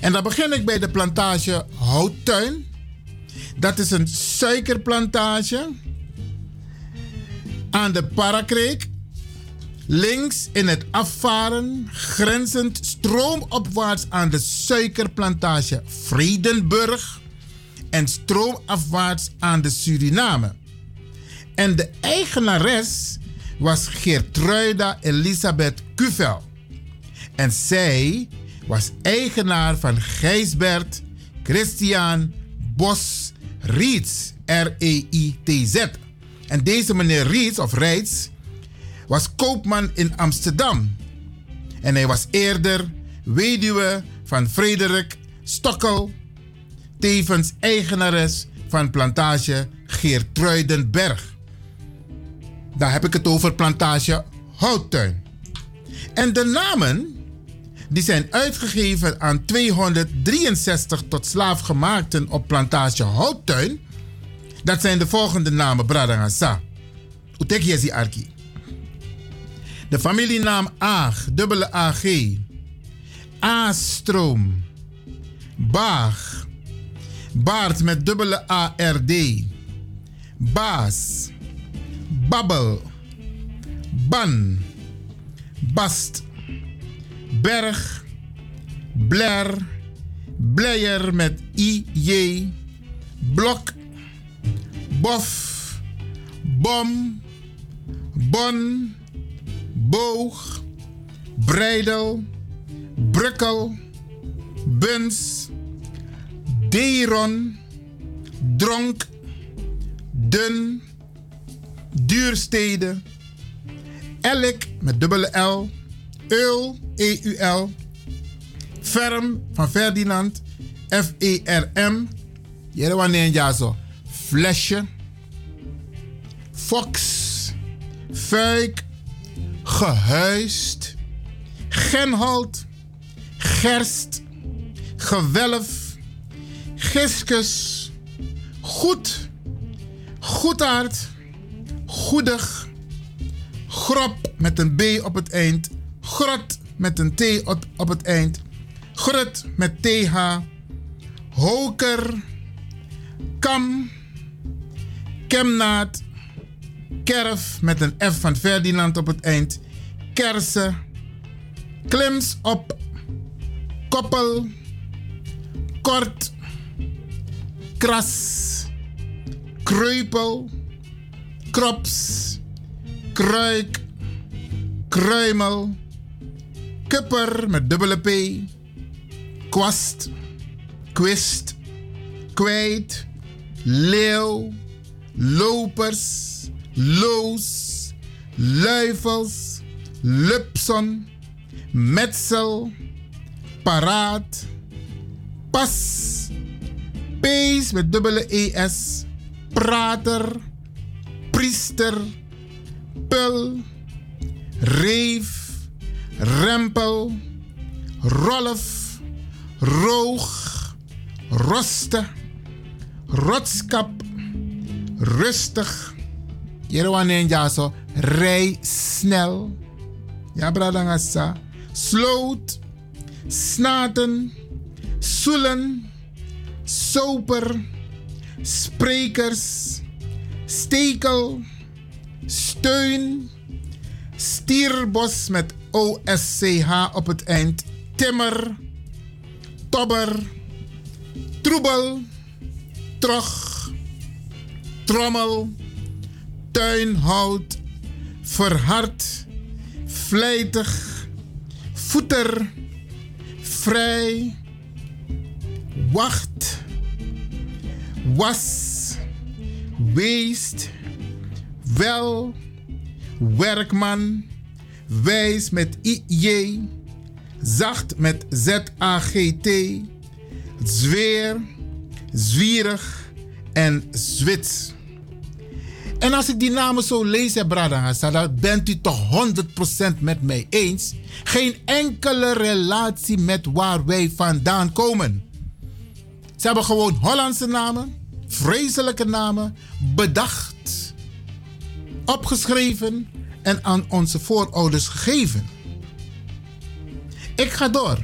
Speaker 3: En dan begin ik bij de plantage Houttuin. Dat is een suikerplantage aan de Parakreek. Links in het afvaren, grenzend stroomopwaarts aan de suikerplantage Vredenburg. En stroomafwaarts aan de Suriname. En de eigenares was Geertruida Elisabeth Kuvel. En zij was eigenaar van Gijsbert Christian Bos Riets, R-E-I-T-Z. En deze meneer Riets, of Reits, was koopman in Amsterdam. En hij was eerder weduwe van Frederik Stokkel, tevens eigenares van plantage Geertruidenberg. Daar heb ik het over plantage Houttuin. En de namen die zijn uitgegeven aan 263 tot slaafgemaakten op plantage Houttuin. Dat zijn de volgende namen, Bradangasa. Utek Jesi Arki. De familienaam Aag, dubbele AG. A-stroom. Baag. Baard met dubbele ARD. Baas. Babbel. Ban. Bast. Berg. Bler. Bleyer met IJ. Blok. Bof. Bom. Bon. Boog. Breidel. Brukkel. Buns. Deron. Dronk. Dun. Duurstede. Elk met dubbele L. Eul, E-U-L. Ferm van Ferdinand. F-E-R-M. Jere wanneer ja zo. Flesje. Fox. Fuik. Gehuist. Genholt. Gerst. Gewelf. Giskus. Goed. Goedaard. Goedig. Grop met een B op het eind. Grot met een T op, het eind. Grut met TH. Hoker. Kam. Kemnaad. Kerf met een F van Ferdinand op het eind. Kersen. Klims op. Koppel. Kort. Kras. Kreupel. Krops. Kruik. Kruimel. Kupper met dubbele P. Kwast. Kwist. Kwijt. Leeuw. Lopers. Loos. Luifels. Lupson. Metsel. Paraat. Pas. Pees met dubbele ES. Prater. Priester. Pul. Reef. Rempel. Rolf. Roog. Roste. Rotskap. Rustig. Jerwan ja zo. Rij snel. Ja, bradangasa. Sloot. Snaten. Soelen. Soper. Sprekers. Stekel. Steun. Stierbos met OSCH op het eind. Timmer. Tobber. Troebel. Trog. trommel, tuinhout, verhard, vlijtig, voeter, vrij, wacht, was, weest, wel, werkman, wijs met IJ, zacht met Z-A-G-T, zweer, zwierig en zwits. En als ik die namen zo lees, hè, Bradangasa, dan bent u toch 100% met mij eens. Geen enkele relatie met waar wij vandaan komen. Ze hebben gewoon Hollandse namen, vreselijke namen, bedacht, opgeschreven en aan onze voorouders gegeven. Ik ga door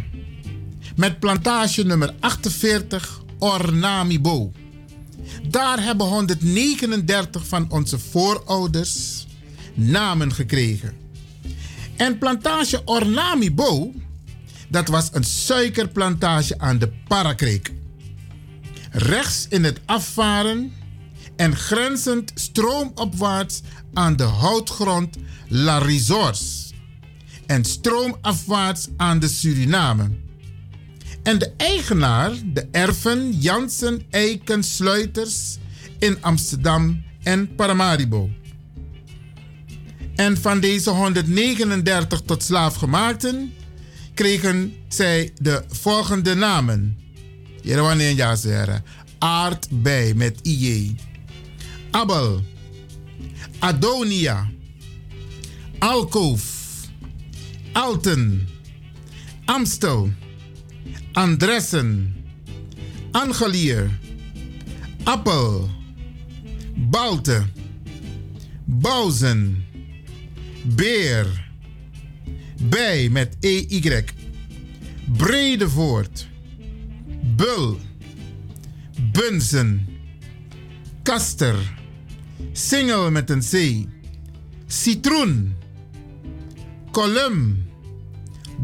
Speaker 3: met plantage nummer 48 Ornamibo. Daar hebben 139 van onze voorouders namen gekregen. En plantage Ornamibo, dat was een suikerplantage aan de Parakreek. Rechts in het afvaren en grenzend stroomopwaarts aan de houtgrond La Resource. En stroomafwaarts aan de Suriname. En de eigenaar, de erven Jansen Eiken Sluiters in Amsterdam en Paramaribo. En van deze 139 tot slaafgemaakten kregen zij de volgende namen. Ja zeggen. Aardbei met IJ. Abel. Adonia. Alkoof. Alten. Amstel. Andressen. Angelier. Appel. Balte. Bouzen. Beer. Bij met EY. Bredevoort. Bul. Bunzen. Kaster. Singel met een C. Citroen. Colum.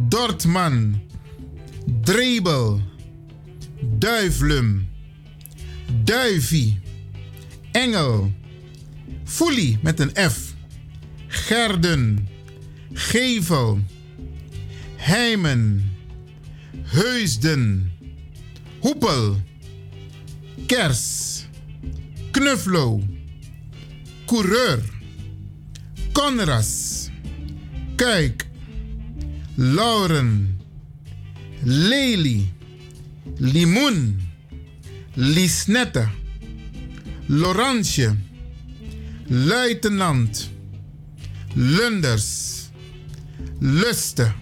Speaker 3: Dortman. Drebel. Duivlum. Duivie. Engel. Foelie met een F. Gerden. Gevel. Heimen. Heusden. Hoepel. Kers. Knuffelo. Coureur. Conras. Kuik. Lauren. Lely. Limoen. Lisnette. Laurentje. Luitenant. Lunders. Luste.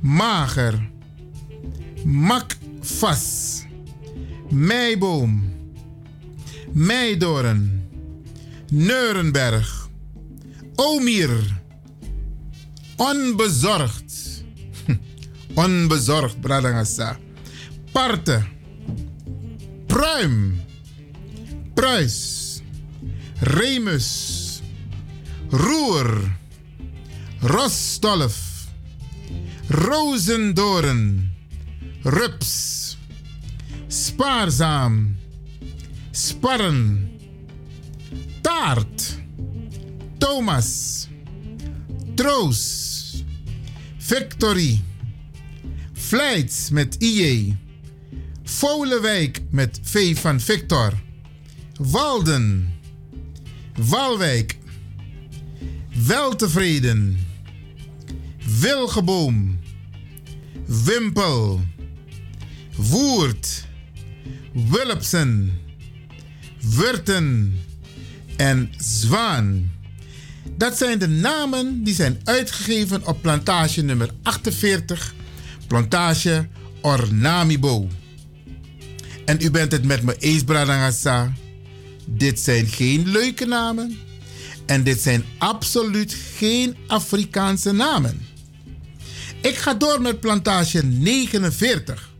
Speaker 3: Mager. Makvas. Meiboom. Meidoren. Neurenberg. Omir. Onbezorgd. Onbezorgd, Bradangasa. Parte. Pruim. Pruis. Remus. Roer. Rostolf. Rozendoren. Rups. Spaarzaam. Sparren. Taart. Thomas. Troos. Victory. Vlijts met IJ. Volenwijk met V van Victor. Walden. Walwijk. Weltevreden. Wilgeboom. Wimpel. Woert. Willepsen. Wurten en Zwaan. Dat zijn de namen die zijn uitgegeven op plantage nummer 48, plantage Ornamibo. En u bent het met me eens, Bradangasa. Dit zijn geen leuke namen. En dit zijn absoluut geen Afrikaanse namen. Ik ga door met plantage 49.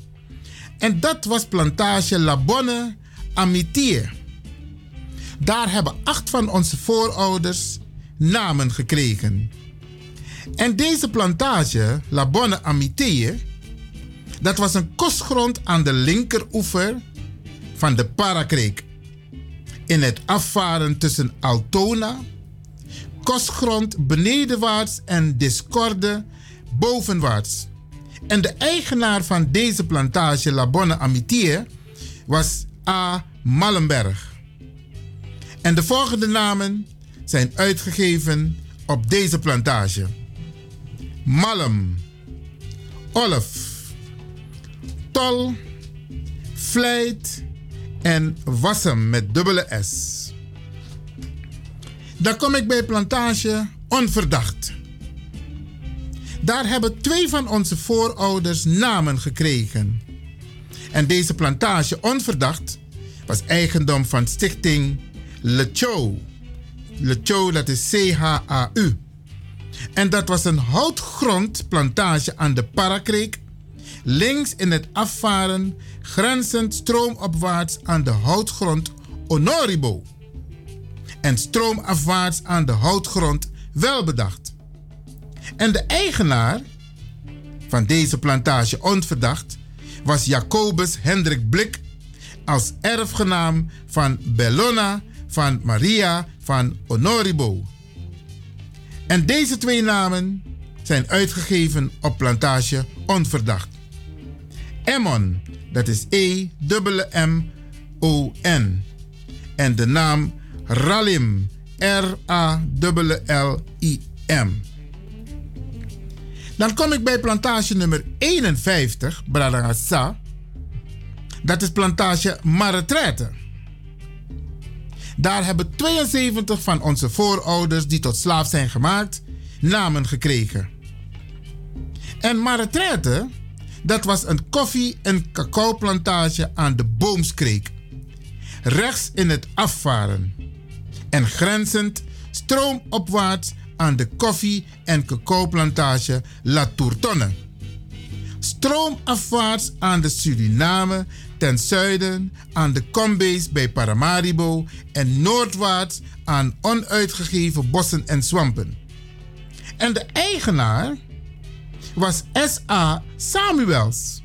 Speaker 3: En dat was plantage La Bonne Amitié. Daar hebben acht van onze voorouders namen gekregen. En deze plantage, La Bonne Amitié, dat was een kostgrond aan de linkeroever van de Parakreek. in het afvaren tussen Altona, kostgrond benedenwaarts en Discorde bovenwaarts. En de eigenaar van deze plantage La Bonne Amitié was A. Mallenberg. En de volgende namen zijn uitgegeven op deze plantage. Malm, Olf, Tol, Vlijt en Wassem met dubbele S. Dan kom ik bij plantage Onverdacht. Daar hebben twee van onze voorouders namen gekregen. En deze plantage Onverdacht was eigendom van stichting Le Chou. Le Chou, dat is C-H-A-U. En dat was een houtgrondplantage aan de Parakreek, links in het afvaren, grenzend stroomopwaarts aan de houtgrond Honoribo. En stroomafwaarts aan de houtgrond Welbedacht. En de eigenaar van deze plantage onverdacht was Jacobus Hendrik Blik als erfgenaam van Bellona van Maria van Honoribo. En deze twee namen zijn uitgegeven op plantage Onverdacht. Emmon, dat is E-M-M-O-N. En de naam Ralim, R-A-L-L-I-M. Dan kom ik bij plantage nummer 51, Bradangasa. Dat is plantage Maretraite. Daar hebben 72 van onze voorouders die tot slaaf zijn gemaakt, namen gekregen. En Maretraite, dat was een koffie- en cacaoplantage aan de Boomskreek. Rechts in het afvaren. En grenzend stroomopwaarts aan de koffie- en cacaoplantage La Tourtonne. Stroomafwaarts aan de Suriname ten zuiden aan de Combees bij Paramaribo en noordwaarts aan onuitgegeven bossen en swampen. En de eigenaar was S.A. Samuels.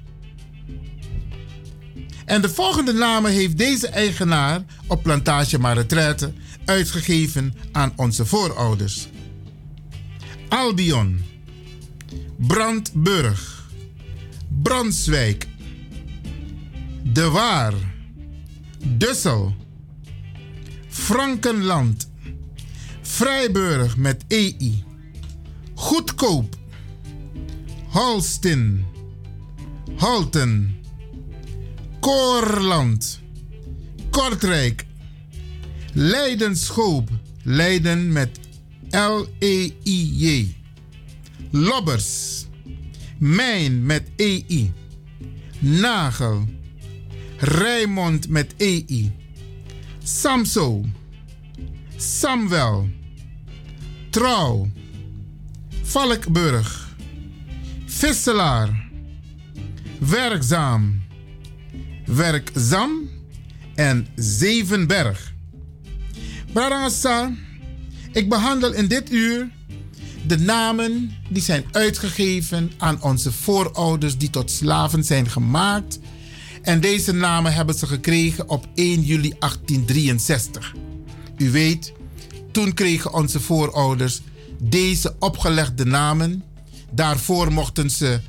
Speaker 3: En de volgende namen heeft deze eigenaar op plantage Maretraite uitgegeven aan onze voorouders. Albion, Brandburg, Branswijk, De Waar, Dussel, Frankenland, Vrijburg met EI, Goedkoop, Holstin, Halten, Koorland, Kortrijk, Leidenschoop, Leiden met L-E-I-J. Lobbers. Mijn met E-I. Nagel. Rijmond met E-I. Samso. Samwel. Trouw. Valkburg. Visselaar. Werkzaam. Werkzaam. En Zevenberg. Barangasa. Ik behandel in dit uur de namen die zijn uitgegeven aan onze voorouders die tot slaven zijn gemaakt. En deze namen hebben ze gekregen op 1 juli 1863. U weet, toen kregen onze voorouders deze opgelegde namen. Daarvoor mochten ze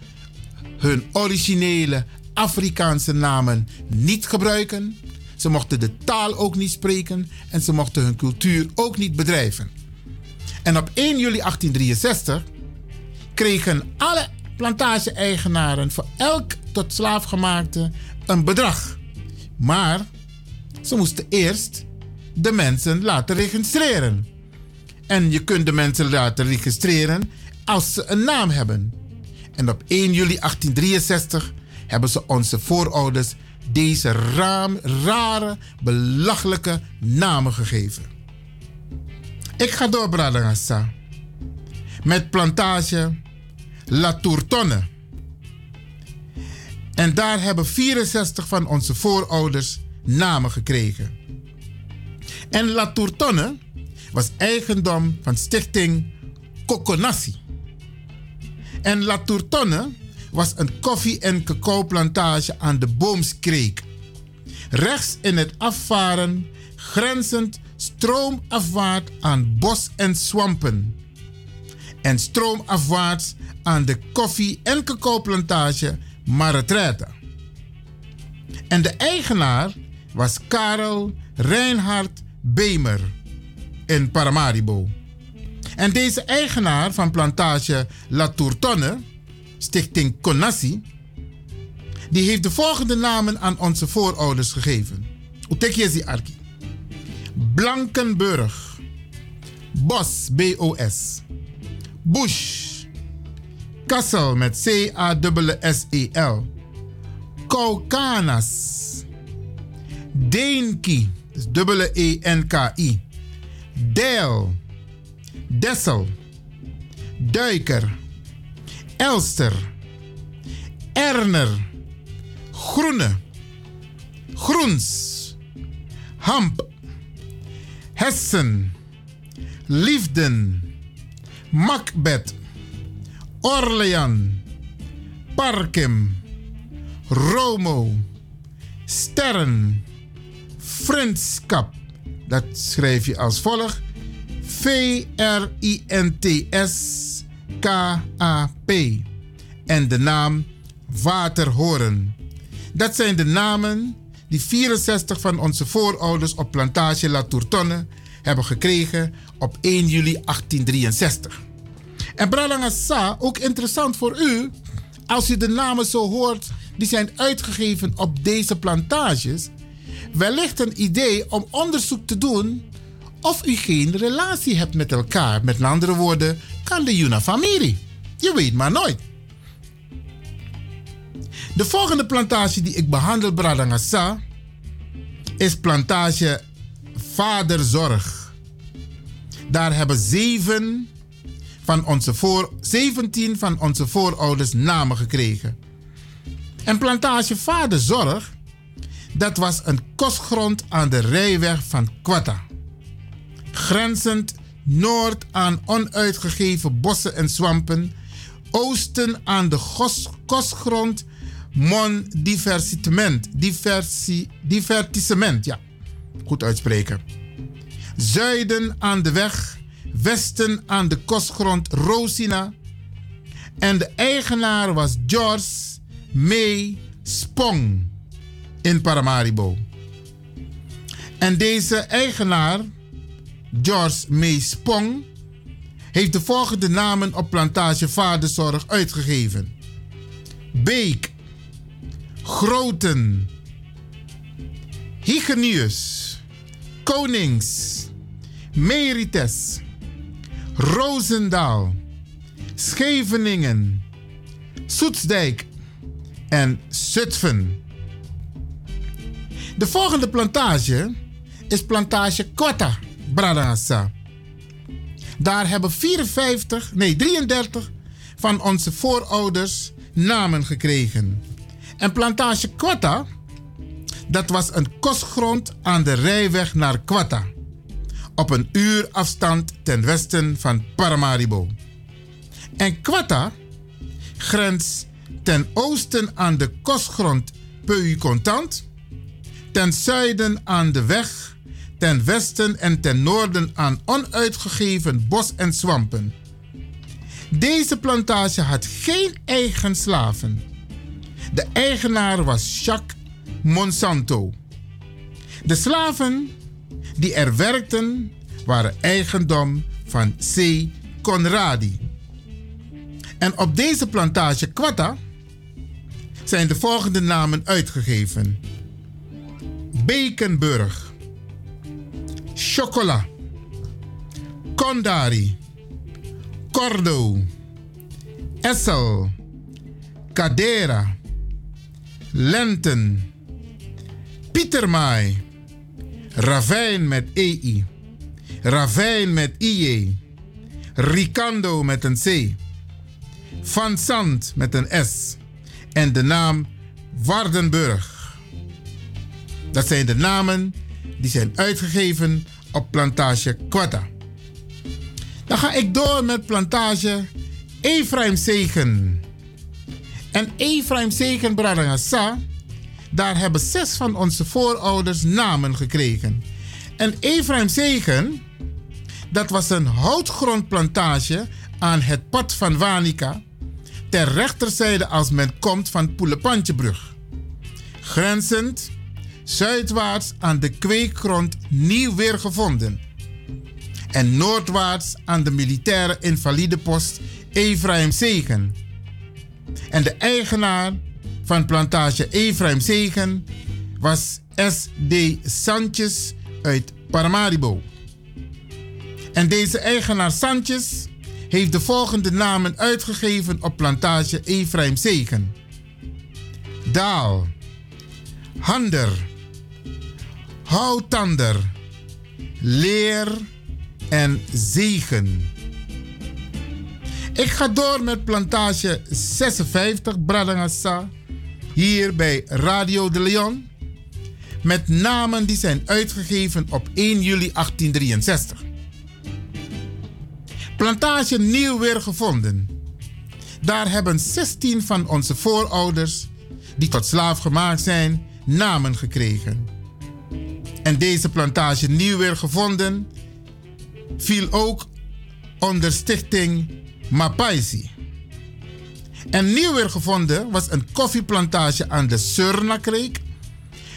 Speaker 3: hun originele Afrikaanse namen niet gebruiken. Ze mochten de taal ook niet spreken en ze mochten hun cultuur ook niet bedrijven. En op 1 juli 1863 kregen alle plantage-eigenaren voor elk tot slaafgemaakte een bedrag. Maar ze moesten eerst de mensen laten registreren. En je kunt de mensen laten registreren als ze een naam hebben. En op 1 juli 1863 hebben ze onze voorouders deze raam, rare, belachelijke namen gegeven. Ik ga door, Bradangassa. Met plantage La Tourtonne. En daar hebben 64 van onze voorouders namen gekregen. En La Tourtonne was eigendom van stichting Coconassi. En La Tourtonne was een koffie- en cacaoplantage aan de Boomskreek. Rechts in het afvaren, grenzend stroomafwaarts aan bos en swampen. En stroomafwaarts aan de koffie- en cacaoplantage Maretraite. En de eigenaar was Karel Reinhard Bemer in Paramaribo. En deze eigenaar van plantage La Tourtonne, stichting Conassi, die heeft de volgende namen aan onze voorouders gegeven. Utekiesi Arki. Blankenburg. Bos, B-O-S. Bush. Kassel met C-A-S-S-E-L. Kaukanas. Deenki, dus dubbele E-N-K-I. Dessel. Duiker. Elster. Erner. Groene. Groens. Hamp. Hessen. Liefden. Macbeth. Orlean. Parkim. Romo. Sterren. Vriendschap. Dat schrijf je als volgt. V-R-I-N-T-S-K-A-P. En de naam Waterhoren. Dat zijn de namen die 64 van onze voorouders op plantage La Tourtonne hebben gekregen op 1 juli 1863. En Bralangasa, ook interessant voor u, als u de namen zo hoort die zijn uitgegeven op deze plantages, wellicht een idee om onderzoek te doen of u geen relatie hebt met elkaar. Met andere woorden, kan de Juna familie. Je weet maar nooit. De volgende plantage die ik behandel, Bradangasa, is plantage Vaderzorg. Daar hebben zeven van onze voor, 17 van onze voorouders namen gekregen. En plantage Vaderzorg, dat was een kostgrond aan de rijweg van Quata. Grenzend noord aan onuitgegeven bossen en swampen, oosten aan de kostgrond Mon Diversitement, diversi, Divertissement, ja, goed uitspreken. Zuiden aan de weg, westen aan de kostgrond Rosina. En de eigenaar was George May Spong in Paramaribo. En deze eigenaar, George May Spong, heeft de volgende namen op plantage Vaderzorg uitgegeven. Beek, Groten, Hygienius, Konings, Merites, Roosendaal, Scheveningen, Soetsdijk en Zutphen. De volgende plantage is plantage Quata, Bradassa. Daar hebben 54, nee 33 van onze voorouders namen gekregen. En plantage Quata, dat was een kostgrond aan de rijweg naar Quata. Op een uur afstand ten westen van Paramaribo. En Quata grenst ten oosten aan de kostgrond Peu Contant, ten zuiden aan de weg, ten westen en ten noorden aan onuitgegeven bos en swampen. Deze plantage had geen eigen slaven. De eigenaar was Jacques Monsanto. De slaven die er werkten waren eigendom van C. Conradi. En op deze plantage Quata zijn de volgende namen uitgegeven: Bekenburg, Chocola, Kondari, Cordo, Essel, Cadera, Lenten, Pietermaai, Ravijn met EI, Ravijn met IJ, Ricando met een C, Van Zand met een S en de naam Wardenburg. Dat zijn de namen die zijn uitgegeven op plantage Quata. Dan ga ik door met plantage Ephraim Zegen. En Ephraim Zegen Bradangasa, daar hebben zes van onze voorouders namen gekregen. En Ephraim Zegen, dat was een houtgrondplantage aan het pad van Wanica, ter rechterzijde als men komt van Poelepantjebrug. Grenzend zuidwaarts aan de kweekgrond nieuw weer gevonden. En noordwaarts aan de militaire invalidepost Ephraim Zegen. En de eigenaar van plantage Ephraim Zegen was S.D. Sanchez uit Paramaribo. En deze eigenaar Sanchez heeft de volgende namen uitgegeven op plantage Ephraim Zegen. Daal, Hander, Houtander, Leer en Zegen. Ik ga door met plantage 56 Bradangasa hier bij Radio de Leon met namen die zijn uitgegeven op 1 juli 1863. Plantage nieuw weer gevonden. Daar hebben 16 van onze voorouders, die tot slaaf gemaakt zijn, namen gekregen. En deze plantage nieuw weer gevonden viel ook onder stichting Mapaisi. En nieuw weer gevonden was een koffieplantage aan de Surnakreek.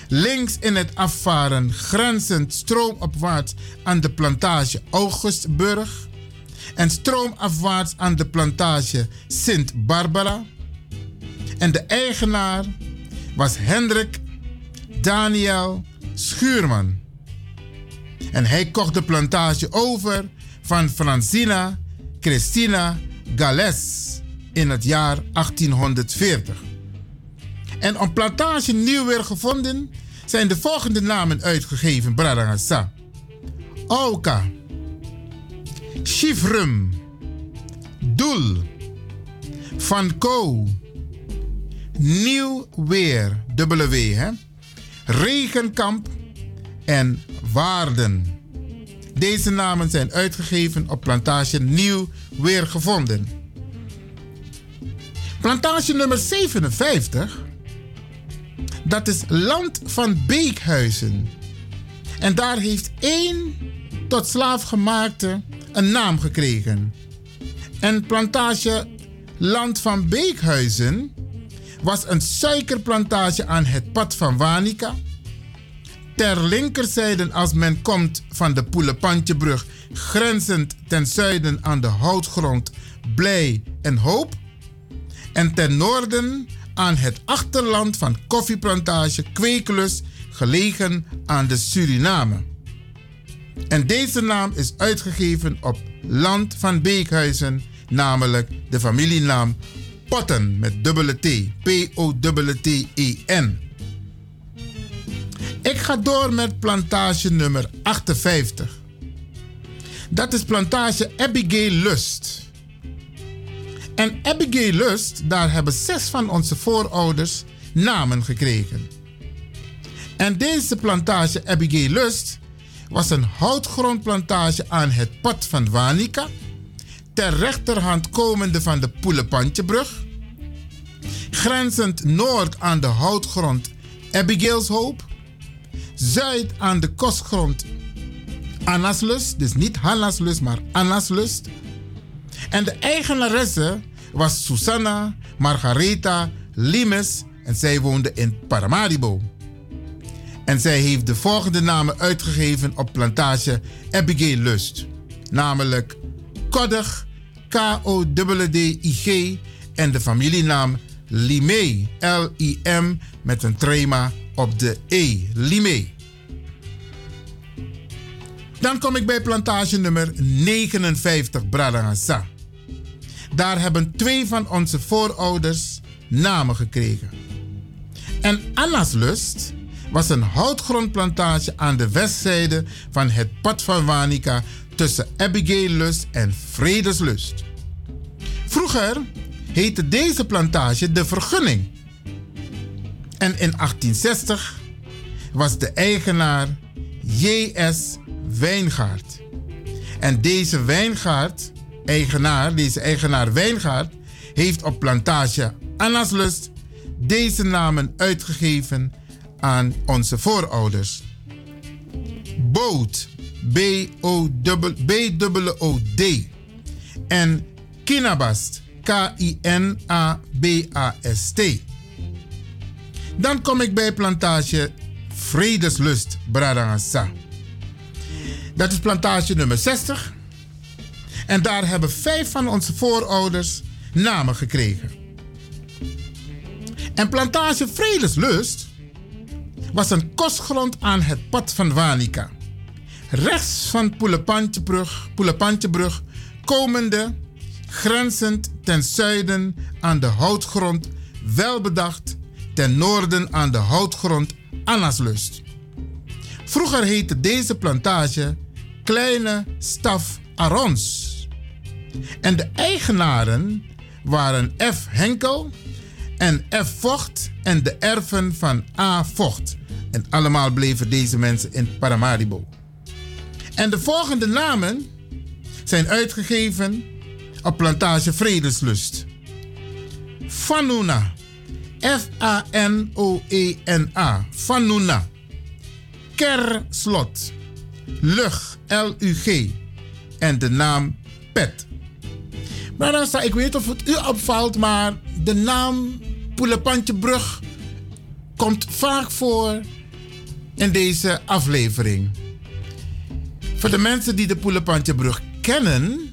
Speaker 3: Links in het afvaren grenzend stroomopwaarts aan de plantage Augustburg. En stroomafwaarts aan de plantage Sint Barbara. En de eigenaar was Hendrik Daniel Schuurman. En hij kocht de plantage over van Francina Christina Gales in het jaar 1840. En op plantage nieuw weer gevonden zijn de volgende namen uitgegeven, Bradangasa. Auka, Chifrum, Doel, Van Co, Nieuw Weer, W, hè? Regenkamp en Waarden. Deze namen zijn uitgegeven op plantage Nieuw Weer gevonden. Plantage nummer 57, dat is Land van Beekhuizen. En daar heeft één tot slaaf gemaakte een naam gekregen. En plantage Land van Beekhuizen was een suikerplantage aan het pad van Wanica. Ter linkerzijde als men komt van de Poelepantjebrug, grenzend ten zuiden aan de houtgrond Blij en Hoop. En ten noorden aan het achterland van koffieplantage Kwekelus, gelegen aan de Suriname. En deze naam is uitgegeven op Land van Beekhuizen, namelijk de familienaam Potten met dubbele T. P-O-T-T-E-N. Ik ga door met plantage nummer 58. Dat is plantage Abigail Lust. En Abigail Lust, daar hebben zes van onze voorouders namen gekregen. En deze plantage Abigail Lust was een houtgrondplantage aan het pad van Wanica, ter rechterhand komende van de Poelepantjebrug, grenzend noord aan de houtgrond Abigail's Hoop, zuid aan de kostgrond Annaslust, dus niet Hannaslust, maar Annaslust. En de eigenaresse was Susanna Margaretha Limes en zij woonde in Paramaribo. En zij heeft de volgende namen uitgegeven op plantage Abigail Lust. Namelijk Koddig, K-O-D-D-I-G en de familienaam Limé, L-I-M met een trema op de E, Limé. Dan kom ik bij plantage nummer 59, Bradangasa. Daar hebben twee van onze voorouders namen gekregen. En Anna's Lust was een houtgrondplantage aan de westzijde van het pad van Wanica tussen Abigail Lust en Vredeslust. Vroeger heette deze plantage de Vergunning. En in 1860 was de eigenaar J.S. Wijngaard. En deze wijngaard, eigenaar, deze eigenaar Wijngaard, heeft op plantage Annaslust deze namen uitgegeven aan onze voorouders. Boot. B-O-O-D. En Kinabast. K-I-N-A-B-A-S-T. Dan kom ik bij plantage Vredeslust, Bradangasa. Dat is plantage nummer 60. En daar hebben vijf van onze voorouders namen gekregen. En plantage Vredeslust was een kostgrond aan het pad van Wanica. Rechts van Poelepantjebrug, Poelepantjebrug komende, grenzend ten zuiden aan de houtgrond Welbedacht, ten noorden aan de houtgrond Annaslust. Vroeger heette deze plantage Kleine Staf Arons. En de eigenaren waren F. Henkel en F. Vocht en de erven van A. Vocht. En allemaal bleven deze mensen in Paramaribo. En de volgende namen zijn uitgegeven op plantage Vredeslust. Fanuna. F-A-N-O-E-N-A. Fanuna. Kerslot. Lug. L-U-G. En de naam Pet. Maar dan sta ik weet of het u opvalt, maar de naam Poelepantjebrug komt vaak voor in deze aflevering. Voor de mensen die de Poelepantjebrug kennen,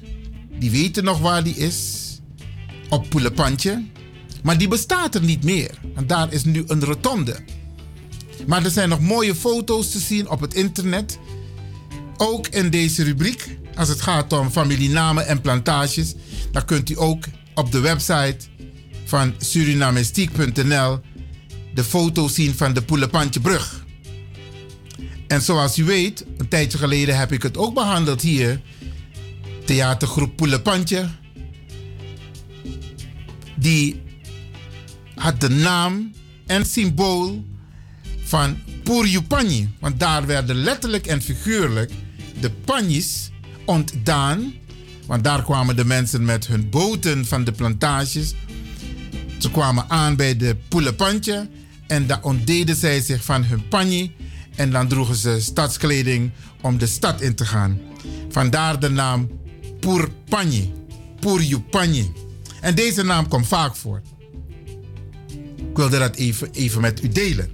Speaker 3: die weten nog waar die is. Op Poelepantje. Maar die bestaat er niet meer. En daar is nu een rotonde. Maar er zijn nog mooie foto's te zien op het internet. Ook in deze rubriek, als het gaat om familienamen en plantages, dan kunt u ook op de website van surinamestiek.nl de foto's zien van de Poelepantjebrug. En zoals u weet, een tijdje geleden heb ik het ook behandeld hier. Theatergroep Poelepantje. Die had de naam en symbool van Purjupanji. Want daar werden letterlijk en figuurlijk de panjes ontdaan. Want daar kwamen de mensen met hun boten van de plantages. Ze kwamen aan bij de Poelepantje. En daar ontdeden zij zich van hun panji. En dan droegen ze stadskleding om de stad in te gaan. Vandaar de naam Purpanji. Purjupanji. En deze naam komt vaak voor. Ik wilde dat even, even met u delen.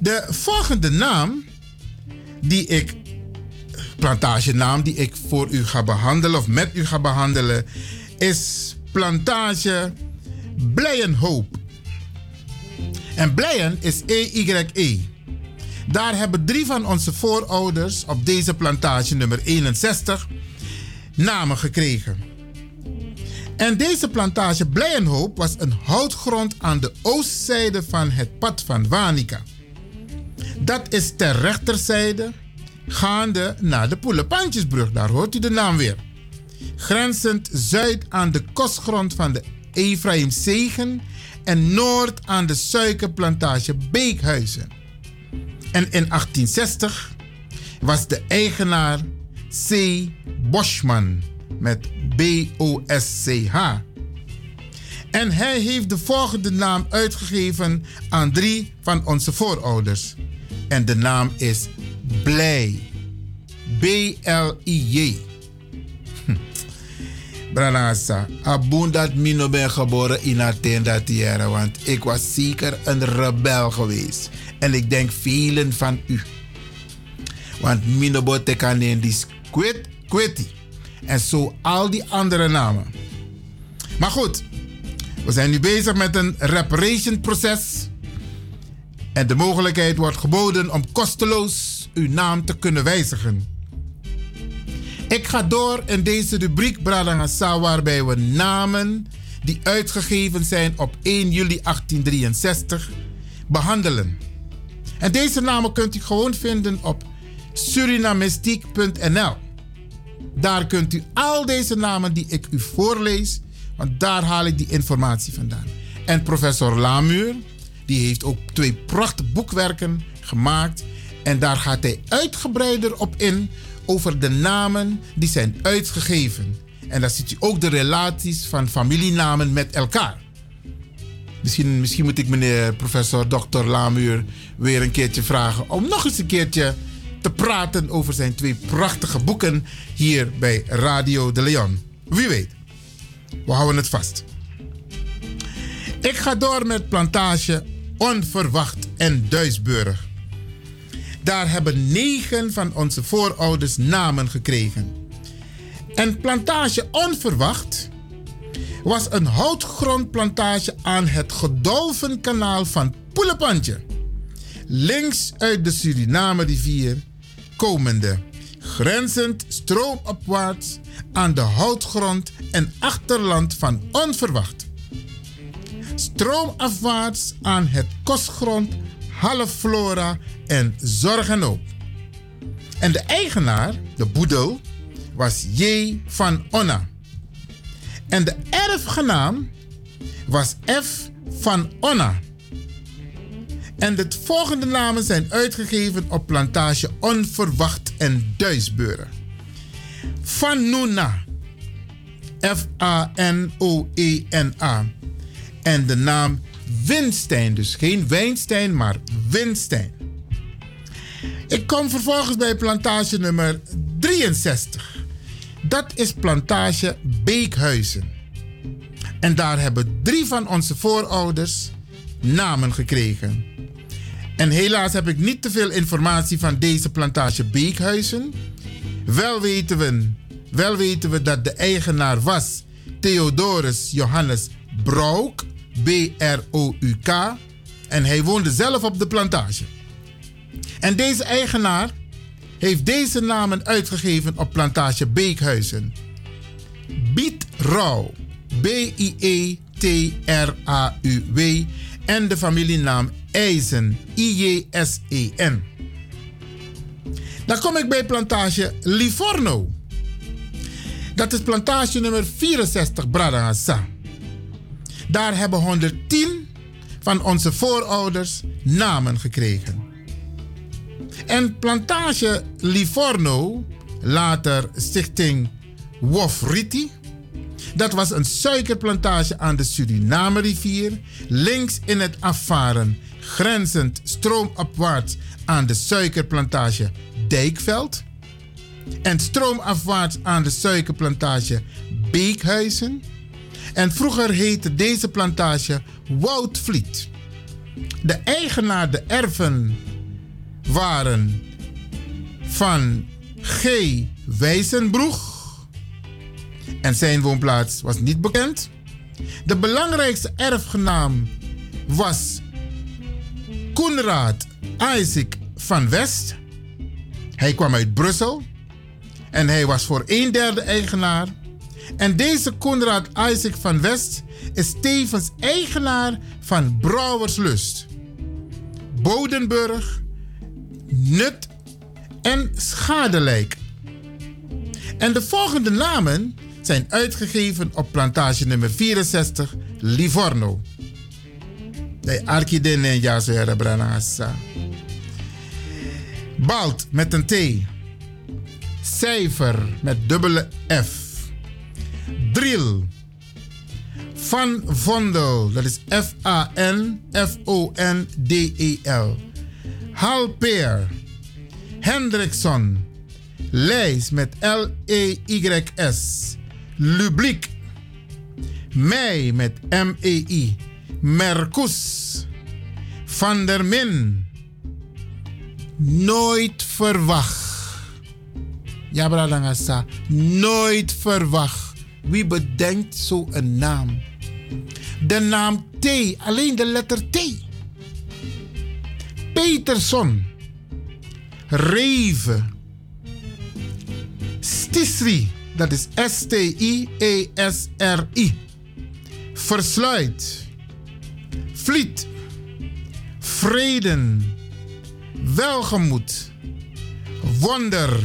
Speaker 3: De volgende naam die ik, plantagenaam die ik voor u ga behandelen of met u ga behandelen, is plantage Blijenhoop. En Blijen is E-Y-E. Daar hebben drie van onze voorouders op deze plantage nummer 61 namen gekregen. En deze plantage Blijenhoop was een houtgrond aan de oostzijde van het pad van Wanica. Dat is ter rechterzijde, gaande naar de Poelepantjesbrug. Daar hoort u de naam weer. Grenzend zuid aan de kostgrond van de Ephraim Zegen en noord aan de suikerplantage Beekhuizen. En in 1860 was de eigenaar C. Boschman met B-O-S-C-H. En hij heeft de volgende naam uitgegeven aan drie van onze voorouders. En de naam is Blij. B-L-I-J. Hm. Dat Mino ben geboren in Athene jaren, want ik was zeker een rebel geweest. En ik denk velen van u. Want Mino botekan die kwit, kwitty. En zo al die andere namen. Maar goed, we zijn nu bezig met een reparation proces. En de mogelijkheid wordt geboden om kosteloos uw naam te kunnen wijzigen. Ik ga door in deze rubriek Bradangasa waarbij we namen die uitgegeven zijn op 1 juli 1863 behandelen. En deze namen kunt u gewoon vinden op surinamestiek.nl. Daar kunt u al deze namen die ik u voorlees, want daar haal ik die informatie vandaan. En professor Lamuur, die heeft ook twee prachtige boekwerken gemaakt. En daar gaat hij uitgebreider op in over de namen die zijn uitgegeven. En daar ziet u ook de relaties van familienamen met elkaar. Misschien, misschien moet ik meneer professor Dr. Lamuur weer een keertje vragen om nog eens een keertje te praten over zijn twee prachtige boeken hier bij Radio de Leon. Wie weet, we houden het vast. Ik ga door met plantage Onverwacht en Duisburg. Daar hebben negen van onze voorouders namen gekregen. En plantage Onverwacht was een houtgrondplantage aan het Godolvenkanaal van Poelepantje. Links uit de Suriname-rivier komende, grenzend stroomopwaarts aan de houtgrond en achterland van Onverwacht. Stroomafwaarts aan het kostgrond, halfflora en zorg en hoop. En de eigenaar, de boedel, was J. van Onna. En de erfgenaam was F. van Onna. En de volgende namen zijn uitgegeven op plantage Onverwacht en Duisburg. Van Nuna. F-A-N-O-E-N-A. En de naam Winstein. Dus geen Wijnstein, maar Winstein. Ik kom vervolgens bij plantage nummer 63. Dat is plantage Beekhuizen. En daar hebben drie van onze voorouders namen gekregen. En helaas heb ik niet te veel informatie van deze plantage Beekhuizen. Wel weten we, wel weten we dat de eigenaar was Theodorus Johannes Brouk, B-R-O-U-K. En hij woonde zelf op de plantage. En deze eigenaar heeft deze namen uitgegeven op plantage Beekhuizen. Biet Rauw, B-I-E-T-R-A-U-W en de familienaam IJzen, I-J-S-E-N. Dan kom ik bij plantage Livorno. Dat is plantage nummer 64 Bradangasa. Daar hebben 110 van onze voorouders namen gekregen. En plantage Livorno, later stichting Wofriti. Dat was een suikerplantage aan de Suriname-rivier, links in het afvaren, grenzend stroomopwaarts aan de suikerplantage Dijkveld. En stroomafwaarts aan de suikerplantage Beekhuizen. En vroeger heette deze plantage Woudvliet. De eigenaar, de erven waren van G. Wijzenbroeg. En zijn woonplaats was niet bekend. De belangrijkste erfgenaam was Koenraad Isaac van West. Hij kwam uit Brussel en hij was voor een derde eigenaar. En deze Koenraad Isaac van West is tevens eigenaar van Brouwerslust, Bodenburg, Nut en Schadelijk. En de volgende namen zijn uitgegeven op plantage nummer 64 Livorno. De Arkidene Jaswere Branasa. Balt met een T. Cijfer met dubbele F. Drill. Van Vondel, dat is F-A-N-F-O-N-D-E-L. Halpeer. Hendrickson. Lijs met L-E-Y-S. Lubliek. Mei met M-E-I. Mercus. Van der Min. Nooit verwacht. Ja, Bradangasa. Nooit verwacht. Wie bedenkt zo'n naam? De naam T, alleen de letter T. Peterson. Reven. Stisri, dat is S-T-I-E-S-R-I. Versluit. Vliet. Vreden. Welgemoed. Wonder.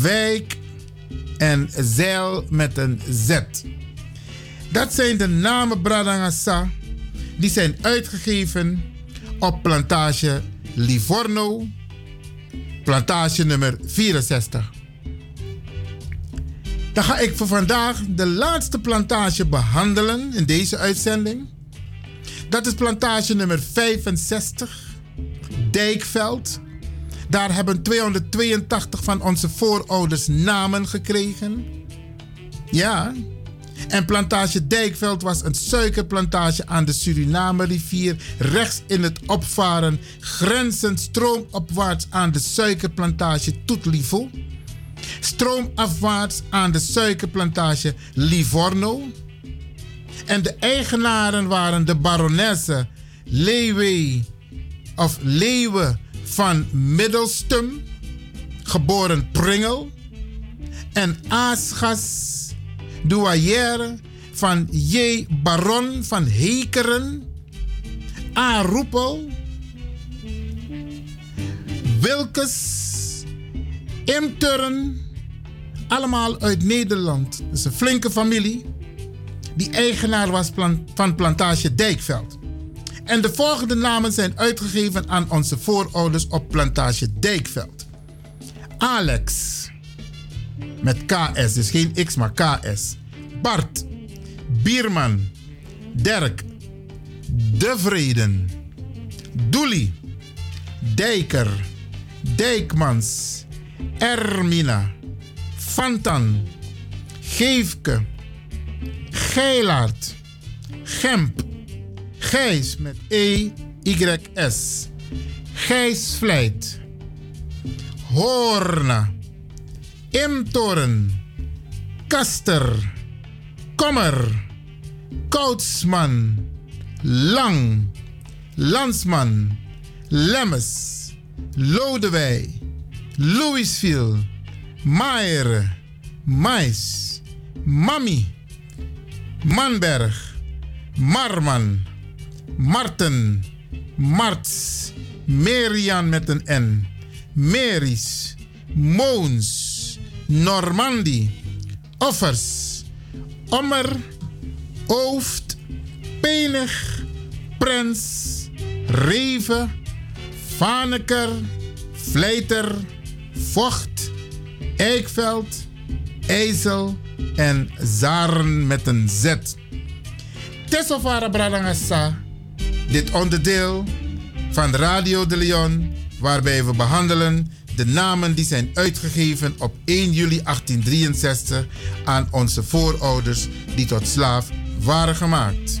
Speaker 3: Wijk. En zeil met een Z. Dat zijn de namen Bradangasa. Die zijn uitgegeven op plantage Livorno. Plantage nummer 64. Dan ga ik voor vandaag de laatste plantage behandelen in deze uitzending. Dat is plantage nummer 65, Dijkveld. Daar hebben 282 van onze voorouders namen gekregen. Ja. En plantage Dijkveld was een suikerplantage aan de Suriname-rivier, rechts in het opvaren, grenzend stroomopwaarts aan de suikerplantage Toetlivo, stroomafwaarts aan de suikerplantage Livorno. En de eigenaren waren de baronesse Leeuwe of Leeuwe van Middelstum, geboren Pringel, en Aasgas douaillère van J. Baron van Hekeren, A. Roepel, Wilkes, Imturn, allemaal uit Nederland. Dat is een flinke familie die eigenaar was van plantage Dijkveld. En de volgende namen zijn uitgegeven aan onze voorouders op plantage Dijkveld. Alex, met KS, dus geen X, maar KS. Bart, Bierman, Dirk, De Vreden, Doelie, Dijker, Dijkmans, Ermina, Fantan, Geefke, Geilaard, Gemp, Gijs met E, Y, S, Gijs Hoorna, Imtoren, Kaster, Kommer, Koutsman, Lang, Lansman, Lemmes, Lodewij, Louisville, Maier, Mais, Mami, Manberg, Marman, Marten, Marts, Merian met een N, Meris, Moons, Normandie, Offers, Ommer, Ooft, Penig, Prens, Reven, Vaneker, Vleiter, Vocht, Eikveld, IJssel en Zaren met een Z. Tesofara Bradangasa, dit onderdeel van Radio de Leon, waarbij we behandelen de namen die zijn uitgegeven op 1 juli 1863 aan onze voorouders die tot slaaf waren gemaakt.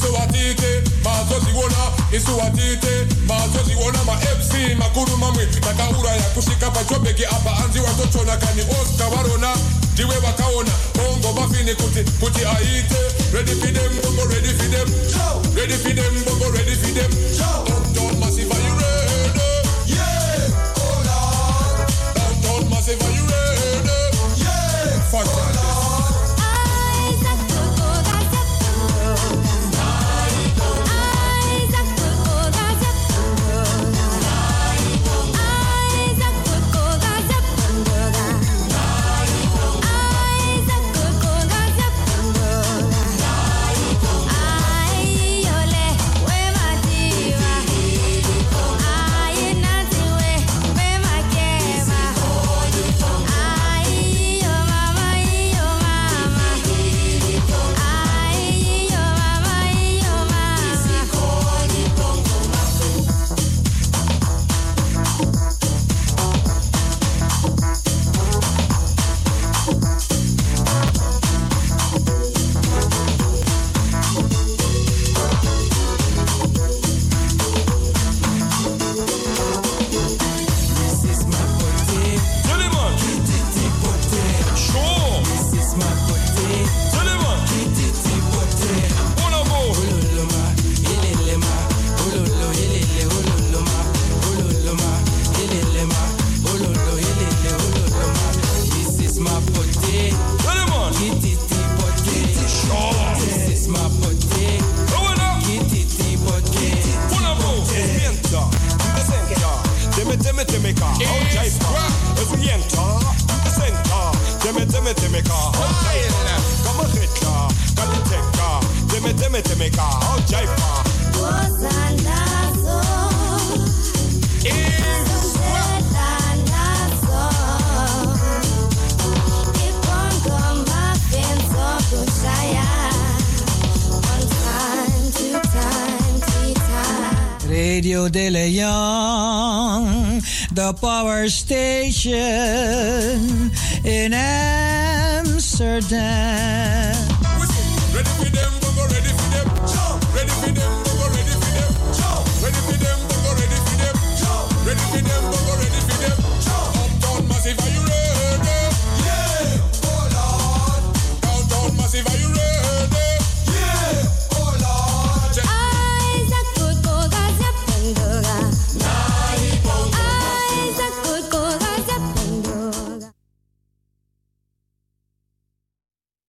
Speaker 26: isuwatite mazoziona isuwatite ma mamc makuru mamwe. Takauraya kusvika pachobheki apa anzi watochona kani osta varona ndiwe vakaona bongo mafini kuti kuti aite. Ready for them bongo ready for them. Ready for them bongo ready for them. Downtown massive are you ready?
Speaker 15: Yeah. Hold on downtown massive are you
Speaker 27: ready? Yeah. Fuck The power station in Amsterdam.